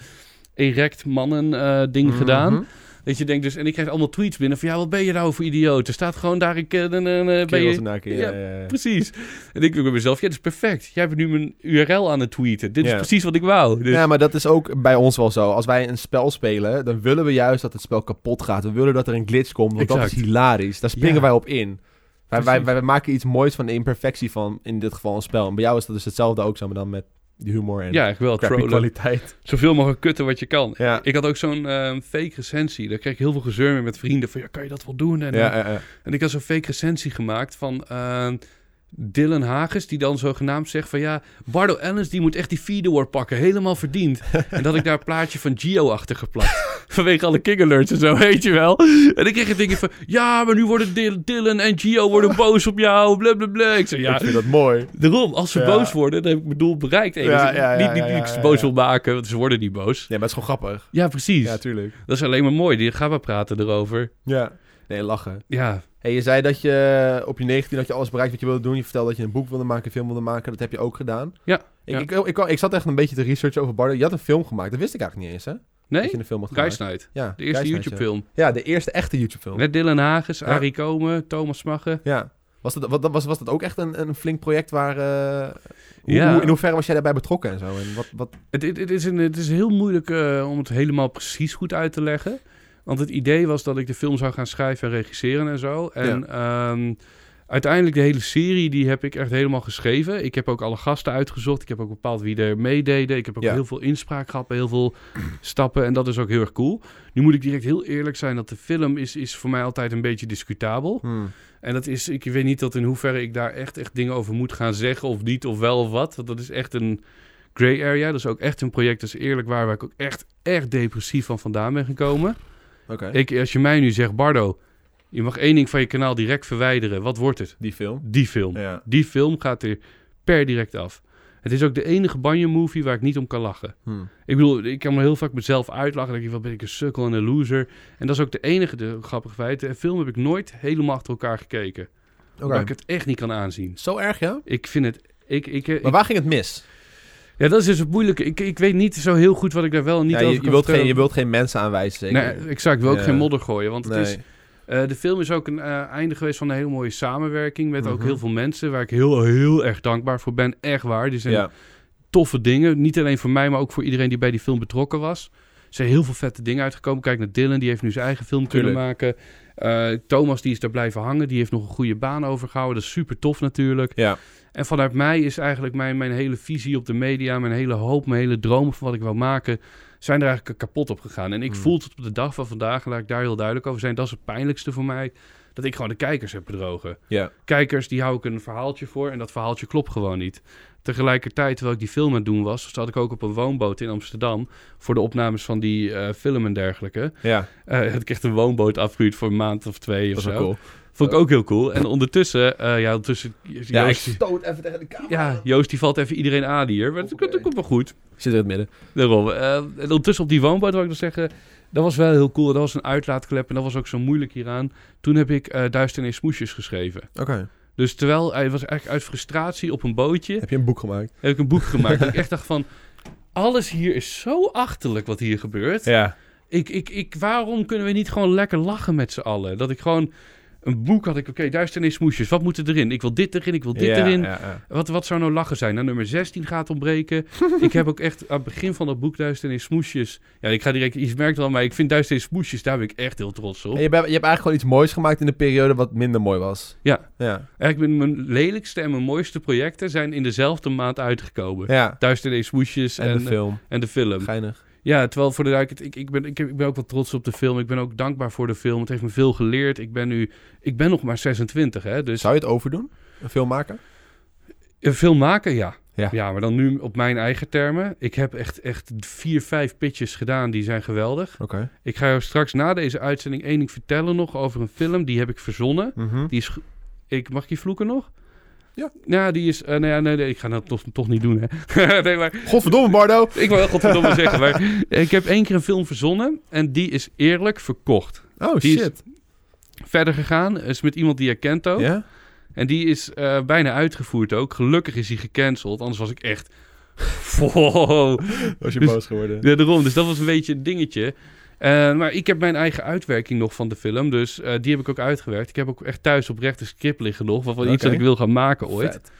Speaker 2: erect mannen eh, ding
Speaker 1: mhm.
Speaker 2: gedaan. Dat je denkt dus, en ik krijg allemaal tweets binnen van, ja, wat ben je nou voor idioot? Er staat gewoon daar, ik, uh, ben
Speaker 1: Kerels
Speaker 2: je...
Speaker 1: en naken,
Speaker 2: Ja,
Speaker 1: ja, ja, ja.
Speaker 2: Precies. En ik denk bij mezelf, ja, dat is perfect. Jij bent nu mijn URL aan het tweeten. Dit is precies wat ik wou. Dus,
Speaker 1: Ja, maar dat is ook bij ons wel zo. Als wij een spel spelen, dan willen we juist dat het spel kapot gaat. We willen dat er een glitch komt, want dat is hilarisch. Daar springen wij op in. Wij, wij, wij maken iets moois van de imperfectie van, in dit geval, een spel. En bij jou is dat dus hetzelfde ook zo, maar dan met die humor en
Speaker 2: ja,
Speaker 1: kwaliteit.
Speaker 2: Zoveel mogelijk kutten wat je kan.
Speaker 1: Ja,
Speaker 2: Ik had ook zo'n ehm, fake recensie. Daar kreeg ik heel veel gezeur mee met vrienden. Van, ja, kan je dat wel doen? En,
Speaker 1: ja,
Speaker 2: eh, en ik had zo'n fake recensie gemaakt van ehm, Dylan Hagens. Die dan zogenaamd zegt van, ja, Bardo Ellens die moet echt die feed award pakken. Helemaal verdiend. en dat ik daar een plaatje van Gio achter geplakt. Vanwege alle king alerts en zo, weet je wel. En ik kreeg het ding van, ja, maar nu worden Dylan en Gio worden boos op jou. Blablabla. Ik zei, ja,
Speaker 1: ik vind dat mooi.
Speaker 2: daarom. Als ze
Speaker 1: Ja.
Speaker 2: boos worden, dan heb ik mijn doel bereikt.
Speaker 1: Ja, ja, ja,
Speaker 2: niet niet ze boos wil maken, want ze worden niet boos.
Speaker 1: Ja, maar het is gewoon grappig.
Speaker 2: Ja, precies.
Speaker 1: Ja, tuurlijk.
Speaker 2: Dat is alleen maar mooi. Die gaan we praten erover.
Speaker 1: Ja. Nee, lachen.
Speaker 2: Ja,
Speaker 1: Hey, je zei dat je op je 19 dat je alles bereikt wat je wilde doen. Je vertelde dat je een boek wilde maken, een film wilde maken. Dat heb je ook gedaan.
Speaker 2: Ja,
Speaker 1: Ik,
Speaker 2: ja.
Speaker 1: Ik, ik, ik, zat echt een beetje te researchen over Bardo. Je had een film gemaakt. Dat wist ik eigenlijk niet eens, hè? Dat
Speaker 2: nee?
Speaker 1: je een film had gemaakt.
Speaker 2: Night.
Speaker 1: Ja,
Speaker 2: De eerste YouTube-film.
Speaker 1: Ja. Ja, de eerste echte YouTube-film.
Speaker 2: Met Dylan Hagens,
Speaker 1: Ja.
Speaker 2: Arie Komen, Thomas Smagge.
Speaker 1: Ja. Was dat, wat, was, was dat ook echt een, een flink project waar... eh, hoe,
Speaker 2: Ja.
Speaker 1: hoe- in hoeverre was jij daarbij betrokken en zo? En wat, wat,
Speaker 2: Het, het, het is een, het is heel moeilijk eh, om het helemaal precies goed uit te leggen. Want het idee was dat ik de film zou gaan schrijven en regisseren en zo. En ehm, uiteindelijk de hele serie, die heb ik echt helemaal geschreven. Ik heb ook alle gasten uitgezocht. Ik heb ook bepaald wie er meededen. Ik heb ook
Speaker 1: Ja.
Speaker 2: heel veel inspraak gehad bij heel veel stappen. En dat is ook heel erg cool. Nu moet ik direct heel eerlijk zijn dat de film is, is voor mij altijd een beetje discutabel.
Speaker 1: hmm.
Speaker 2: En dat is, ik weet niet tot in hoeverre ik daar echt, echt dingen over moet gaan zeggen of niet, of wel of wat. Want dat is echt een gray area. Dat is ook echt een project, dat is eerlijk waar, waar ik ook echt, echt depressief van vandaan ben gekomen. Ik, als je mij nu zegt, Bardo, je mag één ding van je kanaal direct verwijderen. Wat wordt het?
Speaker 1: die film.
Speaker 2: Die film.
Speaker 1: Ja.
Speaker 2: Die film gaat er per direct af. Het is ook de enige Banjo-movie waar ik niet om kan lachen.
Speaker 1: Hmm.
Speaker 2: Ik bedoel, ik kan me heel vaak mezelf uitlachen. Dan denk ik, wat ben ik een sukkel en een loser. En dat is ook de enige de, grappige feit. De film heb ik nooit helemaal achter elkaar gekeken. Omdat ik het echt niet kan aanzien.
Speaker 1: Zo erg, ja?
Speaker 2: Ik vind het... Ik, ik, ik-
Speaker 1: Maar waar ging het mis?
Speaker 2: Ja, dat is dus het moeilijke. Ik, ik weet niet zo heel goed wat ik daar wel en niet
Speaker 1: Ja,
Speaker 2: over
Speaker 1: je, je, wilt geen, je wilt geen mensen aanwijzen, zeker?
Speaker 2: Nee, exact. Ik wil ook
Speaker 1: Ja.
Speaker 2: geen modder gooien. Want het
Speaker 1: Nee.
Speaker 2: is, eh, de film is ook een eh, einde geweest van een hele mooie samenwerking. Met ook
Speaker 1: Mhm.
Speaker 2: heel veel mensen waar ik heel, heel erg dankbaar voor ben. Echt waar. Die zijn
Speaker 1: Ja.
Speaker 2: toffe dingen. Niet alleen voor mij, maar ook voor iedereen die bij die film betrokken was. Er zijn heel veel vette dingen uitgekomen. Kijk naar Dylan, die heeft nu zijn eigen film kunnen maken. Eh, Thomas, die is daar blijven hangen. Die heeft nog een goede baan overgehouden. Dat is super tof natuurlijk.
Speaker 1: Ja.
Speaker 2: En vanuit mij is eigenlijk mijn, mijn hele visie op de media, mijn hele hoop, mijn hele dromen van wat ik wil maken, zijn er eigenlijk kapot op gegaan. En ik
Speaker 1: Hmm.
Speaker 2: voel tot op de dag van vandaag, laat ik daar heel duidelijk over zijn, dat is het pijnlijkste voor mij, dat ik gewoon de kijkers heb bedrogen.
Speaker 1: Ja.
Speaker 2: Kijkers, die hou ik een verhaaltje voor en dat verhaaltje klopt gewoon niet. Tegelijkertijd, terwijl ik die film aan het doen was, zat ik ook op een woonboot in Amsterdam voor de opnames van die eh, film en dergelijke.
Speaker 1: Ja,
Speaker 2: Eh had ik echt een woonboot afgehuurd voor een maand of twee of zo.
Speaker 1: cool.
Speaker 2: Vond ik ook heel cool. En ondertussen, eh, ja, ondertussen...
Speaker 1: Ja, ik
Speaker 2: Joost-
Speaker 1: stoot even tegen de camera.
Speaker 2: ja, Joost die valt even iedereen aan hier. Maar dat,
Speaker 1: Oké.
Speaker 2: dat komt wel goed.
Speaker 1: Zit in het midden.
Speaker 2: Daarom. En ondertussen op die woonboot, wil ik nog zeggen... Dat was wel heel cool. Dat was een uitlaatklep. En dat was ook zo moeilijk hieraan. Toen heb ik Duisternis Smoesjes geschreven.
Speaker 1: Oké.
Speaker 2: Dus terwijl hij was eigenlijk uit frustratie op een bootje...
Speaker 1: Heb je een boek gemaakt?
Speaker 2: heb ik een boek gemaakt. dat ik echt dacht van... Alles hier is zo achterlijk wat hier gebeurt.
Speaker 1: Ja.
Speaker 2: Ik, ik, ik, waarom kunnen we niet gewoon lekker lachen met z'n allen? Dat ik gewoon... Een boek had ik, oké, duisternis smoesjes. Wat moet er erin? Ik wil dit erin, ik wil dit
Speaker 1: ja,
Speaker 2: erin.
Speaker 1: Ja, ja.
Speaker 2: Wat, wat zou nou lachen zijn? Nou, nummer 16 gaat ontbreken. ik heb ook echt aan het begin van dat boek Duisternis Smoesjes... Ja, ik ga direct... Je merkt wel, maar ik vind Duisternis Smoesjes... Daar ben ik echt heel trots op.
Speaker 1: En je, bent- je hebt eigenlijk gewoon iets moois gemaakt in een periode wat minder mooi was.
Speaker 2: Ja.
Speaker 1: Ja.
Speaker 2: Eigenlijk mijn lelijkste en mijn mooiste projecten... zijn in dezelfde maand uitgekomen.
Speaker 1: Ja.
Speaker 2: Duisternis Smoesjes
Speaker 1: En,
Speaker 2: en,
Speaker 1: de film.
Speaker 2: en de film.
Speaker 1: Geinig.
Speaker 2: Ja, terwijl voor de duidelijkheid, ik, ik, ben, ik, ik ben ook wel trots op de film. Ik ben ook dankbaar voor de film. Het heeft me veel geleerd. Ik ben nu... Ik ben nog maar 26, hè. Dus
Speaker 1: Zou je het overdoen? Een film maken?
Speaker 2: een film maken, ja.
Speaker 1: Ja.
Speaker 2: Ja, maar dan nu op mijn eigen termen. Ik heb echt, echt vier, vijf pitches gedaan. Die zijn geweldig.
Speaker 1: Oké.
Speaker 2: Ik ga jou straks na deze uitzending één ding vertellen nog over een film. Die heb ik verzonnen.
Speaker 1: Mhm.
Speaker 2: Die is... Ik, mag ik je vloeken nog?
Speaker 1: Ja.
Speaker 2: Ja, die is... eh, nee, nee, nee, ik ga dat toch, toch niet doen, hè. nee, maar
Speaker 1: Godverdomme, Bardo!
Speaker 2: ik wil wel godverdomme zeggen. Maar ik heb één keer een film verzonnen. En die is eerlijk verkocht.
Speaker 1: Oh,
Speaker 2: Die is-
Speaker 1: shit.
Speaker 2: Verder gegaan is met iemand die je kent ook.
Speaker 1: Ja?
Speaker 2: En die is eh, bijna uitgevoerd ook. Gelukkig is hij gecanceld. Anders was ik echt... Wow.
Speaker 1: Was je
Speaker 2: Dus-
Speaker 1: boos geworden?
Speaker 2: Ja, daarom. Dus dat was een beetje een dingetje. Eh, maar ik heb mijn eigen uitwerking nog van de film, dus eh, die heb ik ook uitgewerkt. Ik heb ook echt thuis oprecht een script liggen nog, van iets dat ik wil gaan maken ooit.
Speaker 1: Vet.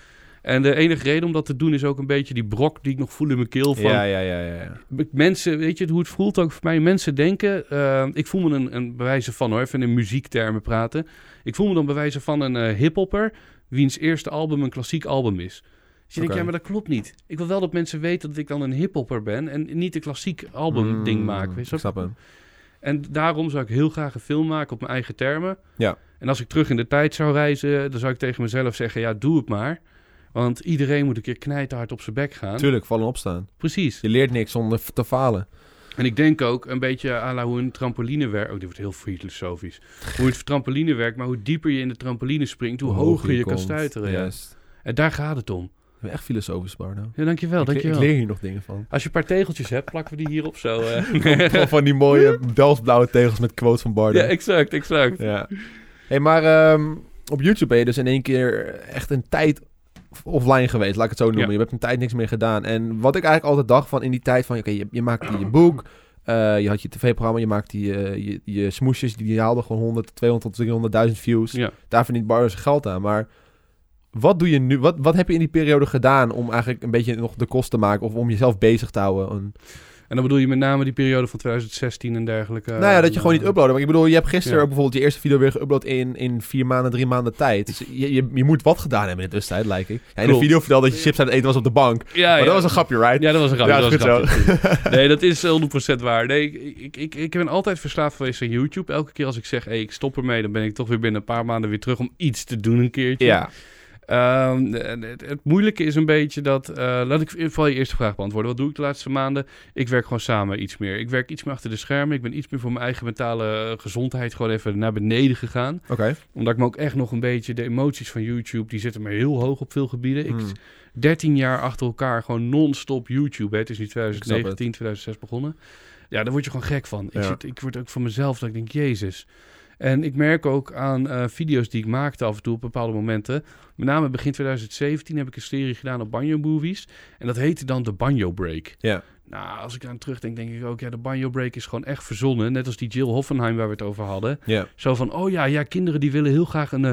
Speaker 2: En de enige reden om dat te doen is ook een beetje die brok die ik nog voel in mijn keel van...
Speaker 1: Ja, ja, ja, ja.
Speaker 2: Mensen, weet je hoe het voelt ook voor mij? Mensen denken, eh, ik voel me een, een bewijzen van hoor, even in muziektermen praten. Ik voel me dan bewijzen van een eh hiphopper wiens eerste album een klassiek album is. Dus je denkt, ja, maar dat klopt niet. Ik wil wel dat mensen weten dat ik dan een hiphopper ben en niet een klassiek album ding
Speaker 1: Mm,
Speaker 2: maak. Weet je
Speaker 1: snap hem.
Speaker 2: En daarom zou ik heel graag een film maken op mijn eigen termen.
Speaker 1: Ja.
Speaker 2: En als ik terug in de tijd zou reizen, dan zou ik tegen mezelf zeggen, ja, doe het maar. Want iedereen moet een keer knijterhard op zijn bek gaan.
Speaker 1: Tuurlijk, vallen en opstaan.
Speaker 2: Precies.
Speaker 1: Je leert niks zonder te falen.
Speaker 2: En ik denk ook een beetje la hoe een trampoline werkt. Oh, dit wordt heel filosofisch. Hoe het trampoline werkt, maar hoe dieper je in de trampoline springt, hoe, hoger je, kan stuiteren. Ja. En daar gaat het om.
Speaker 1: Ben echt filosofisch, Barno.
Speaker 2: Ja, dankjewel,
Speaker 1: ik, le- ik
Speaker 2: dankjewel.
Speaker 1: leer hier nog dingen van.
Speaker 2: Als je een paar tegeltjes hebt, plakken we die hierop zo. eh.
Speaker 1: Gewoon van die mooie Delftsblauwe tegels met quotes van Bardo.
Speaker 2: ja, exact, exact.
Speaker 1: Ja. hey, maar ehm, op YouTube ben je dus in één keer echt een tijd offline geweest, laat ik het zo noemen.
Speaker 2: Ja.
Speaker 1: Je hebt een tijd niks meer gedaan. En wat ik eigenlijk altijd dacht van in die tijd van, oké, je, je maakte je boek, eh, je had je tv-programma, je maakte je, je, je smoesjes, die haalden gewoon 100, 200 tot 300.000 views.
Speaker 2: Ja.
Speaker 1: Daar verdient Bardo zijn geld aan. Maar wat doe je nu, wat, wat heb je in die periode gedaan om eigenlijk een beetje nog de kost te maken of om jezelf bezig te houden? En,
Speaker 2: En dan bedoel je met name die periode van 2016 en dergelijke.
Speaker 1: nou ja, dat je gewoon niet
Speaker 2: eh,
Speaker 1: uploaden. Maar ik bedoel, je hebt gisteren
Speaker 2: Ja.
Speaker 1: ook bijvoorbeeld je eerste video weer geüpload in, in vier maanden, drie maanden tijd. Dus je, je, je moet wat gedaan hebben in de tussentijd, lijkt ik. Ja, in de video vertelde dat je chips aan het eten was op de bank.
Speaker 2: Ja,
Speaker 1: maar dat was een grapje, right?
Speaker 2: Ja, dat was een grapje. Dat was een grapje. Nee, dat is 100% waar. Nee, ik, ik, ik, ik ben altijd verslaafd geweest aan YouTube. Elke keer als ik zeg, hey, ik stop ermee, dan ben ik toch weer binnen een paar maanden weer terug om iets te doen een keertje.
Speaker 1: Ja,
Speaker 2: Ehm, het, het moeilijke is een beetje dat... eh, laat ik vooral je eerste vraag beantwoorden. Wat doe ik de laatste maanden? Ik werk gewoon samen iets meer. Ik werk iets meer achter de schermen. Ik ben iets meer voor mijn eigen mentale gezondheid gewoon even naar beneden gegaan.
Speaker 1: oké.
Speaker 2: Omdat ik me ook echt nog een beetje... De emoties van YouTube, die zitten me heel hoog op veel gebieden. Ik,
Speaker 1: Hmm.
Speaker 2: 13 jaar achter elkaar gewoon non-stop YouTube. Hè. Het is nu
Speaker 1: Ik snap
Speaker 2: 2019, 2006 begonnen. Ja, daar word je gewoon gek van. Ik, zit, ik word ook van mezelf dat ik denk, jezus. En ik merk ook aan eh, video's die ik maakte af en toe op bepaalde momenten. Met name begin 2017 heb ik een serie gedaan op Banjo Movies. En dat heette dan de Banjo Break.
Speaker 1: Ja.
Speaker 2: Nou, als ik aan terugdenk, denk ik ook, ja, de Banjo Break is gewoon echt verzonnen. Net als die Jill Hoffenheim waar we het over hadden.
Speaker 1: Ja.
Speaker 2: Zo van, oh ja, ja, kinderen die willen heel graag een eh,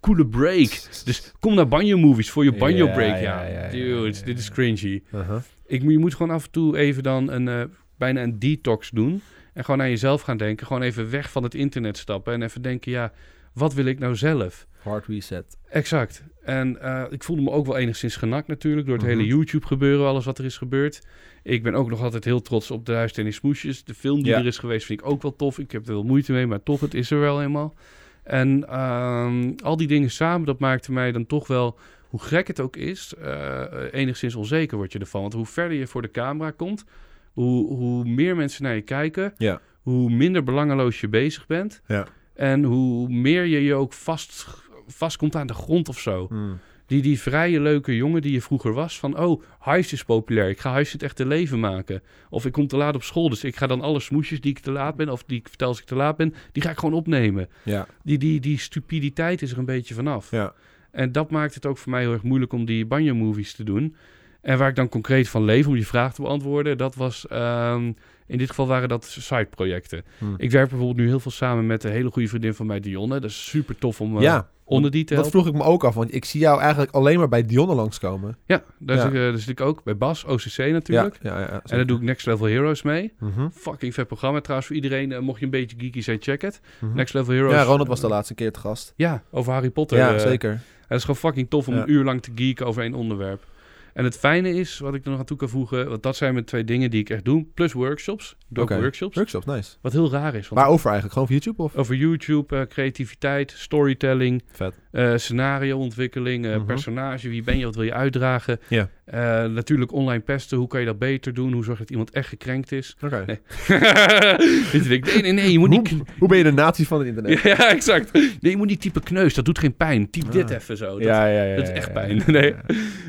Speaker 2: coole break. Dus kom naar Banjo Movies voor je Banjo
Speaker 1: Ja,
Speaker 2: Break.
Speaker 1: ja,
Speaker 2: Ja,
Speaker 1: ja,
Speaker 2: dude, dit is cringy.
Speaker 1: Uh-huh.
Speaker 2: Ik, je moet gewoon af en toe even dan een, eh, bijna een detox doen. En gewoon aan jezelf gaan denken. Gewoon even weg van het internet stappen. En even denken, ja, wat wil ik nou zelf?
Speaker 1: Hard reset.
Speaker 2: Exact. En eh, ik voelde me ook wel enigszins genakt natuurlijk door het
Speaker 1: Mhm.
Speaker 2: hele YouTube gebeuren, alles wat er is gebeurd. Ik ben ook nog altijd heel trots op de Huistuin in Smoesjes. De film die
Speaker 1: Ja.
Speaker 2: er is geweest vind ik ook wel tof. Ik heb er wel moeite mee, maar toch, het is er wel eenmaal. En ehm, al die dingen samen, dat maakte mij dan toch wel, hoe gek het ook is, eh, enigszins onzeker word je ervan. Want hoe verder je voor de camera komt, hoe, hoe meer mensen naar je kijken,
Speaker 1: Ja.
Speaker 2: hoe minder belangeloos je bezig bent.
Speaker 1: Ja.
Speaker 2: En hoe meer je je ook vast, vast komt aan de grond of zo.
Speaker 1: Hmm.
Speaker 2: Die, die vrije, leuke jongen die je vroeger was. Van, oh, huis is populair. Ik ga huis het echte leven maken. Of ik kom te laat op school. Dus ik ga dan alle smoesjes die ik te laat ben... of die ik vertel als ik te laat ben... die ga ik gewoon opnemen.
Speaker 1: Ja.
Speaker 2: Die, die, die stupiditeit is er een beetje vanaf.
Speaker 1: Ja.
Speaker 2: En dat maakt het ook voor mij heel erg moeilijk om die banjo-movies te doen. En waar ik dan concreet van leef, om je vraag te beantwoorden... dat was... ehm, in dit geval waren dat side-projecten.
Speaker 1: Hmm.
Speaker 2: Ik werk bijvoorbeeld nu heel veel samen met een hele goede vriendin van mij, Dionne. Dat is super tof om eh,
Speaker 1: ja,
Speaker 2: onder die te
Speaker 1: dat
Speaker 2: helpen.
Speaker 1: vroeg ik me ook af. Want ik zie jou eigenlijk alleen maar bij Dionne langskomen.
Speaker 2: Ja, daar,
Speaker 1: Ja.
Speaker 2: Zit, ik, eh, daar zit ik ook. Bij Bas, OCC natuurlijk.
Speaker 1: Ja, ja, ja,
Speaker 2: En daar doe ik Next Level Heroes mee.
Speaker 1: Mhm.
Speaker 2: Fucking vet programma trouwens voor iedereen. Eh, mocht je een beetje geeky zijn, check het.
Speaker 1: Mhm.
Speaker 2: Next Level Heroes.
Speaker 1: Ja, Ronald was de laatste keer te gast.
Speaker 2: Ja, over Harry Potter.
Speaker 1: Ja, zeker.
Speaker 2: het is gewoon fucking tof om een uur lang te geeken over één onderwerp. En het fijne is, wat ik er nog aan toe kan voegen... want dat zijn mijn twee dingen die ik echt doe. Plus workshops. Doe ook workshops.
Speaker 1: Workshops, nice.
Speaker 2: Wat heel raar is. Want
Speaker 1: Waarover eigenlijk? Gewoon op YouTube of?
Speaker 2: over YouTube, eh, creativiteit, storytelling...
Speaker 1: Vet.
Speaker 2: Eh, scenario-ontwikkeling, eh,
Speaker 1: Mhm.
Speaker 2: personage, wie ben je, wat wil je uitdragen.
Speaker 1: Ja.
Speaker 2: Eh, natuurlijk online pesten, hoe kan je dat beter doen? Hoe zorg je dat iemand echt gekrenkt is?
Speaker 1: Oké.
Speaker 2: Nee. Nee, nee, nee, je moet niet...
Speaker 1: Hoe, hoe ben je de nazi van het internet?
Speaker 2: Ja, exact. Nee, je moet niet typen kneus, dat doet geen pijn. Typ dit
Speaker 1: Ah.
Speaker 2: even zo. Dat,
Speaker 1: ja, ja, ja.
Speaker 2: dat is echt pijn. Nee.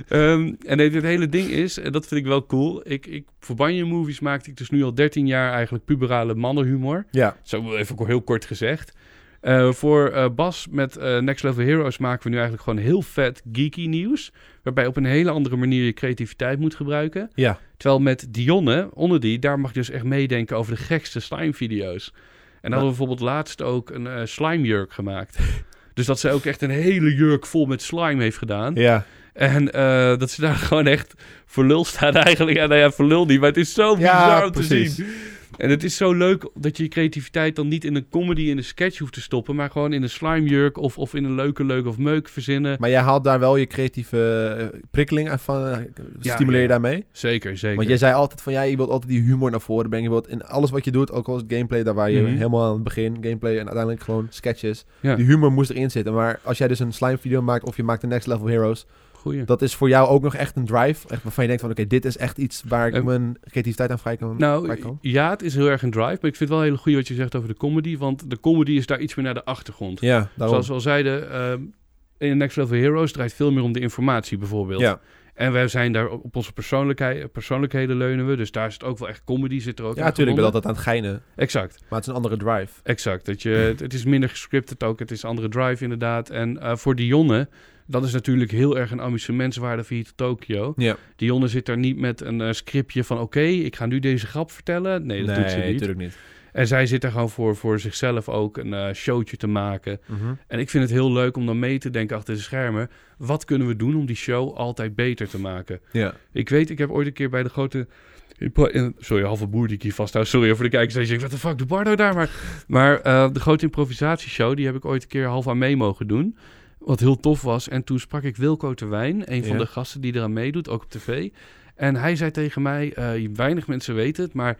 Speaker 2: Ehm, en nee, dit hele ding is, en dat vind ik wel cool. Ik, ik, voor Banjo Movies maakte ik dus nu al 13 jaar eigenlijk puberale mannenhumor.
Speaker 1: Ja.
Speaker 2: Zo even heel kort gezegd. Eh, voor eh, Bas met eh, Next Level Heroes maken we nu eigenlijk gewoon heel vet geeky nieuws. Waarbij op een hele andere manier je creativiteit moet gebruiken.
Speaker 1: Ja.
Speaker 2: Terwijl met Dionne, onder die, daar mag je dus echt meedenken over de gekste slime-video's. En dan hadden we bijvoorbeeld laatst ook een slime-jurk gemaakt. dus dat ze ook echt een hele jurk vol met slime heeft gedaan.
Speaker 1: Ja.
Speaker 2: En dat ze daar gewoon echt voor lul staan eigenlijk. Ja, nou ja, voor lul niet, maar het is zo bizar
Speaker 1: Ja,
Speaker 2: om te
Speaker 1: precies.
Speaker 2: zien. En het is zo leuk dat je je creativiteit dan niet in een comedy, in een sketch hoeft te stoppen, maar gewoon in een slimejurk of, of in een leuke leuk of meuk verzinnen.
Speaker 1: Maar jij haalt daar wel je creatieve eh, prikkeling van. eh, Stimuleer je
Speaker 2: ja.
Speaker 1: daarmee?
Speaker 2: Zeker, zeker.
Speaker 1: Want jij zei altijd van ja, je wilt altijd die humor naar voren brengen. Je wilt in alles wat je doet, ook al is het gameplay, daar waar je
Speaker 2: Mhm.
Speaker 1: helemaal aan het begin, gameplay en uiteindelijk gewoon sketches.
Speaker 2: Ja.
Speaker 1: Die humor moest erin zitten. Maar als jij dus een slime video maakt of je maakt de Next Level Heroes,
Speaker 2: Goeie.
Speaker 1: dat is voor jou ook nog echt een drive. Echt waarvan je denkt van oké, dit is echt iets waar ik
Speaker 2: Eh,
Speaker 1: mijn creativiteit aan vrij kan.
Speaker 2: Nou,
Speaker 1: kan.
Speaker 2: ja, het is heel erg een drive, maar ik vind het wel heel goed wat je zegt over de comedy, want de comedy is daar iets meer naar de achtergrond.
Speaker 1: Ja, daarom.
Speaker 2: Zoals we al zeiden, ehm, in Next Level Heroes draait veel meer om de informatie bijvoorbeeld.
Speaker 1: Ja,
Speaker 2: En wij zijn daar op onze persoonlijkheid, persoonlijkheden leunen we. Dus daar zit ook wel echt comedy zit er ook
Speaker 1: ja natuurlijk. Ik ben
Speaker 2: verbonden.
Speaker 1: altijd aan het geinen.
Speaker 2: Exact,
Speaker 1: Maar het is een andere drive.
Speaker 2: exact. Dat je, het, het is minder gescripted ook. Het is een andere drive inderdaad. En eh, voor Dionne, dat is natuurlijk heel erg een amusementswaarde tot Tokio.
Speaker 1: Ja.
Speaker 2: Dionne zit daar niet met een eh, scriptje van... oké, ik ga nu deze grap vertellen. Nee, dat doet ze niet.
Speaker 1: natuurlijk niet.
Speaker 2: En zij zit er gewoon voor, voor zichzelf ook een eh, showtje te maken.
Speaker 1: Mhm.
Speaker 2: En ik vind het heel leuk om dan mee te denken achter de schermen. Wat kunnen we doen om die show altijd beter te maken?
Speaker 1: Ja.
Speaker 2: Ik weet, ik heb ooit een keer bij de grote... Sorry, halve boer die ik hier vasthoud. Sorry voor de kijkers. Je denkt, wat de fuck doet Bardo daar? Maar, maar eh, de grote improvisatieshow, die heb ik ooit een keer half aan mee mogen doen. Wat heel tof was. En toen sprak ik Wilco Terwijn, een van de gasten die eraan meedoet, ook op tv. En hij zei tegen mij, eh, weinig mensen weten het, maar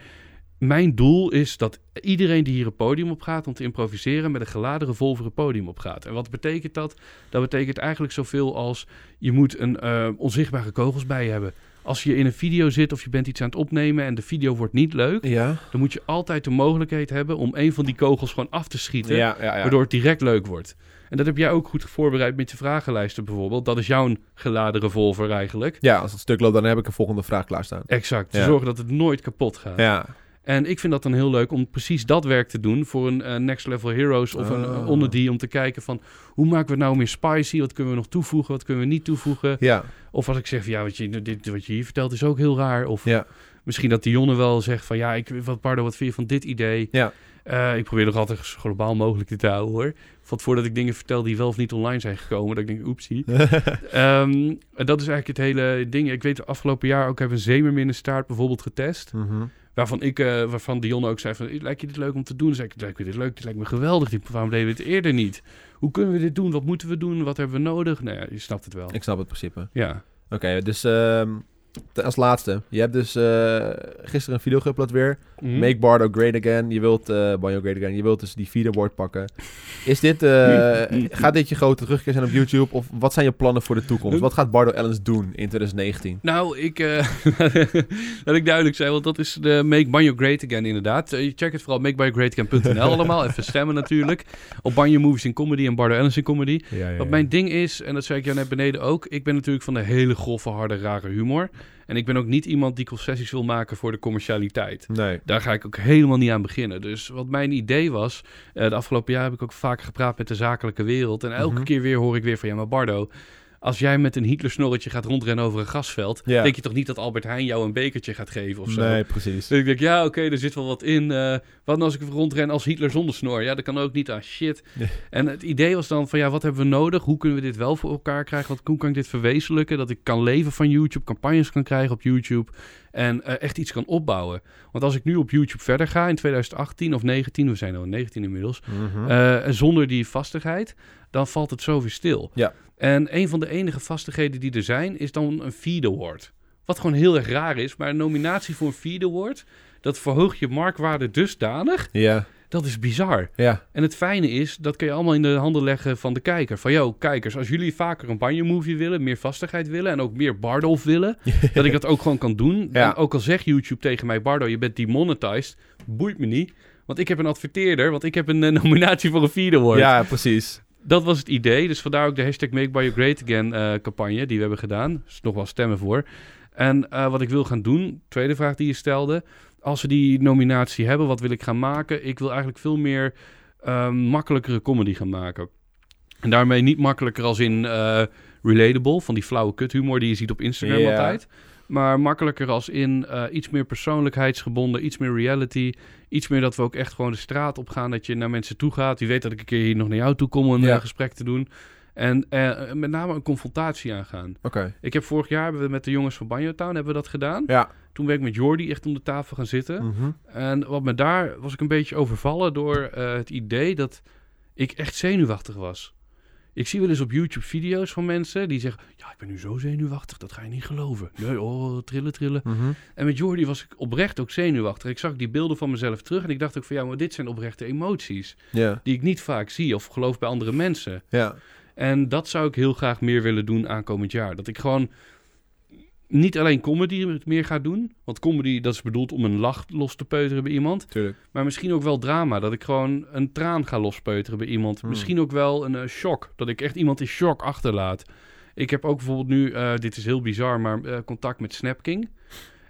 Speaker 2: mijn doel is dat iedereen die hier een podium op gaat om te improviseren met een geladen revolver een podium op gaat. En wat betekent dat? Dat betekent eigenlijk zoveel als je moet een eh, onzichtbare kogels bij je hebben. Als je in een video zit of je bent iets aan het opnemen en de video wordt niet leuk,
Speaker 1: Ja.
Speaker 2: dan moet je altijd de mogelijkheid hebben om een van die kogels gewoon af te schieten,
Speaker 1: Ja, ja, ja.
Speaker 2: waardoor het direct leuk wordt. En dat heb jij ook goed voorbereid met je vragenlijsten bijvoorbeeld. Dat is jouw geladen revolver eigenlijk.
Speaker 1: Ja, als het stuk loopt, dan heb ik een volgende vraag klaarstaan.
Speaker 2: Exact. Te zorgen dat het nooit kapot gaat.
Speaker 1: Ja.
Speaker 2: En ik vind dat dan heel leuk om precies dat werk te doen voor een eh, Next Level Heroes of een
Speaker 1: Oh.
Speaker 2: uh, onder die om te kijken van hoe maken we het nou meer spicy? Wat kunnen we nog toevoegen? Wat kunnen we niet toevoegen?
Speaker 1: Ja.
Speaker 2: Of als ik zeg van ja, wat je, dit, wat je hier vertelt is ook heel raar. Of
Speaker 1: Ja.
Speaker 2: misschien dat Dionne wel zegt van ja, ik, wat Pardo, wat vind je van dit idee?
Speaker 1: Ja.
Speaker 2: Eh, ik probeer nog altijd zo globaal mogelijk dit te houden hoor. Voordat ik dingen vertel die wel of niet online zijn gekomen, dat ik denk oepsie. Ehm, en dat is eigenlijk het hele ding. Ik weet, afgelopen jaar ook hebben we een zeemerminnenstaart bijvoorbeeld getest.
Speaker 1: Mhm.
Speaker 2: Waarvan, ik, eh, waarvan Dion ook zei van, lijkt je dit leuk om te doen? Dan zei ik, lijkt me dit leuk? Dit lijkt me geweldig. Die- Waarom deden we het eerder niet? Hoe kunnen we dit doen? Wat moeten we doen? Wat hebben we nodig? Nou ja, je snapt het wel.
Speaker 1: Ik snap het principe.
Speaker 2: Ja.
Speaker 1: Oké, dus ehm, als laatste. Je hebt dus eh, gisteren een video geüpload weer.
Speaker 2: Mhm.
Speaker 1: Make Bardo great again. Je wilt Banjo great again. Je wilt dus die vierde woord pakken. Is dit, eh, gaat dit je grote terugkeer zijn op YouTube? Of wat zijn je plannen voor de toekomst? Wat gaat Bardo Ellens doen in 2019?
Speaker 2: Nou, ik, laat ik duidelijk zijn, want dat is de Make Banjo Great Again inderdaad. Check het vooral makebangogreatagain.nl allemaal. Even stemmen natuurlijk. Op Banjo Movies in Comedy en Bardo Ellens in Comedy.
Speaker 1: Ja,
Speaker 2: Wat mijn ding is, en dat zei ik jou net beneden ook, ik ben natuurlijk van de hele grove, harde, rare humor. En ik ben ook niet iemand die concessies wil maken voor de commercialiteit.
Speaker 1: Nee.
Speaker 2: Daar ga ik ook helemaal niet aan beginnen. Dus wat mijn idee was, eh, de afgelopen jaar heb ik ook vaak gepraat met de zakelijke wereld. En elke
Speaker 1: Mhm.
Speaker 2: keer weer hoor ik weer van, ja maar Bardo, als jij met een Hitler-snorretje gaat rondrennen over een gasveld,
Speaker 1: Ja.
Speaker 2: denk je toch niet dat Albert Heijn jou een bekertje gaat geven of zo?
Speaker 1: Nee, precies.
Speaker 2: Dus ik denk, ja, oké, er zit wel wat in. eh, wat nou als ik rondren als Hitler zonder snor? Ja, dat kan ook niet. Ah, shit. En het idee was dan van, ja, wat hebben we nodig? Hoe kunnen we dit wel voor elkaar krijgen? Wat, hoe kan ik dit verwezenlijken? Dat ik kan leven van YouTube, campagnes kan krijgen op YouTube en eh, echt iets kan opbouwen. Want als ik nu op YouTube verder ga in 2018 of 19, we zijn al in 19 inmiddels,
Speaker 1: Mhm.
Speaker 2: eh, zonder die vastigheid, dan valt het zo weer stil.
Speaker 1: Ja.
Speaker 2: En een van de enige vastigheden die er zijn, is dan een Feed Award. Wat gewoon heel erg raar is, maar een nominatie voor een Feed Award, dat verhoogt je marktwaarde dusdanig,
Speaker 1: ja,
Speaker 2: dat is bizar.
Speaker 1: ja.
Speaker 2: En het fijne is, dat kun je allemaal in de handen leggen van de kijker. Van, yo, kijkers, als jullie vaker een banjo-movie willen, meer vastigheid willen en ook meer Bardolf willen, dat ik dat ook gewoon kan doen.
Speaker 1: Ja.
Speaker 2: En ook al zegt YouTube tegen mij, Bardo, je bent demonetized, boeit me niet. Want ik heb een adverteerder, want ik heb een eh, nominatie voor een Feed Award.
Speaker 1: ja, precies.
Speaker 2: Dat was het idee. Dus vandaar ook de hashtag Make Bio Great Again eh, campagne die we hebben gedaan. Er is nog wel stemmen voor. En eh, wat ik wil gaan doen, tweede vraag die je stelde. Als we die nominatie hebben, wat wil ik gaan maken? Ik wil eigenlijk veel meer ehm, makkelijkere comedy gaan maken. En daarmee niet makkelijker als in eh, relatable, van die flauwe kuthumor die je ziet op Instagram altijd. Maar makkelijker als in eh, iets meer persoonlijkheidsgebonden, iets meer reality. Iets meer dat we ook echt gewoon de straat op gaan, dat je naar mensen toe gaat. Die weet dat ik een keer hier nog naar jou toe kom om een eh, gesprek te doen. En eh, met name een confrontatie aangaan.
Speaker 1: Oké.
Speaker 2: Ik heb vorig jaar hebben we met de jongens van Banjo Town hebben we dat gedaan.
Speaker 1: Ja.
Speaker 2: Toen ben ik met Jordi echt om de tafel gaan zitten.
Speaker 1: Mhm.
Speaker 2: En wat me daar was ik een beetje overvallen door eh, het idee dat ik echt zenuwachtig was. Ik zie wel eens op YouTube video's van mensen die zeggen: Ja, ik ben nu zo zenuwachtig, dat ga je niet geloven. Nee, oh, trillen, trillen.
Speaker 1: Mhm.
Speaker 2: En met Jordi was ik oprecht ook zenuwachtig. Ik zag die beelden van mezelf terug en ik dacht ook van ja, maar dit zijn oprechte emoties. Die ik niet vaak zie of geloof bij andere mensen.
Speaker 1: Ja.
Speaker 2: En dat zou ik heel graag meer willen doen aankomend jaar. Dat ik gewoon niet alleen comedy meer ga doen. Want comedy, dat is bedoeld om een lach los te peuteren bij iemand.
Speaker 1: Tuurlijk.
Speaker 2: Maar misschien ook wel drama. Dat ik gewoon een traan ga lospeuteren bij iemand.
Speaker 1: Hmm.
Speaker 2: Misschien ook wel een eh, shock. Dat ik echt iemand in shock achterlaat. Ik heb ook bijvoorbeeld nu, eh, dit is heel bizar, maar eh, contact met Snapking.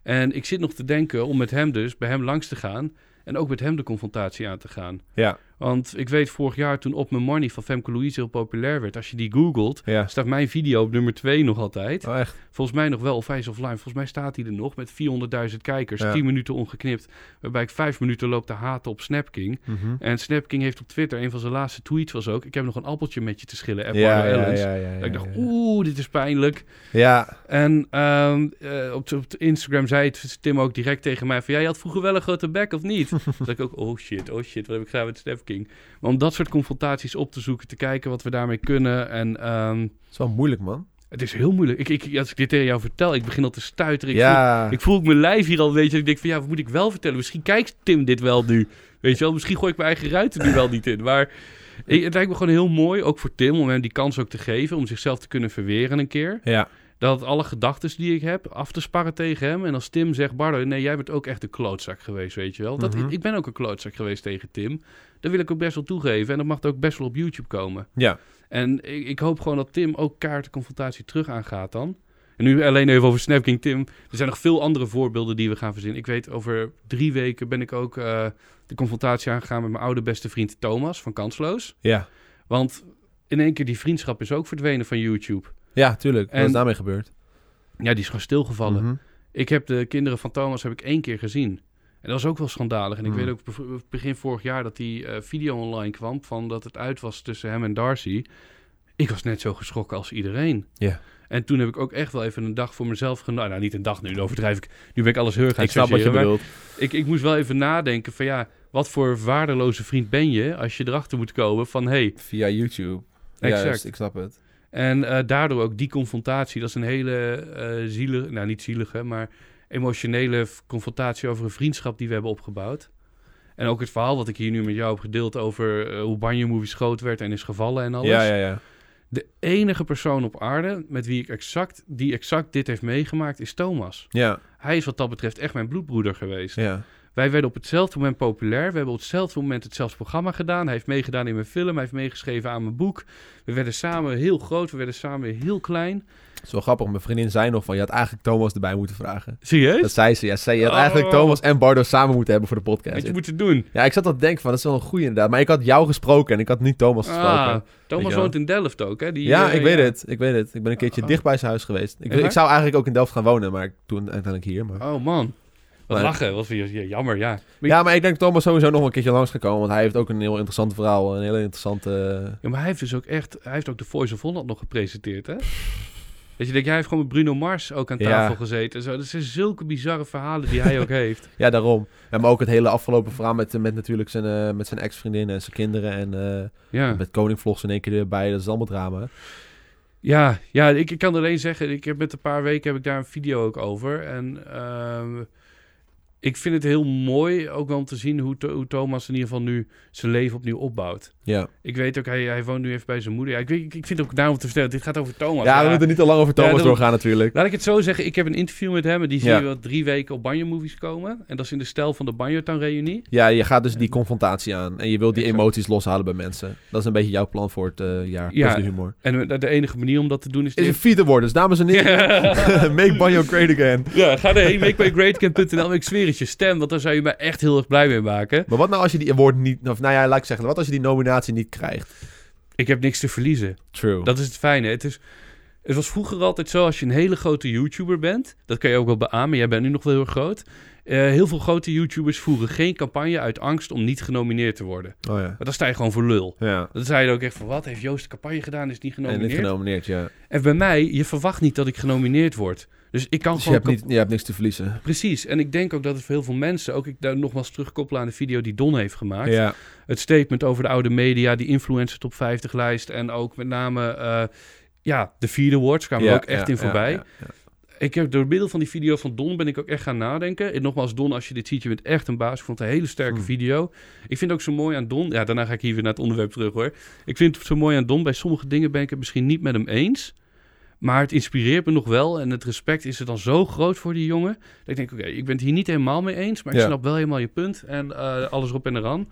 Speaker 2: En ik zit nog te denken om met hem dus, bij hem langs te gaan. En ook met hem de confrontatie aan te gaan.
Speaker 1: Ja.
Speaker 2: Want ik weet vorig jaar toen Op Mijn Money van Femke Louise heel populair werd. Als je die googelt,
Speaker 1: Ja.
Speaker 2: staat mijn video op nummer 2 nog altijd.
Speaker 1: Oh, echt?
Speaker 2: Volgens mij nog wel, of hij is offline. Volgens mij staat hij er nog met 400.000 kijkers.
Speaker 1: Ja.
Speaker 2: 10 minuten ongeknipt. Waarbij ik 5 minuten loop te haten op Snapking.
Speaker 1: Mhm.
Speaker 2: En Snapking heeft op Twitter, een van zijn laatste tweets was ook... Ik heb nog een appeltje met je te schillen, Ed
Speaker 1: Ja, ja,
Speaker 2: ik dacht, oeh, dit is pijnlijk.
Speaker 1: Ja.
Speaker 2: En ehm, eh, op, op Instagram zei het Tim ook direct tegen mij van... Ja, je had vroeger wel een grote bek, of niet? Toen dacht ik ook, oh shit, oh shit, wat heb ik gedaan met Snapking? Maar om dat soort confrontaties op te zoeken, te kijken wat we daarmee kunnen. En ehm,
Speaker 1: Het is wel moeilijk, man.
Speaker 2: het is heel moeilijk. Ik, ik, als ik dit tegen jou vertel, ik begin al te stuiteren. Ik
Speaker 1: ja.
Speaker 2: voel, ik voel mijn lijf hier al, weet je. Ik denk van, ja, wat moet ik wel vertellen? Misschien kijkt Tim dit wel nu. Weet je wel, misschien gooi ik mijn eigen ruiten nu wel niet in. Maar ik- het lijkt me gewoon heel mooi, ook voor Tim, om hem die kans ook te geven... om zichzelf te kunnen verweren een keer.
Speaker 1: ja.
Speaker 2: Dat alle gedachten die ik heb, af te sparren tegen hem. En als Tim zegt, Bardo, nee, jij bent ook echt een klootzak geweest, weet je wel. Dat,
Speaker 1: Mhm.
Speaker 2: ik, ik ben ook een klootzak geweest tegen Tim. Dat wil ik ook best wel toegeven. En dat mag ook best wel op YouTube komen.
Speaker 1: Ja.
Speaker 2: En ik, ik hoop gewoon dat Tim ook kaart de confrontatie terug aangaat dan. En nu alleen even over Snapking Tim. Er zijn nog veel andere voorbeelden die we gaan verzinnen. Ik weet, over drie weken ben ik ook eh, de confrontatie aangegaan met mijn oude beste vriend Thomas van Kansloos.
Speaker 1: Ja.
Speaker 2: Want in één keer die vriendschap is ook verdwenen van YouTube.
Speaker 1: Ja, tuurlijk. Wat
Speaker 2: En-
Speaker 1: is daarmee gebeurd?
Speaker 2: Ja, die is gewoon stilgevallen.
Speaker 1: Mhm.
Speaker 2: Ik heb de kinderen van Thomas heb ik één keer gezien. En dat was ook wel schandalig. En ik
Speaker 1: Hmm.
Speaker 2: weet ook begin vorig jaar dat die eh, video online kwam van dat het uit was tussen hem en Darcy. Ik was net zo geschrokken als iedereen.
Speaker 1: Ja.
Speaker 2: En toen heb ik ook echt wel even een dag voor mezelf genomen. Nou, niet een dag nu, dan overdrijf ik. Nu ben ik alles heel erg aan
Speaker 1: Ik snap wat je bedoelt.
Speaker 2: Ik, ik moest wel even nadenken van ja, wat voor waardeloze vriend ben je als je erachter moet komen van hey,
Speaker 1: Via YouTube.
Speaker 2: Exact.
Speaker 1: Juist, ik snap het.
Speaker 2: En eh, daardoor ook die confrontatie, dat is een hele eh zielige, nou niet zielige, maar emotionele confrontatie over een vriendschap die we hebben opgebouwd. En ook het verhaal wat ik hier nu met jou heb gedeeld over eh, hoe Banjo Movies groot werd en is gevallen en alles.
Speaker 1: Ja, ja, ja.
Speaker 2: De enige persoon op aarde met wie ik exact, die exact dit heeft meegemaakt is Thomas.
Speaker 1: Ja,
Speaker 2: Hij is wat dat betreft echt mijn bloedbroeder geweest.
Speaker 1: ja.
Speaker 2: Wij werden op hetzelfde moment populair. We hebben op hetzelfde moment hetzelfde programma gedaan. Hij heeft meegedaan in mijn film. Hij heeft meegeschreven aan mijn boek. We werden samen heel groot. We werden samen heel klein.
Speaker 1: Het is wel grappig. Mijn vriendin zei nog van, je had eigenlijk Thomas erbij moeten vragen.
Speaker 2: Serieus?
Speaker 1: Dat zei ze. Ja, ze zei, je had
Speaker 2: Oh.
Speaker 1: eigenlijk Thomas en Bardo samen moeten hebben voor de podcast.
Speaker 2: je moeten doen.
Speaker 1: Ja, ik zat te denken van, dat is wel een goeie inderdaad. Maar ik had jou gesproken en ik had niet Thomas gesproken.
Speaker 2: Ah,
Speaker 1: Weet
Speaker 2: Thomas woont in Delft ook, hè? Die,
Speaker 1: ja,
Speaker 2: eh,
Speaker 1: ik weet het. Ik weet het. Ik ben een keertje
Speaker 2: Oh.
Speaker 1: dicht bij zijn huis geweest. Ik, ik zou eigenlijk ook in Delft gaan wonen, maar toen uiteindelijk hier. Maar...
Speaker 2: Oh man. Wat
Speaker 1: Maar-
Speaker 2: lachen. Wat jammer, ja.
Speaker 1: Ja, maar ik denk Thomas sowieso nog een keertje langs gaat komen. Want hij heeft ook een heel interessant verhaal. Een hele interessante...
Speaker 2: ja, maar hij heeft dus ook echt... Hij heeft ook de Voice of Holland nog gepresenteerd, hè? Dat je denkt, jij heeft gewoon met Bruno Mars ook aan
Speaker 1: Ja.
Speaker 2: tafel gezeten. en Zo. Dat zijn zulke bizarre verhalen die hij ook heeft.
Speaker 1: Ja, daarom. Ja, maar ook het hele afgelopen verhaal met, met natuurlijk zijn, eh, met zijn ex-vriendin en zijn kinderen. En eh,
Speaker 2: Ja.
Speaker 1: met koningvlogs in één keer erbij. Dat is allemaal drama.
Speaker 2: Ja, ja ik, ik kan alleen zeggen, ik heb met een paar weken heb ik daar een video ook over. En ehm, ik vind het heel mooi ook wel om te zien hoe, Tho- hoe Thomas in ieder geval nu zijn leven opnieuw opbouwt.
Speaker 1: Ja,
Speaker 2: Ik weet ook, hij, hij woont nu even bij zijn moeder. Ja, ik, ik, ik vind het ook daarom te vertellen, dit gaat over Thomas.
Speaker 1: ja we moeten niet te lang over Thomas
Speaker 2: dat-
Speaker 1: doorgaan natuurlijk.
Speaker 2: Laat ik het zo zeggen, ik heb een interview met hem en die zie
Speaker 1: Ja.
Speaker 2: je wel drie weken op Banjo Movies komen. En dat is in de stijl van de Banjo Town reunie.
Speaker 1: Ja, je gaat dus die confrontatie aan. En je wilt die
Speaker 2: Exact.
Speaker 1: emoties loshalen bij mensen. Dat is een beetje jouw plan voor het eh, jaar.
Speaker 2: Ja.
Speaker 1: Ja. de humor.
Speaker 2: En de, enige manier om dat te doen is...
Speaker 1: Is een worden. Dus dames en heren,
Speaker 2: ja,
Speaker 1: make Banjo great again.
Speaker 2: ja, ga erheen, makebyGreatCamp.nl. Ik zweer is je stem, want daar zou je mij echt heel erg blij mee maken.
Speaker 1: Maar wat nou als je die award niet... Of nou ja, laat ik zeggen. Wat als je die nominatie niet krijgt?
Speaker 2: Ik heb niks te verliezen.
Speaker 1: True.
Speaker 2: Dat is het fijne. Het, is, het was vroeger altijd zo, als je een hele grote YouTuber bent... Dat kan je ook wel beamen, jij bent nu nog wel heel groot... Eh, heel veel grote YouTubers voeren geen campagne uit angst om niet genomineerd te worden.
Speaker 1: Oh ja.
Speaker 2: Maar dan sta je gewoon voor lul.
Speaker 1: Ja.
Speaker 2: Dan zei je ook echt van, wat heeft Joost de campagne gedaan, is niet
Speaker 1: En
Speaker 2: genomineerd.
Speaker 1: niet genomineerd, ja.
Speaker 2: En bij mij, je verwacht niet dat ik genomineerd word. Dus ik kan
Speaker 1: Dus je
Speaker 2: gewoon...
Speaker 1: hebt, niet, je hebt niks te verliezen.
Speaker 2: Precies. En ik denk ook dat het voor heel veel mensen, ook ik daar nogmaals terugkoppelen aan de video die Don heeft gemaakt.
Speaker 1: Ja.
Speaker 2: Het statement over de oude media, die influencer top 50 lijst en ook met name, eh, ja, de vierde awards kwamen er
Speaker 1: Ja,
Speaker 2: ook echt
Speaker 1: ja,
Speaker 2: in voorbij. Ik heb door middel van die video van Don ben ik ook echt gaan nadenken. En nogmaals, Don, als je dit ziet, je bent echt een baas. Ik vond het een hele sterke
Speaker 1: Hmm.
Speaker 2: video. Ik vind ook zo mooi aan Don. Ja, daarna ga ik hier weer naar het onderwerp terug hoor. Ik vind het zo mooi aan Don. Bij sommige dingen ben ik het misschien niet met hem eens. Maar het inspireert me nog wel. En het respect is er dan zo groot voor die jongen. Dat ik denk, oké, ik ben het hier niet helemaal mee eens. Maar ik
Speaker 1: Ja.
Speaker 2: snap wel helemaal je punt. En eh, alles op en eraan.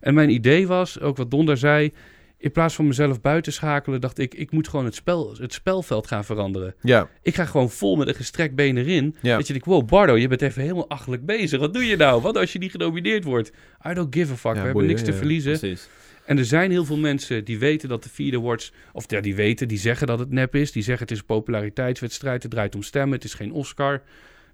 Speaker 2: En mijn idee was, ook wat Don daar zei. In plaats van mezelf buiten schakelen, dacht ik, ik moet gewoon het, spel, het spelveld gaan veranderen.
Speaker 1: Ja.
Speaker 2: Ik ga gewoon vol met een gestrekt been erin.
Speaker 1: Ja.
Speaker 2: Dat je denkt, wow, Bardo, je bent even helemaal achterlijk bezig. Wat doe je nou? Wat als je niet genomineerd wordt? I don't give a fuck.
Speaker 1: Ja,
Speaker 2: We hebben niks te verliezen.
Speaker 1: Precies.
Speaker 2: En er zijn heel veel mensen die weten dat de vierde awards... Of ja, die weten, die zeggen dat het nep is. Die zeggen het is een populariteitswedstrijd. Het draait om stemmen. Het is geen Oscar.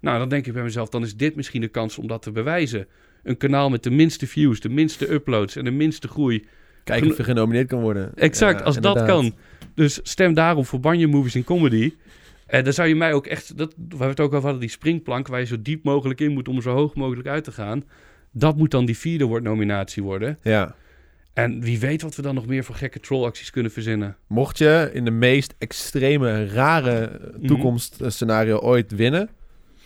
Speaker 2: Nou, dan denk ik bij mezelf, dan is dit misschien de kans om dat te bewijzen. Een kanaal met de minste views, de minste uploads en de minste groei.
Speaker 1: Kijken of je genomineerd kan worden.
Speaker 2: Exact,
Speaker 1: Ja,
Speaker 2: als dat kan. Dus stem daarom voor Banjo Movies in Comedy. En dan zou je mij ook echt... Dat, we hebben het ook over hadden, die springplank... waar je zo diep mogelijk in moet om zo hoog mogelijk uit te gaan. Dat moet dan die vierde woord nominatie worden.
Speaker 1: Ja.
Speaker 2: En wie weet wat we dan nog meer voor gekke trollacties kunnen verzinnen.
Speaker 1: Mocht je in de meest extreme, rare
Speaker 2: Mhm.
Speaker 1: toekomstscenario ooit winnen...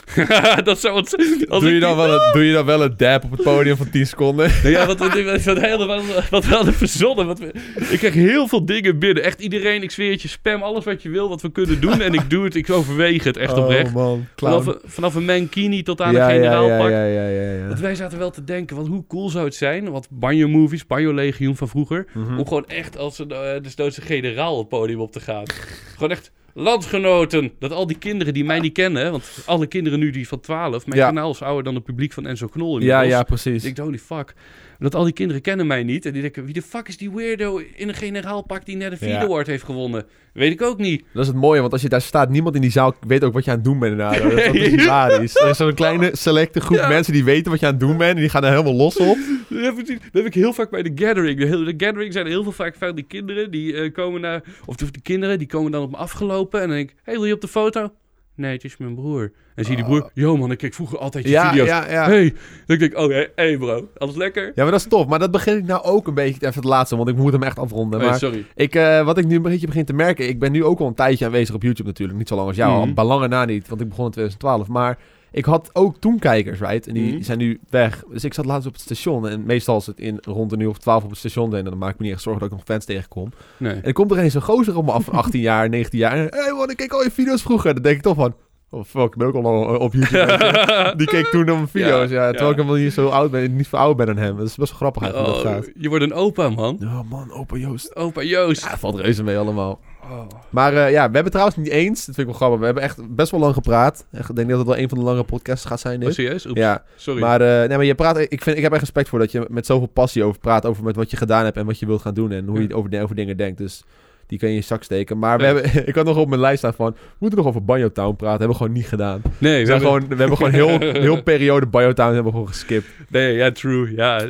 Speaker 2: dat zou
Speaker 1: Doe je, dan wel een, doe je dan wel een dab op het podium van 10 seconden?
Speaker 2: Ja, wat, wat, wat, wat, we hadden verzonnen. Wat we, ik krijg heel veel dingen binnen. Echt iedereen, ik zweer het je, spam alles wat je wil, wat we kunnen doen. En ik doe het, ik overweeg het echt oprecht.
Speaker 1: Oh man,
Speaker 2: Vanaf, vanaf een mankini tot aan
Speaker 1: ja,
Speaker 2: een generaalpak.
Speaker 1: ja, ja, ja, ja, ja.
Speaker 2: Want wij zaten wel te denken, want hoe cool zou het zijn, wat Banjo Movies, Banjo Legioen van vroeger,
Speaker 1: Mhm.
Speaker 2: om gewoon echt als een uh, desnoods een generaal op het podium op te gaan. gewoon echt landgenoten. Dat al die kinderen die mij niet kennen, want alle kinderen nu die van 12, mijn
Speaker 1: Ja.
Speaker 2: kanaal is ouder dan het publiek van Enzo Knol
Speaker 1: Ja,
Speaker 2: inmiddels.
Speaker 1: ja,
Speaker 2: Ik
Speaker 1: precies.
Speaker 2: denk, holy fuck. Dat al die kinderen kennen mij niet. En die denken, wie de fuck is die weirdo in een generaalpak die net een vierde
Speaker 1: Ja.
Speaker 2: award heeft gewonnen? Weet ik ook niet.
Speaker 1: Dat is het mooie, want als je daar staat, niemand in die zaal weet ook wat je aan het doen bent. Dat is, dat is hilarisch. Er is zo'n kleine selecte groep
Speaker 2: Ja.
Speaker 1: mensen die weten wat je aan het doen bent en die gaan er helemaal los op.
Speaker 2: Dat heb, ik, dat heb ik heel vaak bij de Gathering. De, hele- de Gathering zijn heel veel vaak van die kinderen die eh, komen naar... Of de, de kinderen die komen dan op me afgelopen en dan denk ik... hey, wil je op de foto? Nee, het is mijn broer. En zie je die broer... Yo man, ik kijk vroeger altijd je
Speaker 1: Oh. Ja,
Speaker 2: video's.
Speaker 1: ja, ja.
Speaker 2: Hey. Dan denk ik, oh hey, bro, alles lekker?
Speaker 1: Ja, maar dat is tof. Maar dat begin ik nou ook een beetje, even het laatste, want ik moet hem echt afronden. Maar
Speaker 2: sorry.
Speaker 1: ik, eh, wat ik nu een beetje begin te merken, ik ben nu ook al een tijdje aanwezig op YouTube natuurlijk. Niet zo lang als jou,
Speaker 2: Mhm.
Speaker 1: al bij lange na niet, want ik begon in 2012. Maar ik had ook toen kijkers, right? En die
Speaker 2: Mhm.
Speaker 1: zijn nu weg. Dus ik zat laatst op het station en meestal is het in rond een uur of 12 op het station. En dan maak ik me niet echt zorgen dat ik nog fans tegenkom.
Speaker 2: Nee.
Speaker 1: En dan komt er eens een gozer op me af van 18 jaar, 19 jaar. En hey man, ik keek al je video's vroeger. Dan denk ik toch van, oh fuck, ik ben ook al lang op YouTube. Die keek toen naar mijn video's, ja.
Speaker 2: Ja,
Speaker 1: terwijl
Speaker 2: ja.
Speaker 1: ik helemaal niet zo oud ben, niet zo oud ben dan hem. Dat is best wel grappig eigenlijk hoe dat
Speaker 2: Oh,
Speaker 1: gaat.
Speaker 2: je wordt een opa, man.
Speaker 1: Ja man, opa Joost.
Speaker 2: Opa Joost.
Speaker 1: Ja, valt reuze mee allemaal.
Speaker 2: Oh.
Speaker 1: Maar eh, ja, we hebben het trouwens niet eens. Dat vind ik wel grappig. We hebben echt best wel lang gepraat. Ik denk dat het wel een van de lange podcasts gaat zijn
Speaker 2: Oh, serieus? Oeps.
Speaker 1: Ja,
Speaker 2: Sorry.
Speaker 1: maar, eh, nee, maar je praat, ik, vind, ik heb echt respect voor dat je met zoveel passie over praat. Over met wat je gedaan hebt en wat je wilt gaan doen. En hoe
Speaker 2: Ja.
Speaker 1: je over, over dingen denkt. Dus die kan je in je zak steken. Maar we
Speaker 2: Ja.
Speaker 1: hebben, ik had nog op mijn lijst staan van... We moeten nog over Banjo Town praten. hebben we gewoon niet gedaan.
Speaker 2: nee,
Speaker 1: We, zijn gewoon, we hebben gewoon heel, heel periode Banjo Town hebben we gewoon geskipt.
Speaker 2: Nee, ja, true. Ja,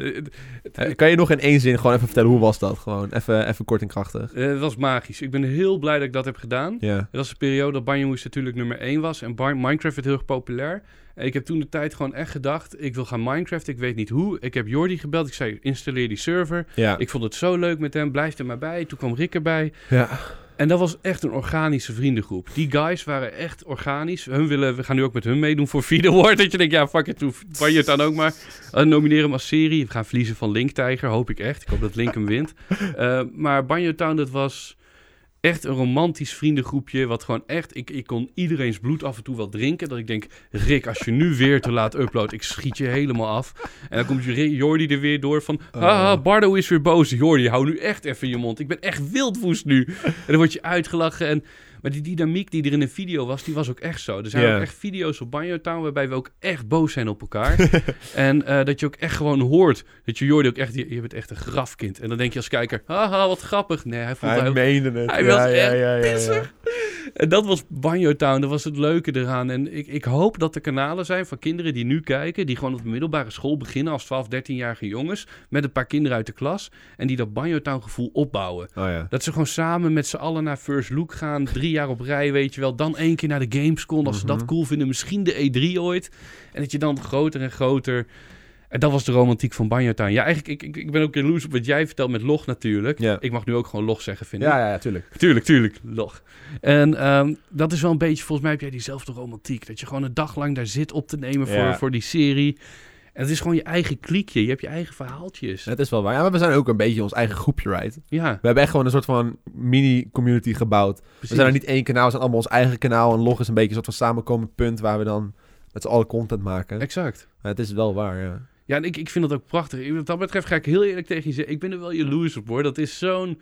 Speaker 1: kan je nog in één zin gewoon even vertellen hoe was dat? Gewoon even, even kort en krachtig.
Speaker 2: eh, het was magisch. Ik ben heel blij dat ik dat heb gedaan.
Speaker 1: Ja.
Speaker 2: Het was een periode dat Banjo Moes natuurlijk nummer 1 was. En Bar- Minecraft werd heel erg populair. En ik heb toen de tijd gewoon echt gedacht... ik wil gaan Minecraft, ik weet niet hoe. Ik heb Jordi gebeld. Ik zei, installeer die server.
Speaker 1: Ja.
Speaker 2: Ik vond het zo leuk met hem. Blijf er maar bij. Toen kwam Rick erbij.
Speaker 1: ja.
Speaker 2: En dat was echt een organische vriendengroep. Die guys waren echt organisch. Hun willen, we gaan nu ook met hun meedoen voor Award. Dat je denkt, ja, fuck it, Banjo het dan ook maar. Uh, nomineren hem als serie. We gaan verliezen van Link Tiger, hoop ik echt. Ik hoop dat Link hem wint. Uh, maar Banjo Town, dat was echt een romantisch vriendengroepje. Wat gewoon echt, ik, ik kon iedereen's bloed af en toe wel drinken. Dat ik denk, Rick, als je nu weer te laat uploadt, ik schiet je helemaal af. En dan komt Jordi er weer door van, haha, Bardo is weer boos. Jordi, hou nu echt even je mond. Ik ben echt wildwoest nu. En dan word je uitgelachen en... Maar die dynamiek die er in een video was, die was ook echt zo. Er zijn ook echt video's op Banjo Town waarbij we ook echt boos zijn op elkaar. en eh, dat je ook echt gewoon hoort dat je Jordi ook echt, je, je bent echt een grafkind. En dan denk je als kijker, haha, wat grappig. Nee, hij vond
Speaker 1: Hij
Speaker 2: hij ook
Speaker 1: meende het.
Speaker 2: hij
Speaker 1: ja,
Speaker 2: was
Speaker 1: ja,
Speaker 2: echt
Speaker 1: ja.
Speaker 2: En dat was Banjo Town, dat was het leuke eraan. En ik, ik hoop dat er kanalen zijn van kinderen die nu kijken, die gewoon op de middelbare school beginnen als 12, 13-jarige jongens, met een paar kinderen uit de klas, en die dat Banjo Town gevoel opbouwen.
Speaker 1: Oh ja.
Speaker 2: Dat ze gewoon samen met z'n allen naar First Look gaan, drie jaar op rij, weet je wel. Dan één keer naar de Gamescom, als ze dat
Speaker 1: Mhm.
Speaker 2: cool vinden, misschien de E3 ooit. En dat je dan groter en groter... En dat was de romantiek van Banjo Town. Ja, eigenlijk, ik, ik, ik ben ook jaloers op wat jij vertelt met Log natuurlijk.
Speaker 1: Ja.
Speaker 2: Ik mag nu ook gewoon Log zeggen, vind ik.
Speaker 1: Ja, ja, ja, tuurlijk.
Speaker 2: Tuurlijk, tuurlijk. Log. En ehm, dat is wel een beetje, volgens mij heb jij diezelfde romantiek. Dat je gewoon een dag lang daar zit op te nemen voor,
Speaker 1: Ja.
Speaker 2: voor die serie. En het is gewoon je eigen kliekje. Je hebt je eigen verhaaltjes.
Speaker 1: Het is wel waar. Ja, maar we zijn ook een beetje ons eigen groepje, right?
Speaker 2: Ja,
Speaker 1: We hebben echt gewoon een soort van mini-community gebouwd. We zijn er niet één kanaal, we zijn allemaal ons eigen kanaal. En log is een beetje een soort van samenkomend punt waar we dan met z'n allen content maken.
Speaker 2: Exact.
Speaker 1: Het is wel waar, ja.
Speaker 2: Ja, en ik, ik vind dat ook prachtig. Wat dat betreft ga ik heel eerlijk tegen je zeggen. Ik ben er wel jaloers op hoor. Dat is zo'n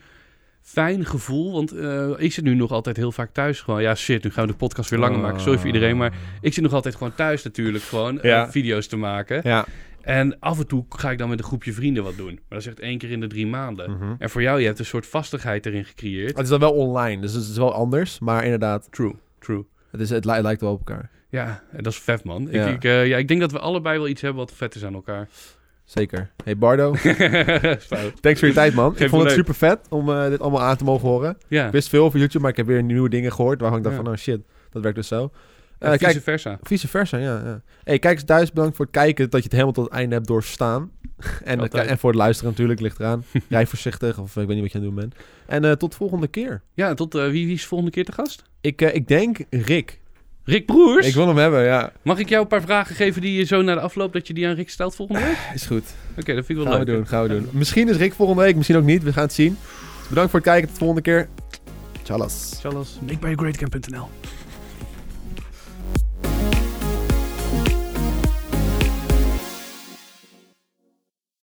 Speaker 2: fijn gevoel. Want eh, ik zit nu nog altijd heel vaak thuis gewoon. Ja, shit, nu gaan we de podcast weer langer maken. Sorry voor iedereen. Maar ik zit nog altijd gewoon thuis natuurlijk. Gewoon eh,
Speaker 1: Ja.
Speaker 2: video's te maken.
Speaker 1: Ja.
Speaker 2: En af en toe ga ik dan met een groepje vrienden wat doen. Maar dat is echt één keer in de drie maanden.
Speaker 1: Mhm.
Speaker 2: En voor jou, je hebt een soort vastigheid erin gecreëerd.
Speaker 1: Het is dan wel online, dus het is wel anders. Maar inderdaad,
Speaker 2: True, true.
Speaker 1: het, is, het, li- het lijkt wel op elkaar.
Speaker 2: Ja, en dat is vet man.
Speaker 1: Ja.
Speaker 2: Ik, ik, eh, ja, ik denk dat we allebei wel iets hebben wat vet is aan elkaar.
Speaker 1: Zeker. Hey Bardo, thanks voor je tijd man.
Speaker 2: Geen
Speaker 1: ik vond het super vet om eh, dit allemaal aan te mogen horen.
Speaker 2: Ja,
Speaker 1: Ik wist veel over YouTube, maar ik heb weer nieuwe dingen gehoord waarvan ik dacht
Speaker 2: Ja.
Speaker 1: van, oh shit, dat werkt dus zo. Eh,
Speaker 2: vice
Speaker 1: kijk,
Speaker 2: versa.
Speaker 1: vice versa, ja. ja. Hey, kijkers thuis, bedankt voor het kijken, dat je het helemaal tot het einde hebt doorstaan. en,
Speaker 2: Altijd.
Speaker 1: en voor het luisteren natuurlijk, ligt eraan. Rij voorzichtig, of ik weet niet wat je aan het doen bent. En eh, tot de volgende keer.
Speaker 2: Ja, tot eh, wie, wie is de volgende keer te gast?
Speaker 1: Ik, eh, ik denk Rick.
Speaker 2: Rick Broers?
Speaker 1: Ik wil hem hebben, ja.
Speaker 2: Mag ik jou een paar vragen geven die je zo naar de afloop dat je die aan Rick stelt volgende week?
Speaker 1: Is goed.
Speaker 2: Oké, dat vind ik wel
Speaker 1: Gaan we
Speaker 2: leuk.
Speaker 1: doen, gaan we doen. Misschien is Rick volgende week, misschien ook niet. We gaan het zien. Bedankt voor het kijken, tot de volgende keer. Tjallas.
Speaker 2: Charles, makebyagreatcamp.nl